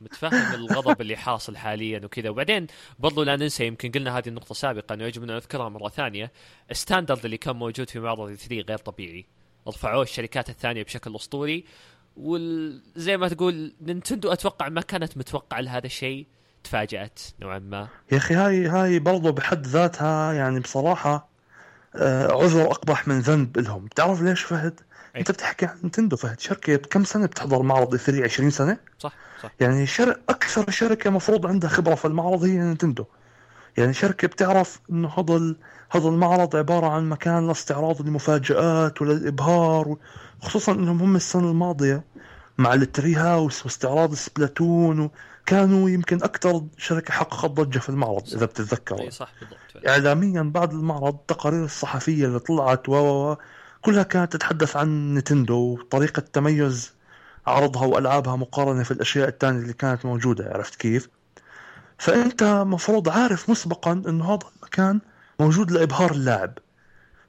متفهم الغضب اللي حاصل حاليا وكذا وبعدين برضو لا ننسى يمكن قلنا هذه النقطة سابقا انه يجب أن نذكرها مرة ثانية ال standard اللي كان موجود في معرض E3 غير طبيعي رفعوه الشركات الثانية بشكل أسطوري وزي ما تقول نينتندو أتوقع ما كانت متوقعة لهذا الشيء تفاجأت نوعا ما
يا أخي هاي هاي برضو بحد ذاتها يعني بصراحة آه، عذر أقبح من ذنب لهم بتعرف ليش فهد
أي.
أنت بتحكي عن نينتندو فهد شركة كم سنة بتحضر معرض E3 20 سنة
صح صح
يعني شر... أكثر شركة مفروض عندها خبرة في المعرض هي نينتندو يعني شركة بتعرف انه هذا. هذا المعرض عبارة عن مكان لاستعراض المفاجآت وللإبهار. خصوصا إنهم هم السنة الماضية مع ال Treehouse واستعراض سبلاتون وكانوا يمكن أكثر شركة حققت ضجة في المعرض إذا بتتذكر
إي صح بالضبط.
اعلاميا بعد المعرض التقارير الصحفية اللي طلعت و كلها كانت تتحدث عن نتندو وطريقة تميز عرضها وألعابها مقارنة في الأشياء الثانية اللي كانت موجودة عرفت كيف؟ فأنت مفروض عارف مسبقا إنه هذا المكان موجود لإبهار اللاعب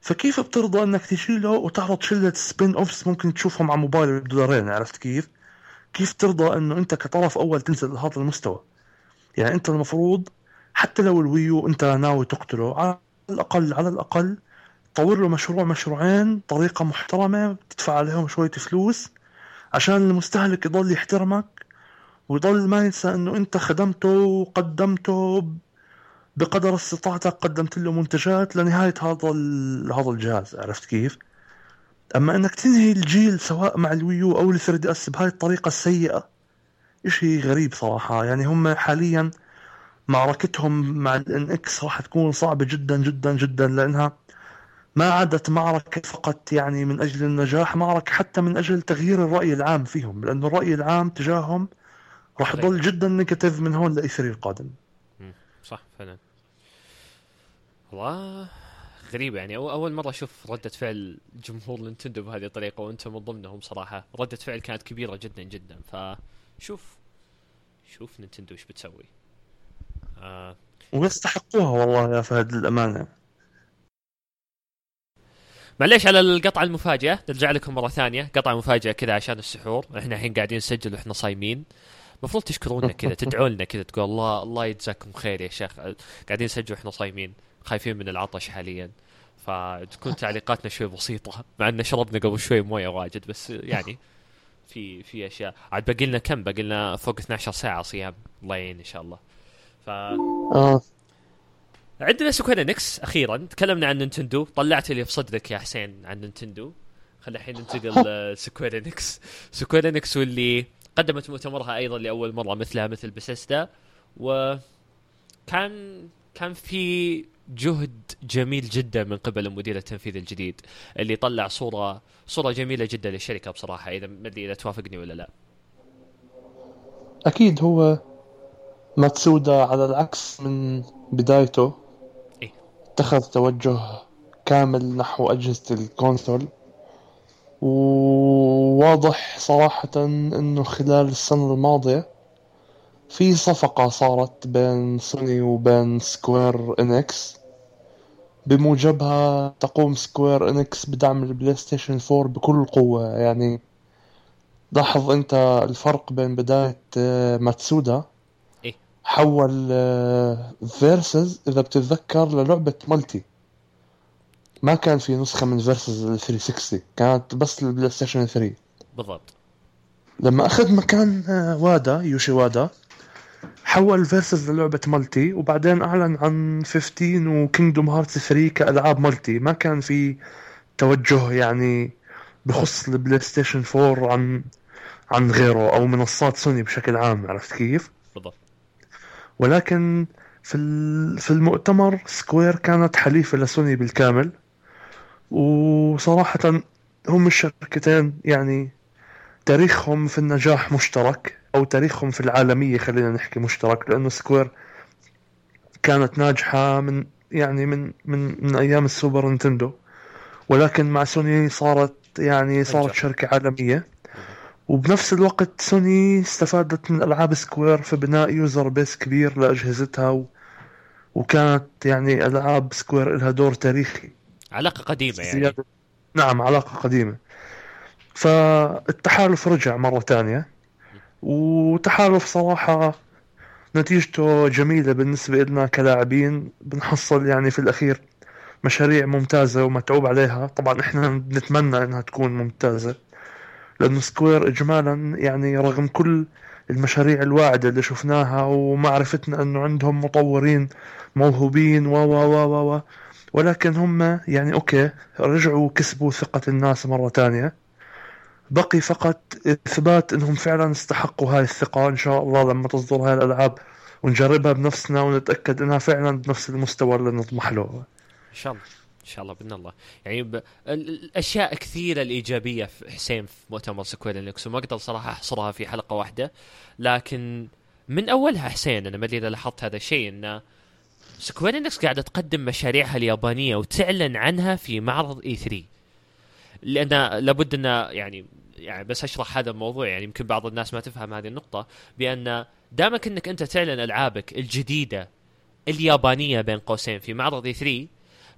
فكيف بترضى إنك تجي له وتعرض شلة spin-offs ممكن تشوفهم على موبايل بدولارين عرفت كيف؟ كيف ترضى أنه أنت كطرف أول تنزل لهذا المستوى؟ يعني أنت المفروض حتى لو ال Wii U أنت ناوي تقتله على الأقل على الأقل طور له مشروع مشروعين طريقة محترمة تدفع عليهم شوية فلوس عشان المستهلك يضل يحترمك ويضل ما ينسى أنه أنت خدمته وقدمته بقدر استطاعتك قدمت له منتجات لنهاية هذا هذا الجهاز عرفت كيف؟ أما أنك تنهي الجيل سواء مع ال Wii U أو ال 3DS بهاي الطريقة السيئة إشي غريب صراحة. يعني هم حاليا معركتهم مع ال NX راح تكون صعبة جدا جدا جدا لأنها ما عادت معركة فقط يعني من أجل النجاح معركة حتى من أجل تغيير الرأي العام فيهم لأنه الرأي العام تجاههم راح. يضل جدا negative من هون ل E3 القادم
صح فعلا. والله غريبة يعني. أو أول مرة أشوف ردة فعل جمهور نينتندو بهذه الطريقة وأنت من ضمنهم صراحة. ردة فعل كانت كبيرة جدا جدا. فشوف شوف نينتندو إيش بتسوي. آه.
ويستحقوها والله يا فهد للأمانة.
معليش على القطعة المفاجئة نرجع لكم مرة ثانية. قطعة مفاجئة كذا عشان السحور. إحنا الحين قاعدين نسجل وإحنا صايمين. المفروض تشكرونا كذا تدعوا لنا كذا تقول الله الله يجزاكم خير يا شيخ. قاعدين نسجل وإحنا صايمين. خايفين من العطش حاليا. فتكون تعليقاتنا شوي بسيطة مع إن شربنا قبل شوي موية واجد بس يعني في في أشياء. عاد باقي لنا كم؟ باقي لنا فوق 12 ساعة صيام الله يعين إن شاء الله. ف
آه.
عندنا سكوير انكس أخيرا. تكلمنا عن نينتندو. طلعت اللي في صدرك يا حسين عن نينتندو. خلينا الحين ننتقل لسكوير انكس سكوير انكس واللي قدمت مؤتمرها أيضا لأول مرة مثلها مثل بيثيسدا. وكان كان في جهد جميل جدا من قبل المدير التنفيذي الجديد اللي طلع صورة صورة جميلة جدا للشركة بصراحة. إذا ما أدري إذا توافقني ولا لا.
أكيد هو ماتسودا على العكس من بدايته.
إيه.
اتخذ توجه كامل نحو أجهزة ال console. وواضح صراحة إنه خلال السنة الماضية في صفقة صارت بين سوني وبين سكوير إنكس. بموجبها تقوم سكوير انكس بدعم البلاي ستيشن 4 بكل قوة. يعني لاحظ أنت الفرق بين بداية آه، ماتسودا
إيه.
حول Versus إذا بتتذكر للعبة multi. ما كان في نسخة من Versus ال 360 كانت بس البلاي ستيشن 3
بالضبط.
لما أخذ مكان آه، وادا يوشي وادا حول Versus للعبة multi وبعدين أعلن عن 15 وكينجدوم هارتس 3 كألعاب multi. ما كان في توجه يعني بخص البلاي ستيشن 4 عن عن غيره أو منصات سوني بشكل عام عرفت كيف؟
بالضبط.
ولكن في ال- في المؤتمر سكوير كانت حليفة لسوني بالكامل. وصراحة هم الشركتين يعني تاريخهم في النجاح مشترك. أو تاريخهم في العالمية خلينا نحكي مشترك لأنه سكوير كانت ناجحة من يعني من من من أيام السوبر نينتندو. ولكن مع سوني صارت يعني صارت
نجح.
شركة عالمية. وبنفس الوقت سوني استفادت من ألعاب سكوير في بناء user base كبير لأجهزتها و... وكانت يعني ألعاب سكوير لها دور تاريخي.
علاقة قديمة يعني.
نعم علاقة قديمة. فالتحالف رجع مرة ثانية. وتحالف صراحة نتيجته جميلة بالنسبة لنا كلاعبين بنحصل يعني في الأخير مشاريع ممتازة ومتعوب عليها. طبعا إحنا نتمنى إنها تكون ممتازة لأنه سكوير إجمالا يعني رغم كل المشاريع الواعدة اللي شفناها ومعرفتنا أنه عندهم مطورين موهوبين و و و و ولكن هم يعني okay رجعوا كسبوا ثقة الناس مرة تانية. بقي فقط إثبات أنهم فعلا استحقوا هاي الثقة إن شاء الله لما تصدر هاي الألعاب ونجربها بنفسنا ونتأكد أنها فعلا بنفس المستوى اللي نطمح له.
إن شاء الله إن شاء الله بإذن الله. يعني ب... الأشياء كثيرة الإيجابية في حسين في مؤتمر Square Enix وما أقدر صراحة أحصرها في حلقة واحدة. لكن من أولها حسين أنا ما أدري إذا لاحظت هذا الشيء انه Square Enix قاعدة تقدم مشاريعها اليابانية وتعلن عنها في معرض E3 لأن لابد إن يعني يعني بس أشرح هذا الموضوع يعني يمكن بعض الناس ما تفهم هذه النقطة بأن دامك إنك أنت تعلن ألعابك الجديدة اليابانية بين قوسين في معرض اي 3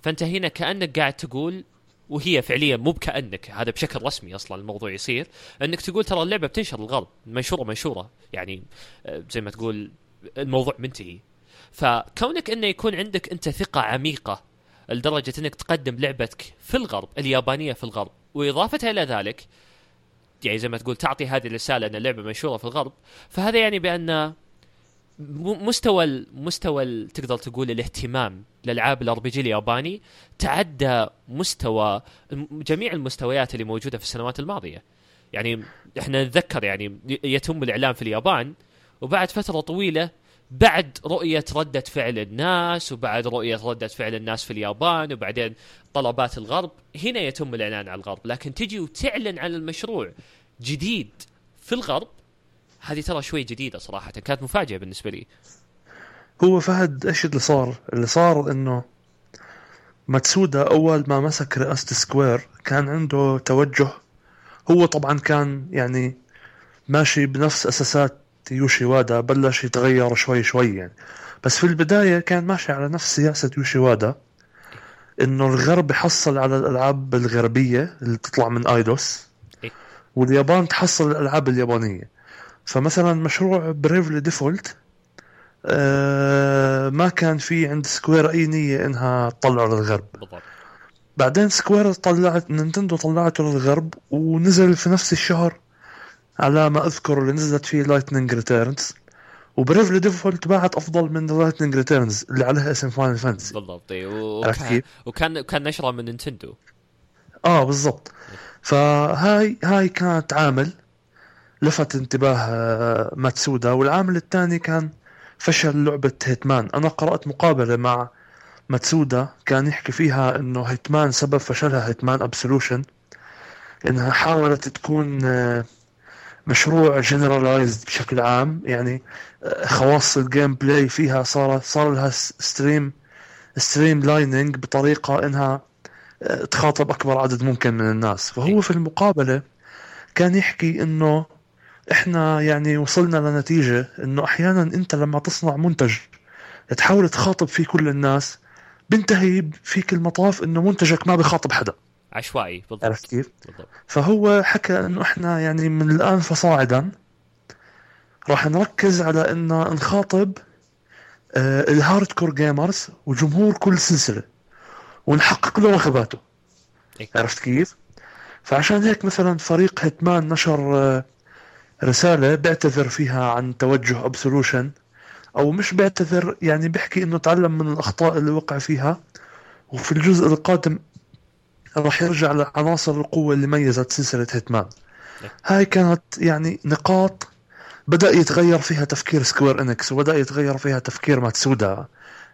فأنت هنا كأنك قاعد تقول وهي فعليا مو بكأنك هذا بشكل رسمي أصلا الموضوع يصير أنك تقول ترى اللعبة بتنشر الغرب منشورة منشورة يعني آه، زي ما تقول الموضوع منتهي. فكونك إنه يكون عندك أنت ثقة عميقة لدرجة إنك تقدم لعبتك في الغرب اليابانية في الغرب وإضافة إلى ذلك يعني زي ما تقول تعطي هذه الرسالة أن اللعبة منشورة في الغرب. فهذا يعني بأن مستوى مستوى تقدر تقول الاهتمام لالعاب ال RPG الياباني تعدى مستوى جميع المستويات اللي موجودة في السنوات الماضية. يعني إحنا نتذكر يعني يتم الإعلان في اليابان وبعد فترة طويلة بعد رؤية ردة فعل الناس وبعد رؤية ردة فعل الناس في اليابان وبعدين طلبات الغرب. هنا يتم الإعلان على الغرب. لكن تجي وتعلن عن المشروع جديد في الغرب هذه ترى شوي جديدة صراحة. كانت مفاجأة بالنسبة لي.
هو فهد إيش اللي صار؟ اللي صار إنه ماتسودا أول ما مسك رئاسة سكوير كان عنده توجه. هو طبعا كان يعني ماشي بنفس أساسات يويتشي وادا بلش يتغير شوي شوي يعني. بس في البداية كان ماشي على نفس سياسة يويتشي وادا إنه الغرب يحصل على الألعاب الغربية اللي تطلع من Eidos إيه. واليابان تحصل الألعاب اليابانية. فمثلا مشروع Bravely Default آه ما كان في عند Square أي نية إنها تطلعه للغرب. بالضبط. بعدين Square طلعت Nintendo طلعته للغرب ونزل في نفس الشهر على ما أذكر اللي نزلت فيه Lightning Returns و Bravely Default باعت أفضل من Lightning Returns اللي عليها اسم Final Fantasy
بالضبط وكان وكان كان نشرة من Nintendo.
آه بالضبط. فهاي هاي كانت عامل لفت انتباه آه، ماتسودا والعامل الثاني كان فشل لعبة Hitman أنا قرأت مقابلة مع ماتسودا كان يحكي فيها إنه Hitman سبب فشلها Hitman Absolution إنها حاولت تكون آه، مشروع generalized بشكل عام يعني آه، خواص ال gameplay فيها صار صار لها stream streamlining بطريقة إنها تخاطب أكبر عدد ممكن من الناس. فهو في المقابلة كان يحكي إنه إحنا يعني وصلنا لنتيجة إنه أحيانا أنت لما تصنع منتج تحاول تخاطب فيه كل الناس بنتهي فيك المطاف إنه منتجك ما بخاطب حدا.
عشوائي
بالضبط عرفت كيف؟ بالضبط. فهو حكى إنه إحنا يعني من الآن فصاعدا راح نركز على إن نخاطب آه ال hardcore gamers وجمهور كل سلسلة ونحقق له رغباته إيه؟ عرفت كيف؟ فعشان هيك مثلا فريق Hitman نشر آه رسالة بيعتذر فيها عن توجه Absolution أو مش بيعتذر يعني بيحكي إنه تعلم من الأخطاء اللي وقع فيها وفي الجزء القادم راح يرجع لعناصر القوة اللي ميزت سلسلة Hitman هاي كانت يعني نقاط بدأ يتغير فيها تفكير Square Enix وبدأ يتغير فيها تفكير ماتسودا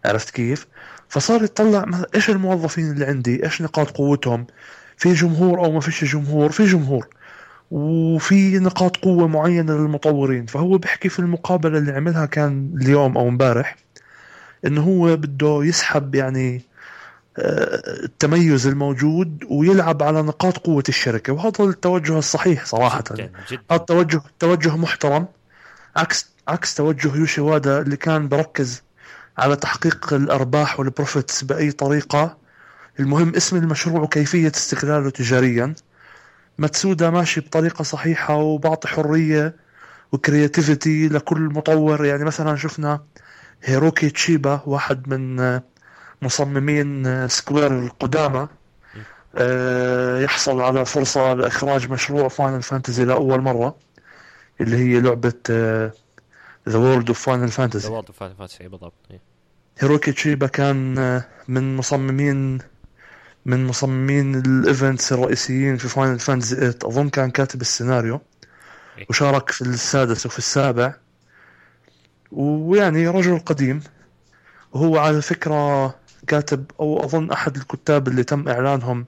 عرفت كيف؟ فصار يطلع إيش الموظفين اللي عندي؟ إيش نقاط قوتهم؟ في جمهور أو ما فيش جمهور؟ في جمهور وفي نقاط قوة معينة للمطورين فهو بيحكي في المقابلة اللي عملها كان اليوم أو امبارح إنه هو بده يسحب يعني آه، التميز الموجود ويلعب على نقاط قوة الشركة وهذا التوجه الصحيح صراحة. جدا جدا. هذا توجه توجه محترم. عكس عكس توجه يوشي وادا اللي كان بركز على تحقيق الأرباح والبروفيتس بأي طريقة. المهم اسم المشروع وكيفية استغلاله تجاريا. ماتسودا ماشي بطريقة صحيحة وبعطي حرية و creativity لكل مطور. يعني مثلا شفنا هيروكي تشيبا واحد من مصممين Square القدامى. آه، يحصل على فرصة لإخراج مشروع Final Fantasy لأول مرة اللي هي لعبة the World of Final
the
Fantasy
World of Fantasy بالضبط إيه.
هيروكي تشيبا كان آه، من مصممين من مصممين ال events الرئيسيين في Final Fantasy 8 أظن كان كاتب السيناريو. وشارك في السادس وفي السابع. ويعني رجل قديم وهو على فكرة كاتب أو أظن أحد الكتاب اللي تم إعلانهم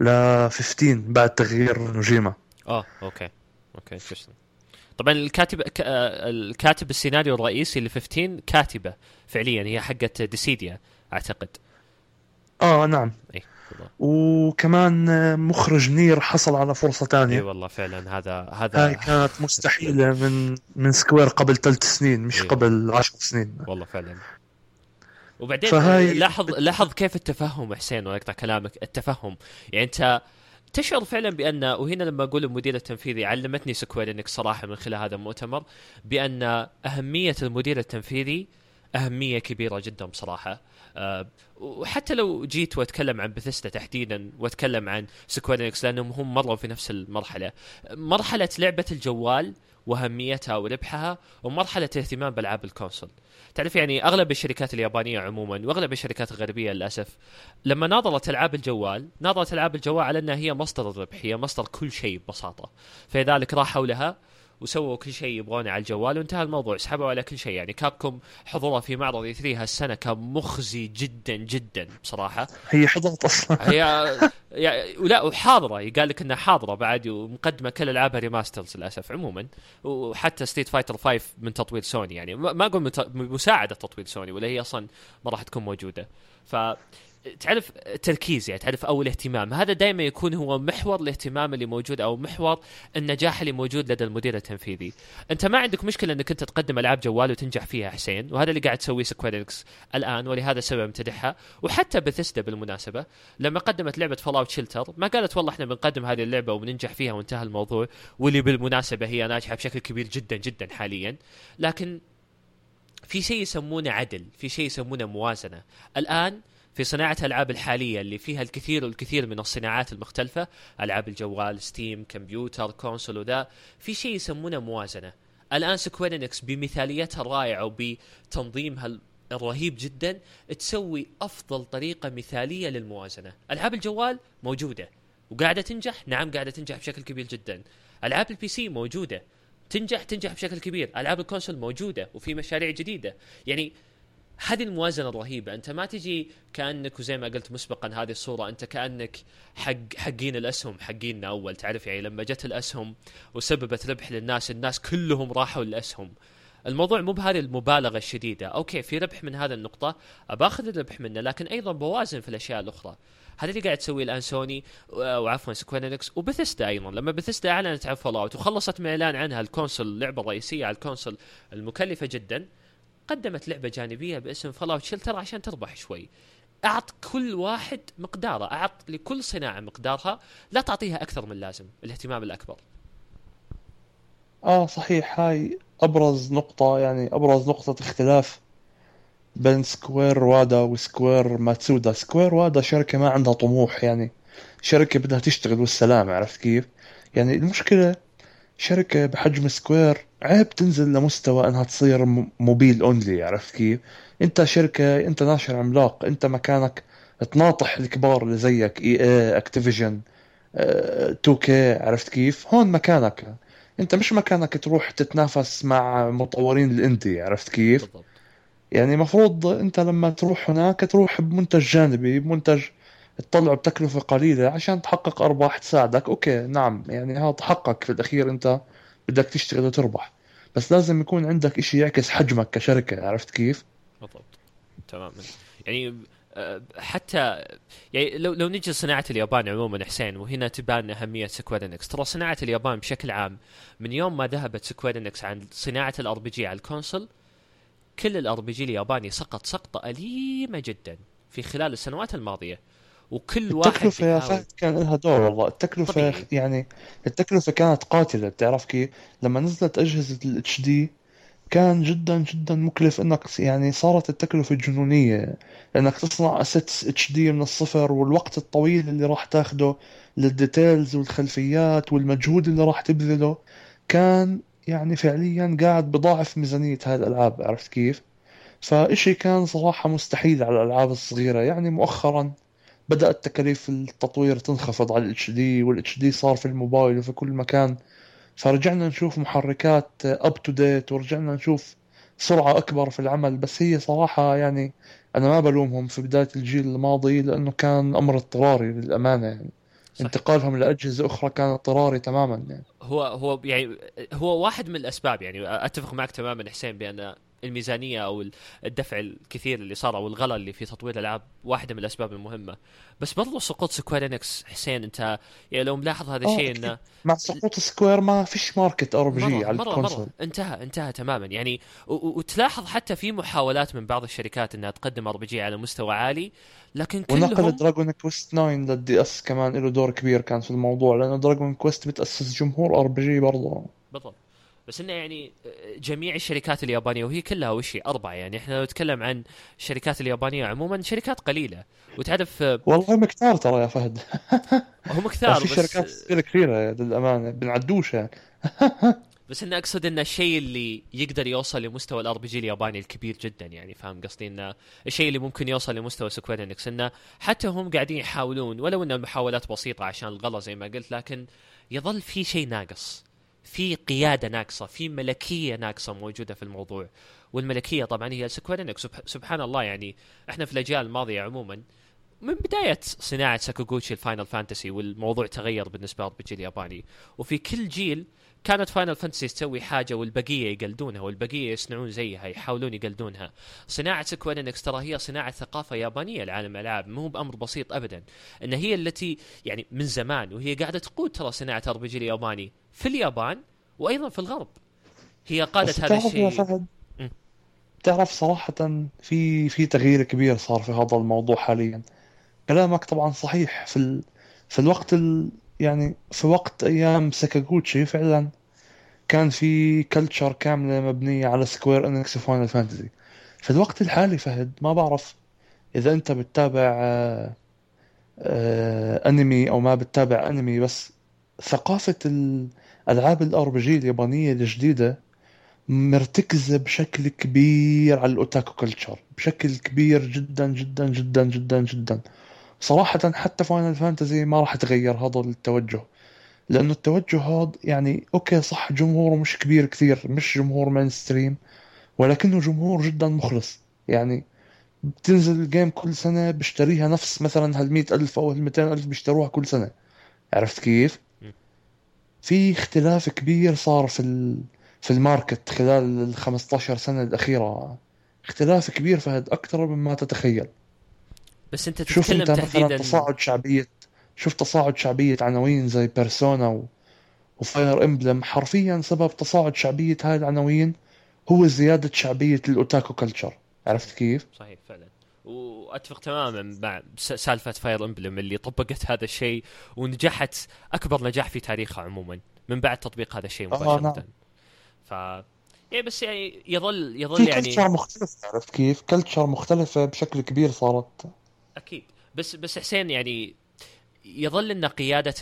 ل 15 بعد تغيير نوجيما.
آه okay. okay. طبعا الكاتب. آه، الكاتب السيناريو الرئيسي ل 15 كاتبة فعليا هي حقت Dissidia أعتقد.
آه نعم.
اي بالضبط
وكمان مخرج Nier حصل على فرصة
اي
تانية
والله فعلا. هذا
هاي
هذا
كانت مستحيلة من من Square قبل ثلاث سنين مش
إيه.
قبل عشر سنين.
والله فعلا. وبعدين
فهاي-
لاحظ لاحظ كيف التفهم حسين واقطع كلامك. التفهم. يعني أنت تشعر فعلا بان وهنا لما أقول المدير التنفيذي علمتني Square إنك صراحة من خلال هذا المؤتمر بأن أهمية المدير التنفيذي أهمية كبيرة جدا بصراحة. أه وحتى لو جيت وأتكلم عن بثيستا تحديدا وأتكلم عن Square Enix لأنهم هم مروا في نفس المرحلة. مرحلة لعبة الجوال وأهميتها وربحها ومرحلة الاهتمام بألعاب الكونسول. تعرف يعني أغلب الشركات اليابانية عموما وأغلب الشركات الغربية للأسف لما ناظرت ألعاب الجوال ناظرت ألعاب الجوال على أنها هي مصدر الربح هي مصدر كل شيء ببساطة. فلذلك راحوا لها وسووا كل شيء يبغونه على الجوال وانتهى الموضوع. سحبوا على كل شيء. يعني كابكم حضورها في معرض إي 3 هالسنة كان مخزي جدا جدا بصراحة.
هي حضرت أصلا.
هي يعني ولا وحاضرة. يقال لك إنها حاضرة بعد ومقدمة كل العابها remasters للأسف عموما. وحتى Street Fighter 5 من تطوير سوني يعني. ما أقول مساعدة تطوير سوني ولا هي أصلا ما راح تكون موجودة. ف تعرف التركيز يعني تعرف أو الاهتمام. هذا دائما يكون هو محور الاهتمام اللي موجود أو محور النجاح اللي موجود لدى المدير التنفيذي. أنت ما عندك مشكلة إنك أنت تقدم ألعاب جوال وتنجح فيها حسين. وهذا اللي قاعد تسويه Square Enix الآن ولهذا السبب امتدحها وحتى بثيستا بالمناسبة لما قدمت لعبة Fallout Shelter ما قالت والله إحنا بنقدم هذه اللعبة وبننجح فيها وانتهى الموضوع واللي بالمناسبة هي ناجحة بشكل كبير جدا جدا حاليا. لكن في شيء يسمونه عدل في شيء يسمونه موازنة. الآن في صناعة الألعاب الحالية اللي فيها الكثير والكثير من الصناعات المختلفة ألعاب الجوال Steam كمبيوتر console وذا في شيء يسمونه موازنة. الآن سكوير إنكس بمثاليتها الرائعة وبتنظيمها ال- الرهيب جدا تسوي أفضل طريقة مثالية للموازنة. ألعاب الجوال موجودة وقاعدة تنجح؟ نعم قاعدة تنجح بشكل كبير جدا. ألعاب ال PC موجودة. تنجح؟ تنجح بشكل كبير. ألعاب ال console موجودة وفي مشاريع جديدة. يعني هذه الموازنة الرهيبه أنت ما تجي كأنك وزي ما قلت مسبقا هذه الصورة أنت كأنك حق حقين الأسهم حقيننا أول. تعرف يعني لما جت الأسهم وسببت ربح للناس الناس كلهم راحوا للأسهم. الموضوع مو بهذه المبالغة الشديدة. أوكي في ربح من هذا النقطة باخذ الربح منه لكن أيضا بوازن في الأشياء الأخرى. هذا اللي قاعد تسويه الآن سوني وعفوا سكوير إنكس وبثيسدا أيضا. لما بثيسدا أعلنت عن فول أوت وخلصت من إعلان عنها ال console اللعبة الرئيسية على ال console المكلفة جدا قدمت لعبة جانبية باسم فول اوت شيلتر عشان تربح شوي. أعطِ كل واحد مقداره أعطِ لكل صناعة مقدارها لا تعطيها أكثر من اللازم الاهتمام الأكبر.
آه صحيح. هاي أبرز نقطة يعني أبرز نقطة اختلاف بين سكوير وادا وسكوير ماتسودا. سكوير وادا شركة ما عندها طموح يعني شركة بدها تشتغل والسلام عرفت كيف؟ يعني المشكلة شركة بحجم سكوير عيب تنزل لمستوى إنها تصير mobile only عرفت كيف؟ أنت شركة أنت ناشر عملاق أنت مكانك تناطح الكبار اللي زيك EA Activision 2K عرفت كيف؟ هون مكانك. أنت مش مكانك تروح تتنافس مع مطورين ال indie عرفت كيف؟
بالضبط.
يعني مفروض أنت لما تروح هناك تروح بمنتج جانبي بمنتج تطلعه بتكلفة قليلة عشان تحقق أرباح تساعدك. okay نعم يعني هذا حقك في الأخير أنت بدك تشتغل وتربح. بس لازم يكون عندك إشي يعكس حجمك كشركة عرفت كيف؟
بالضبط. تماما. يعني آه، حتى يعني لو لو نجي لصناعه اليابان عموما حسين وهنا تبان أهمية سكوير إنكس ترى صناعة اليابان بشكل عام من يوم ما ذهبت سكوير إنكس عن صناعة ال RPG على ال console كل ال RPG الياباني سقط سقطة أليمة جدا في خلال السنوات الماضية. وكل واحد
التكلفة يا فهد كان لها دور والله. التكلفة طبيعي. يعني التكلفة كانت قاتلة بتعرف كيف؟ لما نزلت أجهزة ال HD كان جدا جدا مكلف إنك يعني صارت التكلفة جنونية. لانك تصنع assets HD من الصفر والوقت الطويل اللي راح تاخده لل details والخلفيات والمجهود اللي راح تبذله. كان يعني فعليا قاعد بضاعف ميزانية هاي الألعاب عرفت كيف؟ فإشي كان صراحة مستحيل على الألعاب الصغيرة. يعني مؤخرا بدأت تكاليف التطوير تنخفض على الاتش دي والاتش دي صار في الموبايل وفي كل مكان. فرجعنا نشوف محركات up to date ورجعنا نشوف سرعة أكبر في العمل. بس هي صراحة يعني أنا ما بلومهم في بداية الجيل الماضي لأنه كان أمر اضطراري للأمانة يعني. صحيح. انتقالهم لأجهزة أخرى كان اضطراري تماما يعني.
هو هو يعني هو واحد من الأسباب يعني أتفق معك تماما حسين بأن الميزانية أو الدفع الكثير اللي صار أو الغلا اللي في تطوير الألعاب واحدة من الأسباب المهمة. بس برضو سقوط سكوير إنكس حسين أنت يعني لو ملاحظ هذا الشيء انه
مع سقوط سكوير ما فيش market RPG على مرة مرة.
انتهى انتهى تماما. يعني وتلاحظ حتى في محاولات من بعض الشركات إنها تقدم RPG على مستوى عالي لكن كلهم
ونقل دراجون كويست 9 لل DS كمان له دور كبير كان في الموضوع لأنه دراجون كويست بتأسس جمهور RPG برضه
بالضبط. بس إنه يعني جميع الشركات اليابانية وهي كلها وش أربعة يعني. إحنا نتكلم عن الشركات اليابانية عموما شركات قليلة. وتعرف
والله مكثار ترى يا فهد.
هم كثار
في شركات كثيرة للأمانة. بنعدوش يعني.
بس انه أقصد إن الشيء اللي يقدر يوصل لمستوى ال RPG الياباني الكبير جدا يعني فاهم قصدي؟ انه الشيء اللي ممكن يوصل لمستوى سكوير إنكس. انه حتى هم قاعدين يحاولون ولو إن المحاولات بسيطة عشان الغلا زي ما قلت لكن يظل في شيء ناقص. في قيادة ناقصة في ملكية ناقصة موجودة في الموضوع. والملكية طبعا هي سكوير إنكس سبحان الله يعني إحنا في الأجيال الماضية عموما من بداية صناعة ساكاغوتشي الفاينل فانتسي والموضوع تغير بالنسبة لل RPG الياباني. وفي كل جيل كانت فاينل فانتسي تسوي حاجة والبقية يقلدونها والبقية يصنعون زيها يحاولون يقلدونها. صناعة سكوير إنكس ترى هي صناعة ثقافة يابانية لعالم الألعاب مو بأمر بسيط أبدا. إن هي التي يعني من زمان وهي قاعدة تقود ترى صناعة ال R الياباني. في اليابان وأيضا في الغرب. هي قادت هذا الشيء.
تعرف صراحة في في تغيير كبير صار في هذا الموضوع حاليا. كلامك طبعا صحيح. في ال... في الوقت ال... يعني في وقت أيام ساكاغوتشي فعلا كان في culture كاملة مبنية على سكوير انكس فاينل فانتزي في الوقت الحالي فهد ما بعرف إذا أنت بتتابع آه، آه، أنمي أو ما بتتابع أنمي بس ثقافة ال... ألعاب ال RPG اليابانية الجديدة مرتكزة بشكل كبير على ال otaku culture بشكل كبير جدا جدا جدا جدا جدا. صراحة حتى فاينل فانتزي ما راح تغير هذا التوجه لأنه التوجه هذا يعني okay صح جمهوره مش كبير كثير مش جمهور mainstream ولكنه جمهور جدا مخلص. يعني بتنزل ال game كل سنة بيشتريها نفس مثلا هال ألف أو هال ألف بيشتروها كل سنة. عرفت كيف؟ في اختلاف كبير صار في في ال market خلال ال 15 سنة الأخيرة. اختلاف كبير فهد أكثر مما تتخيل.
بس أنت شوف أنت مثلا
تصاعد شعبية شوف تصاعد شعبية عناوين زي Persona و... و Fire Emblem حرفيا سبب تصاعد شعبية هاي العناوين هو زيادة شعبية ال otaku culture عرفت كيف؟
صحيح فعلا. وأتفق تماما مع سالفة Fire Emblem اللي طبقت هذا الشيء ونجحت أكبر نجاح في تاريخها عموما من بعد تطبيق هذا الشيء مباشرة. آه نعم. ف يعني بس يعني يظل يظل
في
يعني
كلتشر مختلف عرفت كيف؟ كلتشر مختلفة بشكل كبير صارت
أكيد بس بس حسين يعني يظل إن قيادة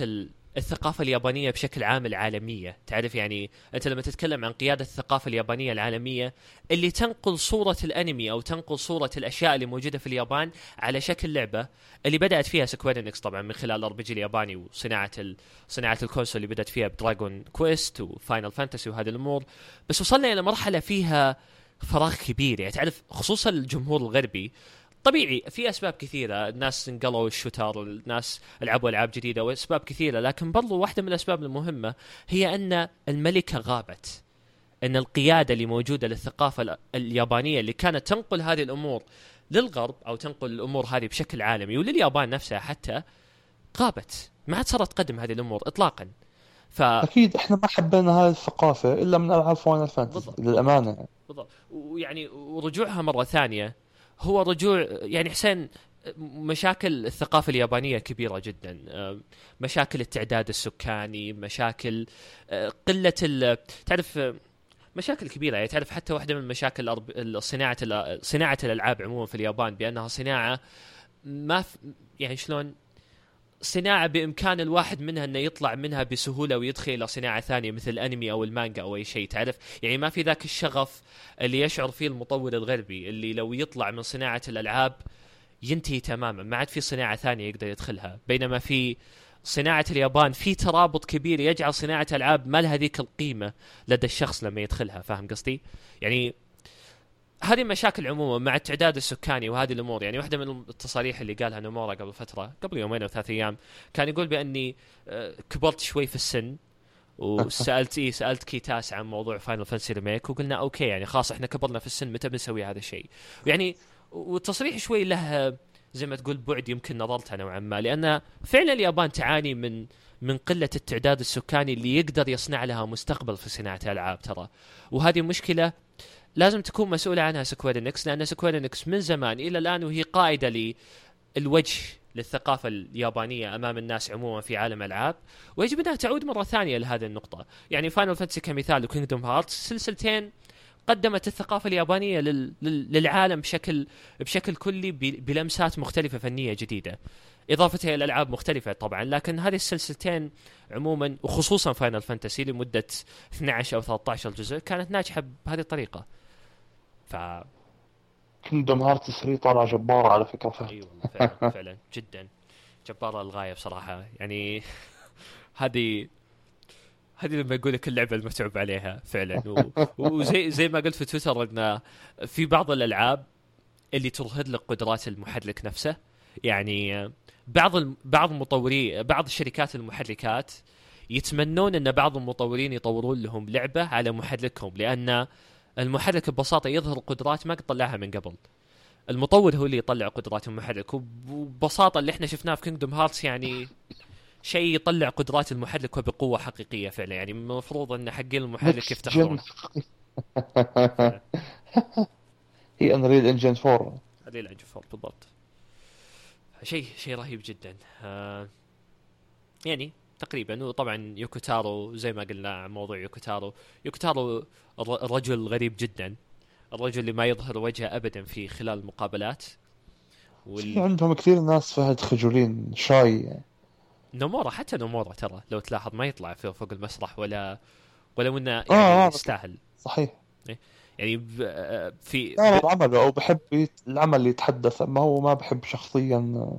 الثقافة اليابانية بشكل عام العالمية. تعرف يعني أنت لما تتكلم عن قيادة الثقافة اليابانية العالمية اللي تنقل صورة الأنمي أو تنقل صورة الأشياء اللي موجودة في اليابان على شكل لعبة اللي بدأت فيها Square Enix طبعا من خلال الار الياباني وصناعة ال... صناعة ال console اللي بدأت فيها ب Dragon Quest و Final Fantasy وهذه الأمور. بس وصلنا إلى مرحلة فيها فراغ كبير. يعني تعرف خصوصا الجمهور الغربي طبيعي في أسباب كثيرة. الناس انتقلوا لل shooter الناس لعبوا ألعاب جديدة وأسباب كثيرة. لكن برضو واحدة من الأسباب المهمة هي أن الملكة غابت. أن القيادة اللي موجودة للثقافة اليابانية اللي كانت تنقل هذه الأمور للغرب أو تنقل الأمور هذه بشكل عالمي ولليابان نفسها حتى غابت. ما عاد صارت تقدم هذه الأمور اطلاقا.
ف... أكيد إحنا ما حبينا هذه الثقافة إلا من ألعاب Final Fantasy للأمانة.
بالضبط. ويعني ورجوعها مرة ثانية هو رجوع يعني حسين مشاكل الثقافة اليابانية كبيرة جدا. مشاكل التعداد السكاني مشاكل قلة تعرف مشاكل كبيرة. يعني تعرف حتى واحدة من مشاكل صناعة صناعة الألعاب عموما في اليابان بأنها صناعة ما يعني شلون صناعة بإمكان الواحد منها أنه يطلع منها بسهولة ويدخل إلى صناعة ثانية مثل الأنمي أو المانجا أو أي شيء تعرف يعني ما في ذاك الشغف اللي يشعر فيه المطور الغربي اللي لو يطلع من صناعة الألعاب ينتهي تماما ما عاد في صناعة ثانية يقدر يدخلها بينما في صناعة اليابان في ترابط كبير يجعل صناعة ألعاب ما لها ذيك القيمة لدى الشخص لما يدخلها فاهم قصدي؟ يعني هذه مشاكل عموما مع التعداد السكاني وهذه الأمور. يعني واحدة من التصاريح اللي قالها نومورا قبل فترة قبل يومين أو ثلاث أيام كان يقول بأني آه، كبرت شوي في السن وسألت اي سألت كيتاسي عن موضوع Final Fantasy Remake وقلنا أوكي يعني خلاص إحنا كبرنا في السن متى بنسوي هذا الشيء؟ يعني والتصريح شوي له زي ما تقول بعد يمكن نظرتها نوعا ما لأن فعلا اليابان تعاني من من قلة التعداد السكاني اللي يقدر يصنع لها مستقبل في صناعة الالعاب ترى. وهذه مشكلة لازم تكون مسؤولة عنها Square Enix لأن Square Enix من زمان إلى الآن وهي قائدة للوجه للثقافة اليابانية أمام الناس عموما في عالم الألعاب ويجب أنها تعود مرة ثانية لهذه النقطة. يعني Final Fantasy كمثال و Kingdom Hearts سلسلتين قدمت الثقافة اليابانية للعالم بشكل بشكل كلي بلمسات مختلفة فنية جديدة. إضافتها إلى ألعاب مختلفة طبعا لكن هذه السلسلتين عموما وخصوصا Final Fantasy لمدة 12 أو 13 جزء كانت ناجحة بهذه الطريقة. ف
Kingdom Hearts 3 طالعه جباره على فكرة.
فعلا أي والله فعلا فعلا جدا. جباره للغايه بصراحة. يعني هذه هذه لما يقول لك اللعبة المتعوب عليها فعلا. وزي زي ما قلت في تويتر إن في بعض الألعاب اللي تظهر لك قدرات المحرك نفسه. يعني بعض بعض المطورين بعض الشركات المحركات يتمنون إن بعض المطورين يطورون لهم لعبة على محركهم لأن المحرك ببساطة يظهر قدرات ما قد طلعها من قبل. المطور هو اللي يطلع قدرات المحرك وببساطة اللي إحنا شفناه في Kingdom Hearts يعني شيء يطلع قدرات المحرك وبقوة حقيقية فعلا يعني المفروض إن حقين المحرك يفتخرون
هي Unreal Engine 4
Unreal Engine 4 بالضبط. شيء شيء رهيب جدا. آه يعني تقريبا وطبعا يوكوتارو زي ما قلنا عن موضوع يوكوتارو. يوكوتارو رجل غريب جدا. الرجل اللي ما يظهر وجهه ابدا في خلال المقابلات.
وال... عندهم كثير ناس فهد خجولين shy.
نومورا حتى نومورا ترى لو تلاحظ ما يطلع فوق المسرح ولا ولا انه يعني آه, آه، يستاهل.
صحيح.
إيه؟ يعني في
لا عمله أو بحب العمل اللي يتحدث اما هو ما بحب شخصيا.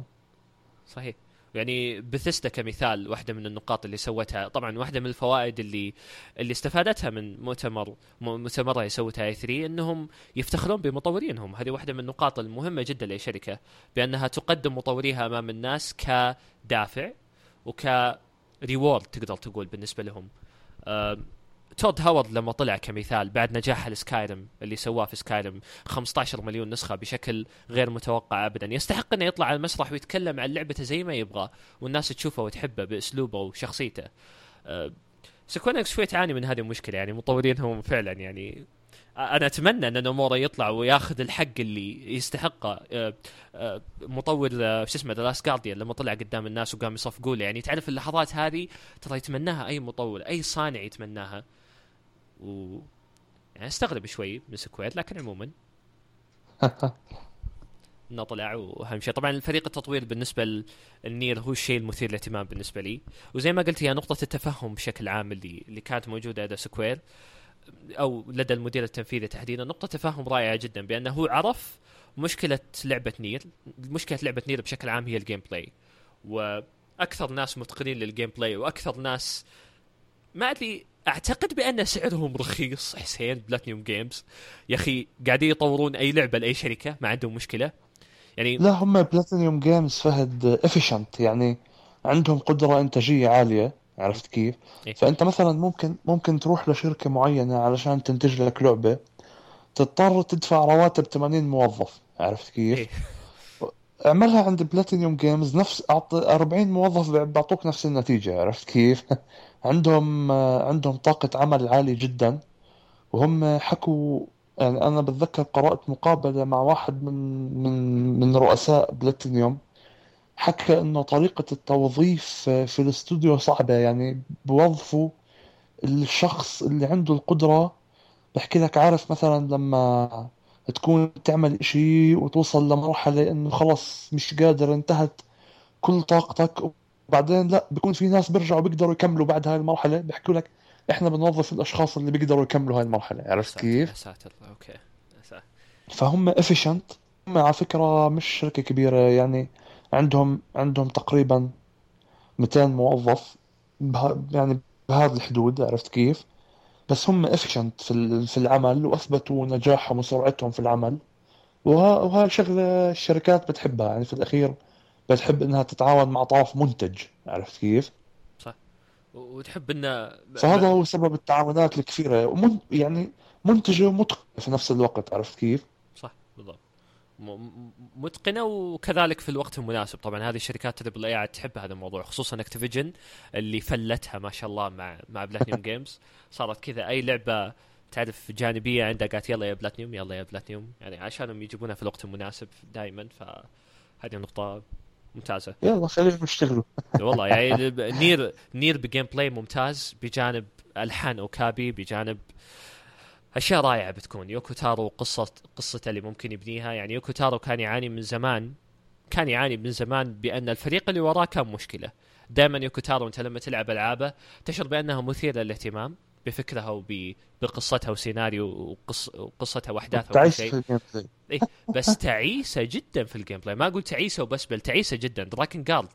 صحيح. يعني بثستا كمثال واحدة من النقاط اللي سوتها. طبعا واحدة من الفوائد اللي اللي استفادتها من مؤتمر مؤتمرها سوتها اي 3 إنهم يفتخرون بمطورينهم. هذه واحدة من النقاط المهمة جدا لاي شركه بأنها تقدم مطوريها أمام الناس كدافع وك reward تقدر تقول بالنسبة لهم. تود هاورد لما طلع كمثال بعد نجاح ال Skyrim اللي سواه في Skyrim 15 مليون نسخة بشكل غير متوقع ابدا. يستحق انه يطلع على المسرح ويتكلم عن لعبته زي ما يبغى والناس تشوفه وتحبه بأسلوبه وشخصيته. أه شوي تعاني من هذه المشكلة يعني مطورينهم فعلا يعني أنا أتمنى أن نومورا يطلع وياخذ الحق اللي يستحقه مطور شو اسمه The Last Guardian لما طلع قدام الناس وقام يصفقوا له يعني تعرف اللحظات هذه؟ ترى يتمناها أي مطور أي صانع يتمناها. و يعني أستغرب شوي من Square لكن عموما. انه طلع وأهم شيء. طبعا الفريق التطوير بالنسبة لل Nier هو الشيء المثير للاهتمام بالنسبة لي. وزي ما قلت هي نقطة التفهم بشكل عام اللي اللي كانت موجودة لدى Square. أو لدى المدير التنفيذي تحديدا نقطة تفاهم رائعة جدا بأنه هو عرف مشكلة لعبة Nier مشكلة لعبة Nier بشكل عام هي ال gameplay وأكثر ناس متقنين لل gameplay وأكثر ناس ما أدري أعتقد بأن سعرهم رخيص. حسين Platinum Games يا أخي قاعدين يطورون أي لعبة لأي شركة ما عندهم مشكلة. يعني
لا هم Platinum Games فهد efficient يعني عندهم قدرة إنتاجية عالية. عرفت كيف؟ إيه؟ فأنت مثلا ممكن ممكن تروح لشركة معينة علشان تنتج لك لعبة تضطر تدفع رواتب 80 موظف عرفت كيف؟ إيه؟ اعملها عند Platinum Games نفس 40 موظف بيعطوك نفس النتيجة عرفت كيف؟ عندهم عندهم طاقة عمل عالية جدا وهم حكوا يعني أنا بتذكر قرأت مقابلة مع واحد من من من رؤساء بلاتينيوم حكى إنه طريقة التوظيف في الاستوديو صعبة. يعني بوظفوا الشخص اللي عنده القدرة. بحكي لك عارف مثلا لما تكون تعمل إشي وتوصل لمرحلة إنه خلص مش قادر انتهت كل طاقتك وبعدين لا بيكون في ناس بيرجعوا بيقدروا يكملوا بعد هاي المرحلة. بيحكوا لك إحنا بنوظف الأشخاص اللي بيقدروا يكملوا هاي المرحلة. عرفت كيف؟
يا ساتر. أوكي.
فهم efficient هم على فكرة مش شركة كبيرة. يعني عندهم عندهم تقريبا 200 موظف بها يعني بهذا الحدود عرفت كيف؟ بس هم افيشنت في في العمل وأثبتوا نجاحهم وسرعتهم في العمل وهاي شغلة الشركات بتحبها يعني في الأخير بتحب إنها تتعاون مع طرف منتج عرفت كيف؟
صح وتحب انه
فهذا هو سبب التعاونات الكثيرة ومن يعني منتجه ومتقنه في نفس الوقت عرفت كيف؟
صح بالضبط متقنة وكذلك في الوقت المناسب. طبعا هذه الشركات triple A تحب هذا الموضوع خصوصا أكتيفجن اللي فلتها ما شاء الله مع مع بلاتنيوم جيمز صارت كذا أي لعبة تعرف جانبية عندها قالت يلا يا بلاتنيوم يلا يا بلاتنيوم يعني عشانهم يجيبونها في الوقت المناسب دائما فهذه نقطة ممتازة.
يلا خليهم يشتغلوا.
والله يعني نير نير ب gameplay ممتاز بجانب ألحان أوكابي بجانب أشياء رائعة بتكون. يوكو تارو قصة قصته اللي ممكن يبنيها. يعني يوكو تارو كان يعاني من زمان كان يعاني من زمان بأن الفريق اللي وراه كان مشكلة. دائما يوكو تارو أنت لما تلعب ألعابه تشعر بانها مثيره للاهتمام بفكرها وبقصتها وسيناريو وقص... وقصتها واحداثها
وكل شيء.
إيه بس تعيسه جدا في ال gameplay ما أقول تعيسه وبس بل تعيسه جدا. دراكن جارد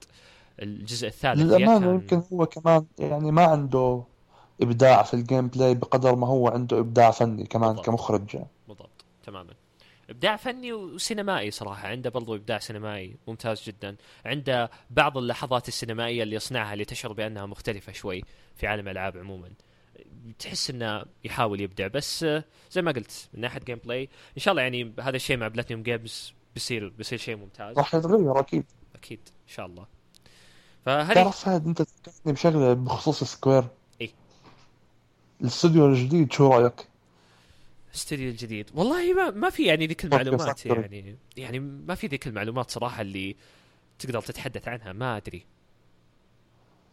الجزء الثالث
للأمانة كان... يمكن هو كمان يعني ما عنده إبداع في ال gameplay بقدر ما هو عنده إبداع فني كمان بالضبط. كمخرج.
بالضبط. تماما. إبداع فني وسينمائي صراحة. عنده برضو إبداع سينمائي ممتاز جدا. عنده بعض اللحظات السينمائية اللي يصنعها اللي تشعر بأنها مختلفة شوي في عالم الالعاب عموما. تحس إنه يحاول يبدع. بس زي ما قلت من ناحية gameplay إن شاء الله يعني هذا الشيء مع بلاتينيوم جيمز بيصير بيصير شيء ممتاز.
راح يتغير أكيد.
أكيد. إن شاء الله. فهذه
تعرف أنت تذكرتني بشغلة بخصوص سكوير الاستوديو الجديد شو رأيك؟
الاستوديو الجديد. والله ما ما في يعني ذيك المعلومات يعني. يعني ما في ذيك المعلومات صراحة اللي تقدر تتحدث عنها ما أدري.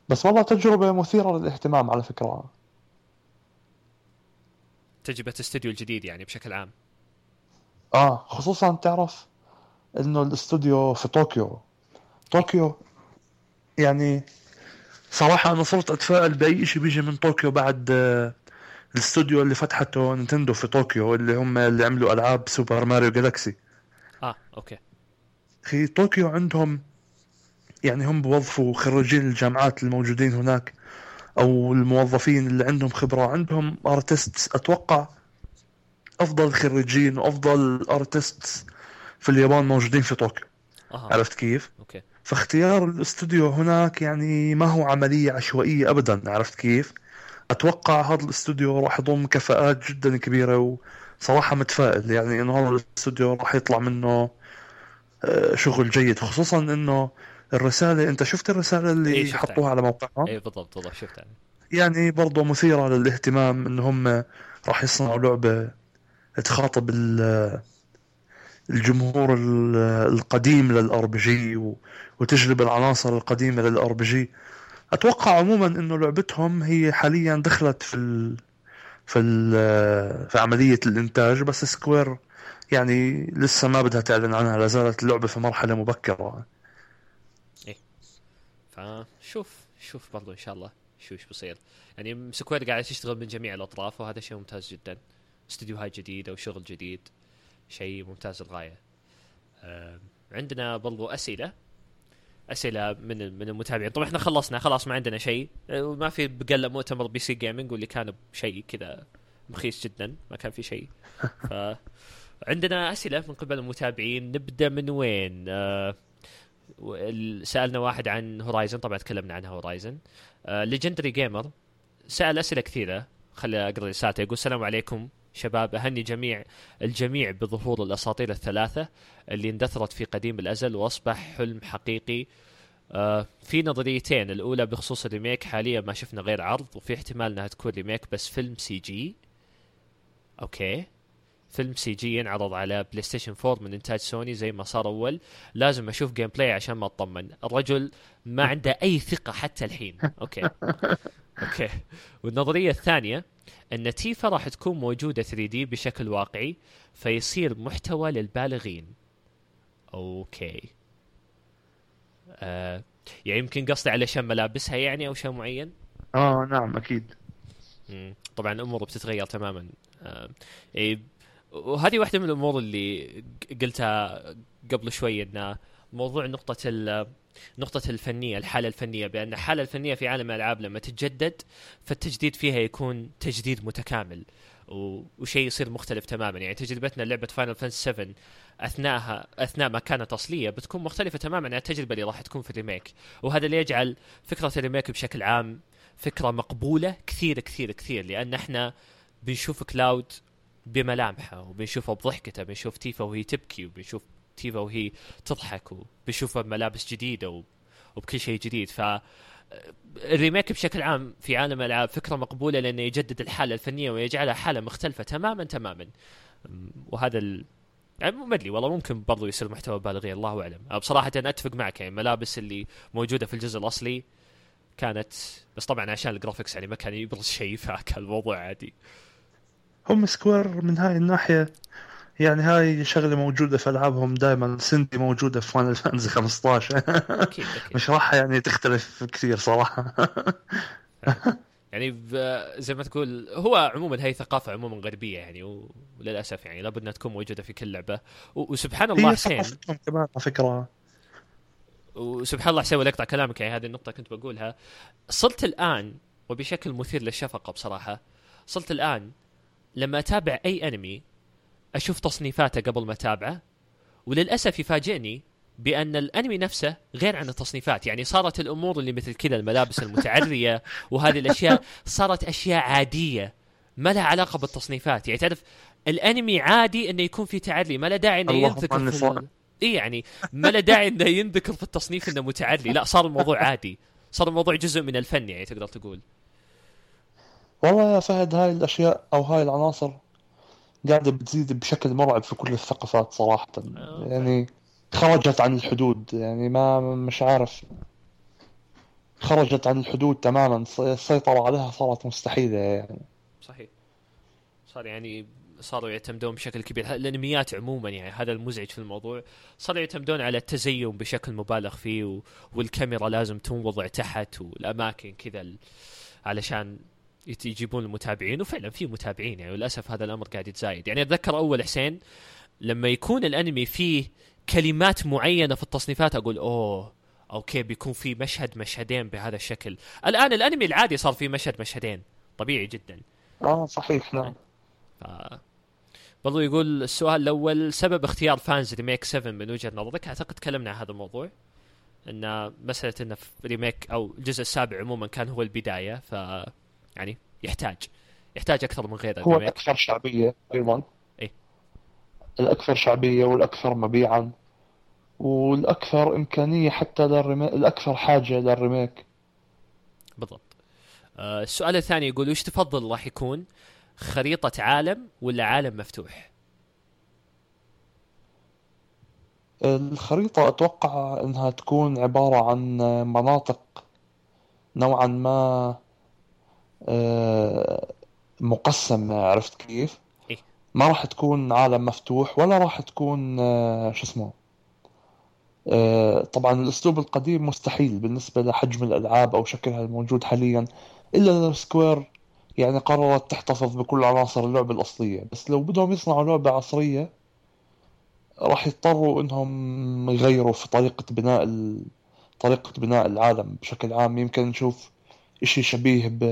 بس والله تجربة مثيرة للاهتمام على فكرة.
تجربة الاستوديو الجديد يعني بشكل عام.
آه خصوصا تعرف إنه الاستوديو في طوكيو. طوكيو يعني صراحة أنا صرت أتفائل بأي شيء بيجي من طوكيو بعد آه، الاستوديو اللي فتحته نينتندو في طوكيو اللي هم اللي عملوا ألعاب سوبر ماريو جالكسي
آه okay
في طوكيو عندهم يعني هم بوظفوا خريجين الجامعات الموجودين هناك أو الموظفين اللي عندهم خبرة عندهم artist أتوقع أفضل خريجين وأفضل artist في اليابان موجودين في طوكيو
آه.
عرفت كيف؟ فاختيار الاستوديو هناك يعني ما هو عملية عشوائية أبدا عرفت كيف؟ أتوقع هذا الاستوديو راح يضم كفاءات جدا كبيرة وصراحة متفائل يعني إنه هذا الاستوديو راح يطلع منه آه، شغل جيد خصوصا إنه الرسالة أنت شفت الرسالة اللي
إيه
حطوها على موقعهم؟
إيه بالضبط بالضبط شفتها.
يعني برضه مثيرة للاهتمام إن هم راح يصنعوا لعبة تخاطب الجمهور القديم لل RPG وتجلب العناصر القديمة لل RPG. أتوقع عموما إنه لعبتهم هي حاليا دخلت في ال في ال في عملية الإنتاج بس سكوير يعني لسه ما بدها تعلن عنها لا زالت اللعبة في مرحلة مبكرة.
إيه. فشوف شوف برضو إن شاء الله شو إيش بصير. يعني سكوير قاعد تشتغل من جميع الأطراف وهذا شيء ممتاز جدا. استديوهات جديدة وشغل جديد. شيء ممتاز للغاية. عندنا برضو أسئلة. أسئلة من من المتابعين. طبعا إحنا خلصنا خلاص ما عندنا شيء. أه، ما في بقى مؤتمر PC Gaming واللي كان بشيء كذا مخيس جدا ما كان في شيء. ف عندنا أسئلة من قبل المتابعين. نبدأ من وين؟ آه سألنا واحد عن هورايزن طبعا تكلمنا عن هورايزن آه Legendary Gamer سأل أسئلة كثيرة. خلي أقرأ رسالته يقول السلام عليكم. شباب أهني جميع الجميع بظهور الأساطير الثلاثة اللي اندثرت في قديم الأزل وأصبح حلم حقيقي. آه في نظريتين الأولى بخصوص ال remake حاليا ما شفنا غير عرض وفي احتمال أنها تكون remake بس فيلم CG. Okay. فيلم CG ينعرض على بلاي ستيشن 4 من إنتاج سوني زي ما صار أول. لازم أشوف gameplay عشان ما أطمن. الرجل ما عنده أي ثقة حتى الحين. Okay. Okay. والنظرية الثانية إن تيفا راح تكون موجودة 3D بشكل واقعي فيصير محتوى للبالغين. Okay. آه يعني يمكن قصدي على شم ملابسها يعني أو شيء معين؟
آه نعم أكيد.
مم. طبعا الأمور بتتغير تماما. آه إيه وهذه واحدة من الأمور اللي قلتها قبل شوي ان موضوع نقطة نقطة الفنية الحالة الفنية بأن الحالة الفنية في عالم الألعاب لما تتجدد فالتجديد فيها يكون تجديد متكامل وشيء يصير مختلف تماما. يعني تجربتنا لعبة فاينل فانتسي 7 أثناءها أثناء ما كانت أصلية بتكون مختلفة تماما عن التجربة اللي راح تكون في ال remake. وهذا اللي يجعل فكرة ال remake بشكل عام فكرة مقبولة كثير كثير كثير لأن إحنا بنشوف كلاود بملامحه وبنشوفه بضحكته بنشوف تيفا وهي تبكي وبنشوف تيفا وهي تضحك وبنشوفها بملابس جديدة وبكل شيء جديد. ف ال remake بشكل عام في عالم الالعاب فكرة مقبولة لأنه يجدد الحالة الفنية ويجعلها حالة مختلفة تماما تماما. وهذا ال... يعني ما أدري والله ممكن برضو يصير محتوى بالغين الله أعلم. بصراحة أنا أتفق معك يعني الملابس اللي موجودة في الجزء الأصلي كانت بس طبعا عشان ال graphics يعني ما كان يبرز شيء فكان الموضوع عادي.
هم Square من هاي الناحية. يعني هاي شغلة موجودة في ألعابهم دائما سندي موجودة في Final Fantasy 15 أكيد أكيد. مش راح يعني تختلف كثير صراحة.
يعني زي ما تقول هو عموما هي ثقافة عموما غربية يعني وللأسف يعني لابد أنها تكون موجودة في كل لعبة. وسبحان الله حسين.
كمان على فكرة.
وسبحان الله حسين اقطع كلامك. يعني هذه النقطة كنت بقولها. صرت الآن وبشكل مثير للشفقة بصراحة صرت الآن لما أتابع أي أنمي أشوف تصنيفاته قبل ما أتابعه وللأسف يفاجئني بأن الأنمي نفسه غير عن التصنيفات. يعني صارت الأمور اللي مثل كذا الملابس المتعرية وهذه الأشياء صارت أشياء عادية ما لها علاقة بالتصنيفات. يعني تعرف الأنمي عادي إنه يكون في تعري ما له داعي إنه ينذكر في ال... إي يعني ما له داعي إنه ينذكر في التصنيف إنه متعري. لا صار الموضوع عادي. صار الموضوع جزء من الفن يعني تقدر تقول.
والله يا فهد هاي الأشياء أو هاي العناصر قاعدة بتزيد بشكل مرعب في كل الثقافات صراحة. يعني خرجت عن الحدود. يعني ما مش عارف. خرجت عن الحدود تماما. السيطرة عليها صارت مستحيلة يعني.
صحيح. صار يعني صاروا يعتمدون بشكل كبير. الأنميات عموما يعني هذا المزعج في الموضوع. صاروا يعتمدون على التزين بشكل مبالغ فيه و... والكاميرا لازم تنوضع تحت والأماكن كذا علشان يجيبون المتابعين وفعلا في متابعين يعني للاسف هذا الأمر قاعد يتزايد. يعني أتذكر أول حسين لما يكون الأنمي فيه كلمات معينة في التصنيفات أقول أوه okay بيكون في مشهد مشهدين بهذا الشكل. الآن الأنمي العادي صار فيه مشهد مشهدين طبيعي جدا.
آه صحيح نعم. ف...
برضو يقول السؤال الأول سبب اختيار Fantasy remake 7 من وجهة نظرك؟ أعتقد تكلمنا عن هذا الموضوع إن مسألة انه remake أو الجزء السابع عموما كان هو البداية ف يعني يحتاج يحتاج أكثر من غيره.
هو الأكثر شعبية أيضا
اي
الأكثر شعبية والأكثر مبيعا. والأكثر إمكانية حتى لل remake الأكثر حاجة لل remake
بالضبط. آه السؤال الثاني يقول وش تفضل راح يكون خريطة عالم ولا عالم مفتوح؟
الخريطة أتوقع أنها تكون عبارة عن مناطق نوعا ما مقسم عرفت كيف؟
إيه؟
ما راح تكون عالم مفتوح ولا راح تكون آه، شو اسمه آه، طبعا الأسلوب القديم مستحيل بالنسبة لحجم الألعاب أو شكلها الموجود حاليا إلا لو سكوير يعني قررت تحتفظ بكل عناصر اللعبة الأصلية بس لو بدهم يصنعوا لعبة عصرية راح يضطروا إنهم يغيروا في طريقة بناء ال... طريقة بناء العالم بشكل عام يمكن نشوف إشي شبيه ب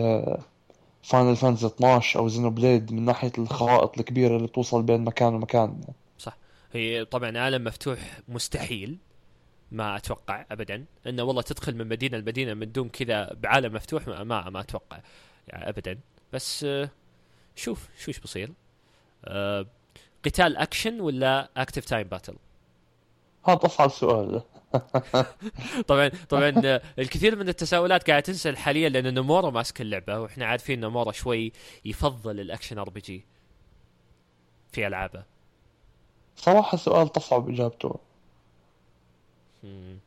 Final Fantasy 12 أو Xenoblade من ناحية الخرائط الكبيرة اللي توصل بين مكان ومكان.
صح. هي طبعا عالم مفتوح مستحيل ما أتوقع ابدا. إنه والله تدخل من مدينة لمدينة من دون كذا بعالم مفتوح ما ما, ما أتوقع يعني ابدا. بس آه، شوف شو إيش بصير. أه قتال أكشن ولا active time battle
هذا أصعب سؤال.
طبعا طبعا الكثير من التساؤلات قاعدة تنسال حاليا لأن نمورا ماسك اللعبة وإحنا عارفين نمورا شوي يفضل ال action RPG في ألعابه.
صراحة سؤال تصعب إجابته.
مم.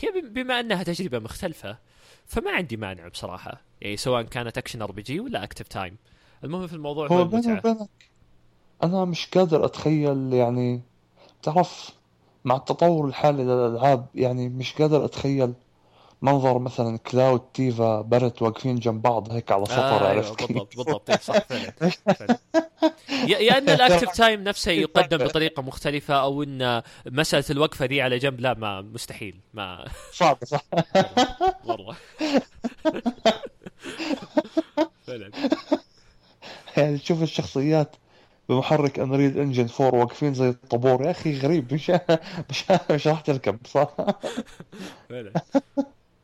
هي بم- بما أنها تجربة مختلفة فما عندي مانع بصراحة يعني سواء كانت action RPG ولا active time المهم في الموضوع هو
هو بيني وبينك أنا مش قادر أتخيل يعني تعرف مع التطور الحالي للألعاب يعني مش قادر أتخيل منظر مثلا كلاود تيفا باريت واقفين جنب بعض هيك على سطر
آه
عرفت كيف؟
بالضبط بالضبط إيه، صح فعلا فعلا. يا يا أن ال active time نفسه يقدم بطريقة مختلفة أو أن مسألة الوقفة دي على جنب لا ما مستحيل ما
صعب صح
والله فعلا
يعني تشوف الشخصيات بمحرك Unreal Engine 4 واقفين زي الطابور. يا أخي غريب. مش مش مش راح تركب صح؟
فعلا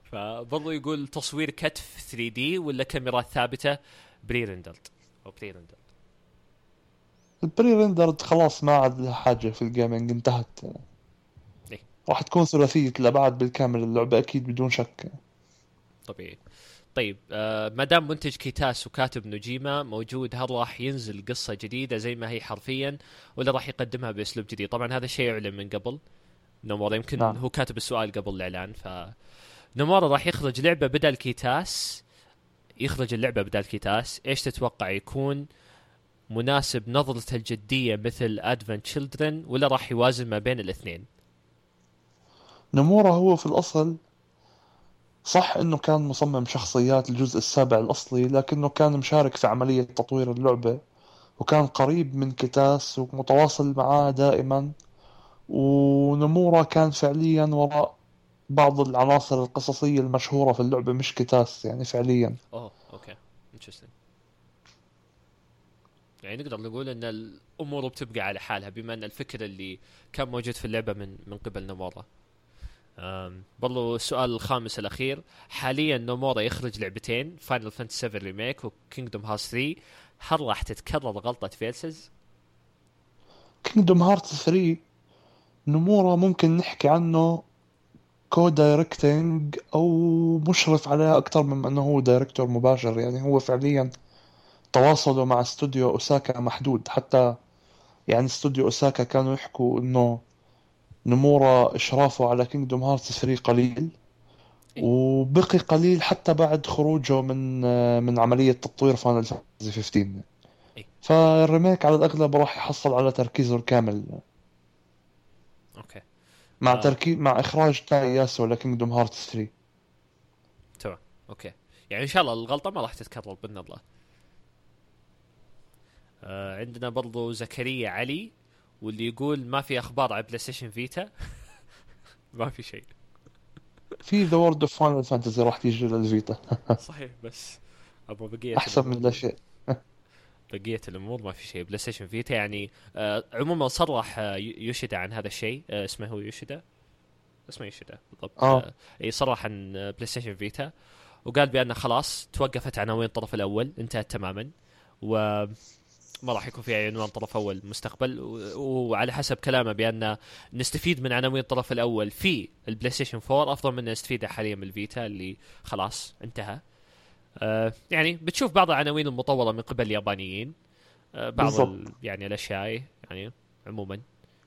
فبرضو يقول تصوير كتف 3D ولا كاميرات ثابتة؟ pre-rendered أو pre-rendered
ال pre-rendered خلاص ما عاد لها حاجة في ال gaming انتهت.
إيه.
راح تكون ثلاثية الابعاد بالكامل اللعبة أكيد بدون شك.
طبيعي. طيب آه ما دام منتج كيتاسي وكاتب نوجيما موجود هل راح ينزل قصة جديدة زي ما هي حرفيا ولا راح يقدمها بأسلوب جديد؟ طبعا هذا الشيء يعلن من قبل. نومورا يمكن
نعم.
هو كاتب السؤال قبل الإعلان ف نومورا راح يخرج لعبة بدل كيتاسي. يخرج اللعبة بدل كيتاسي. إيش تتوقع يكون مناسب نظرته الجدية مثل Advent Children ولا راح يوازن ما بين الاثنين؟
نمورا هو في الأصل صح إنه كان مصمم شخصيات الجزء السابع الأصلي لكنه كان مشارك في عملية تطوير اللعبة وكان قريب من كيتاسي ومتواصل معاه دائما ونمورا كان فعليا وراء بعض العناصر القصصية المشهورة في اللعبة مش كيتاسي يعني فعليا.
أوه okay. interesting يعني نقدر نقول إن الأمور بتبقى على حالها بما إن الفكر اللي كان موجود في اللعبة من من قبل نومورا أم، برضو السؤال الخامس الأخير. حاليا نومورا يخرج لعبتين Final Fantasy 7 Remake و Kingdom Hearts 3 هل راح تتكرر غلطة Versus؟
Kingdom Hearts 3 نمورا ممكن نحكي عنه co-directing أو مشرف عليها أكثر من إنه هو director مباشر. يعني هو فعليا تواصله مع استوديو اوساكا محدود. حتى يعني استوديو اوساكا كانوا يحكوا إنه نمورا إشرافه على Kingdom Hearts 3 قليل وبقي قليل حتى بعد خروجه من من عملية تطوير Final Fantasy 15
إيه.
فال remake على الأغلب راح يحصل على تركيزه الكامل.
okay.
مع
آه.
تركيز مع إخراج تاي ياسوي ل Kingdom Hearts 3
تمام. okay. يعني إن شاء الله الغلطة ما راح تتكرر بإذن الله. آه عندنا برضو زكريا علي. واللي يقول ما في أخبار على بلاي ستيشن فيتا ما في شيء.
في The World of Final Fantasy راح تيجي للفيتا
صحيح بس أبو بقية
أحسن من لا شيء.
بقية الأمور ما في شيء. بلاي ستيشن فيتا يعني آه عموما صرح آه يو- يوشيدا عن هذا الشيء. آه اسمه هو يوشيدا؟ اسمه يوشيدا بالضبط.
آه.
إي صرح عن آه، بلاي ستيشن فيتا وقال بأن خلاص توقفت عناوين الطرف الأول انتهت تماما. و ما راح يكون في عنوان طرف أول مستقبل وعلى حسب كلامه بأن نستفيد من عناوين الطرف الأول في البلاي ستيشن 4 أفضل من نستفيدها حاليا من الفيتا اللي خلاص انتهى. آه يعني بتشوف بعض العناوين المطوره من قبل اليابانيين آه بعض يعني الأشياء يعني عموما.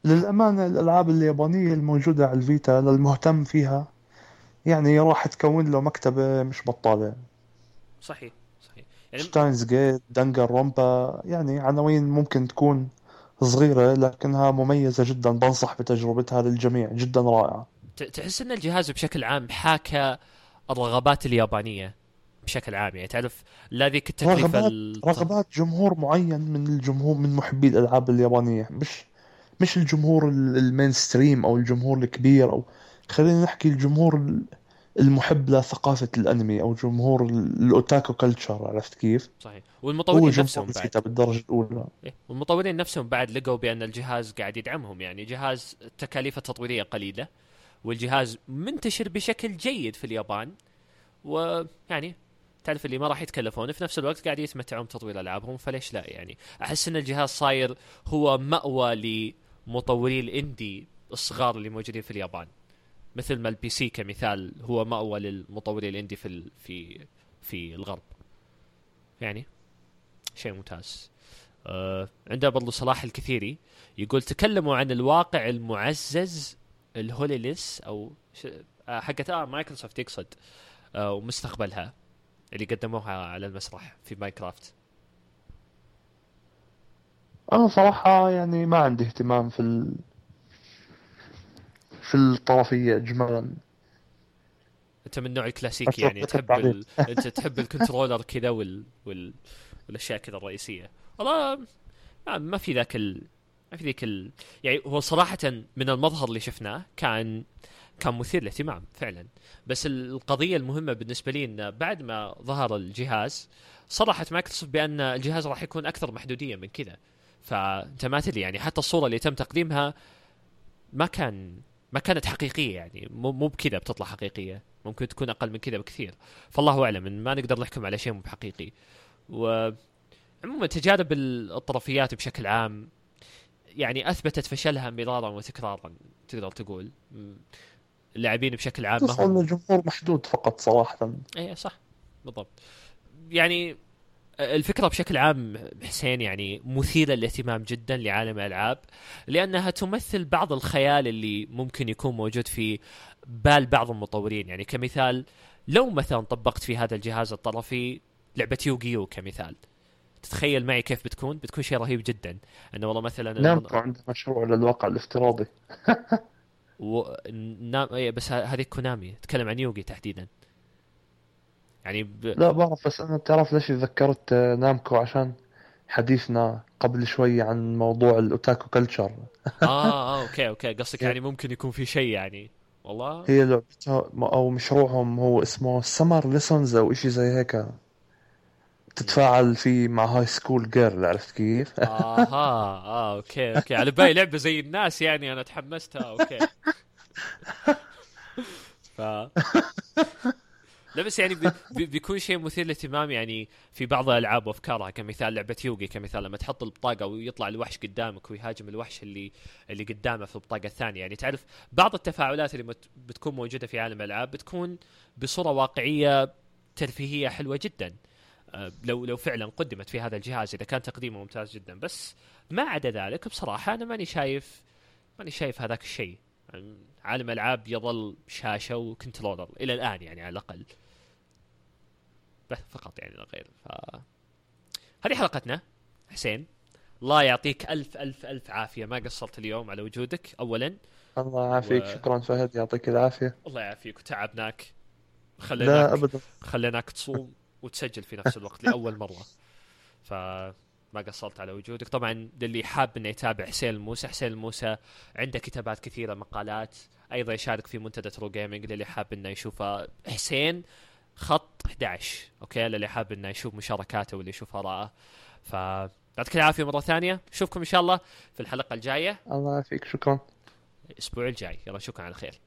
للأمانة الألعاب اليابانية الموجودة على الفيتا للمهتم فيها يعني راح تكون له مكتبة مش بطالة.
صحيح صحيح. يعني
Steins Gate Danganronpa يعني عناوين ممكن تكون صغيرة لكنها مميزة جدا بنصح بتجربتها للجميع جدا رائعة.
تحس إن الجهاز بشكل عام حاكى الرغبات اليابانية بشكل عام يعني تعرف لا ذيك التكلفة
رغبات
الط-
رغبات جمهور معين من الجمهور من محبي الألعاب اليابانية مش مش الجمهور ال- ال mainstream أو الجمهور الكبير أو خلينا نحكي الجمهور ال- المحب لثقافة الأنمي أو جمهور ال- الأوتاكو كلتشر عرفت كيف؟
صحيح. والمطورين نفسهم بعد.
الفيتا بالدرجة الأولى.
إيه، والمطورين نفسهم بعد لقوا بأن الجهاز قاعد يدعمهم. يعني جهاز تكاليفه التطويرية قليلة والجهاز منتشر بشكل جيد في اليابان. ويعني تعرف اللي ما راح يتكلفون في نفس الوقت قاعد يتمتعون بتطوير ألعابهم فليش لا؟ يعني أحس إن الجهاز صاير هو مأوى لمطوري ال indie الصغار اللي موجودين في اليابان. مثل ما ال PC كمثال هو مأوى للمطورين ال indie في ال- في في الغرب يعني شيء ممتاز آه عندنا برضو صلاح الكثيري يقول تكلموا عن الواقع المعزز ال HoloLens أو. آه حقت آه مايكروسوفت يقصد آه ومستقبلها اللي قدموها على المسرح في Minecraft
أنا صراحة يعني ما عندي اهتمام في. في الطرفية اجمالا
أنت من النوع الكلاسيكي يعني تحب ال... أنت تحب الكنترولر كذا وال... وال... والأشياء كذا الرئيسية. والله ما, ما في ذاك ال... ما في ذيك ال... يعني هو صراحة من المظهر اللي شفناه كان كان مثير للاهتمام فعلا. بس القضية المهمة بالنسبة لي انه بعد ما ظهر الجهاز صرحت مايكروسوفت بأن الجهاز راح يكون أكثر محدودية من كذا. فأنت ما تدري يعني حتى الصورة اللي تم تقديمها ما كان ما كانت حقيقية يعني. مو مو بكذا بتطلع حقيقية. ممكن تكون أقل من كذا بكثير. فالله أعلم ما نقدر نحكم على شيء مو بحقيقي. و عموما تجارب الطرفيات بشكل عام يعني أثبتت فشلها مرارا وتكرارا تقدر تقول. اللاعبين بشكل عام
ما هم الجمهور محدود فقط صراحة.
اي صح. بالضبط. يعني الفكرة بشكل عام حسين يعني مثيرة للاهتمام جدا لعالم الألعاب لأنها تمثل بعض الخيال اللي ممكن يكون موجود في بال بعض المطورين. يعني كمثال لو مثلا طبقت في هذا الجهاز الطرفي لعبة يوغيو كمثال تتخيل معي كيف بتكون؟ بتكون شيء رهيب جدا. إنه والله مثلا
نعم عنده مشروع للواقع الافتراضي.
و... نام... إيه، بس هذه كونامي تتكلم عن يوغي تحديدا. يعني ب...
لا بعرف بس أنا تعرف ليش ذكرت آه، نامكو؟ عشان حديثنا قبل شوي عن موضوع ال otaku
culture آه آه okay okay. قصدك يعني ممكن يكون في شيء يعني. والله.
هي لعبتها أو مشروعهم هو اسمه Summer Lessons أو إشي زي هيك. تتفاعل فيه مع high school girl عرفت كيف؟
آها آه okay okay. على بالي لعبة زي الناس يعني أنا تحمستها okay. ف لا بس يعني بي بيكون شيء مثير للاهتمام يعني في بعض الألعاب وأفكارها كمثال لعبة يوغي كمثال لما تحط البطاقة ويطلع الوحش قدامك ويهاجم الوحش اللي اللي قدامه في البطاقة الثانية. يعني تعرف بعض التفاعلات اللي بتكون موجودة في عالم الألعاب بتكون بصورة واقعية ترفيهية حلوة جدا. آه، لو لو فعلا قدمت في هذا الجهاز إذا كان تقديمه ممتاز جدا. بس ما عدا ذلك بصراحة أنا ماني شايف ماني شايف هذاك الشيء. عالم العاب يظل شاشة وكنترولر إلى الآن يعني على الأقل. بس فقط يعني لا غير. ف هذه حلقتنا. حسين الله يعطيك ألف ألف ألف عافية. ما قصرت اليوم على وجودك اولا.
الله يعافيك. و... شكرا فهد يعطيك العافية.
الله يعافيك. وتعبناك. خليناك لا ابدا. خليناك تصوم وتسجل في نفس الوقت لأول مرة. ف ما قصرت على وجودك. طبعا للي حاب إنه يتابع حسين الموسى حسين الموسى عنده كتابات كثيرة مقالات. أيضا يشارك في منتدى True Gaming للي حاب إنه يشوفه. حسين خط 11 okay للي حاب إنه يشوف مشاركاته واللي يشوف اراءه ف يعطيك العافية مرة ثانية. نشوفكم إن شاء الله في الحلقة الجاية.
الله يعافيك. شكرا.
الأسبوع الجاي. يلا شكرا على خير.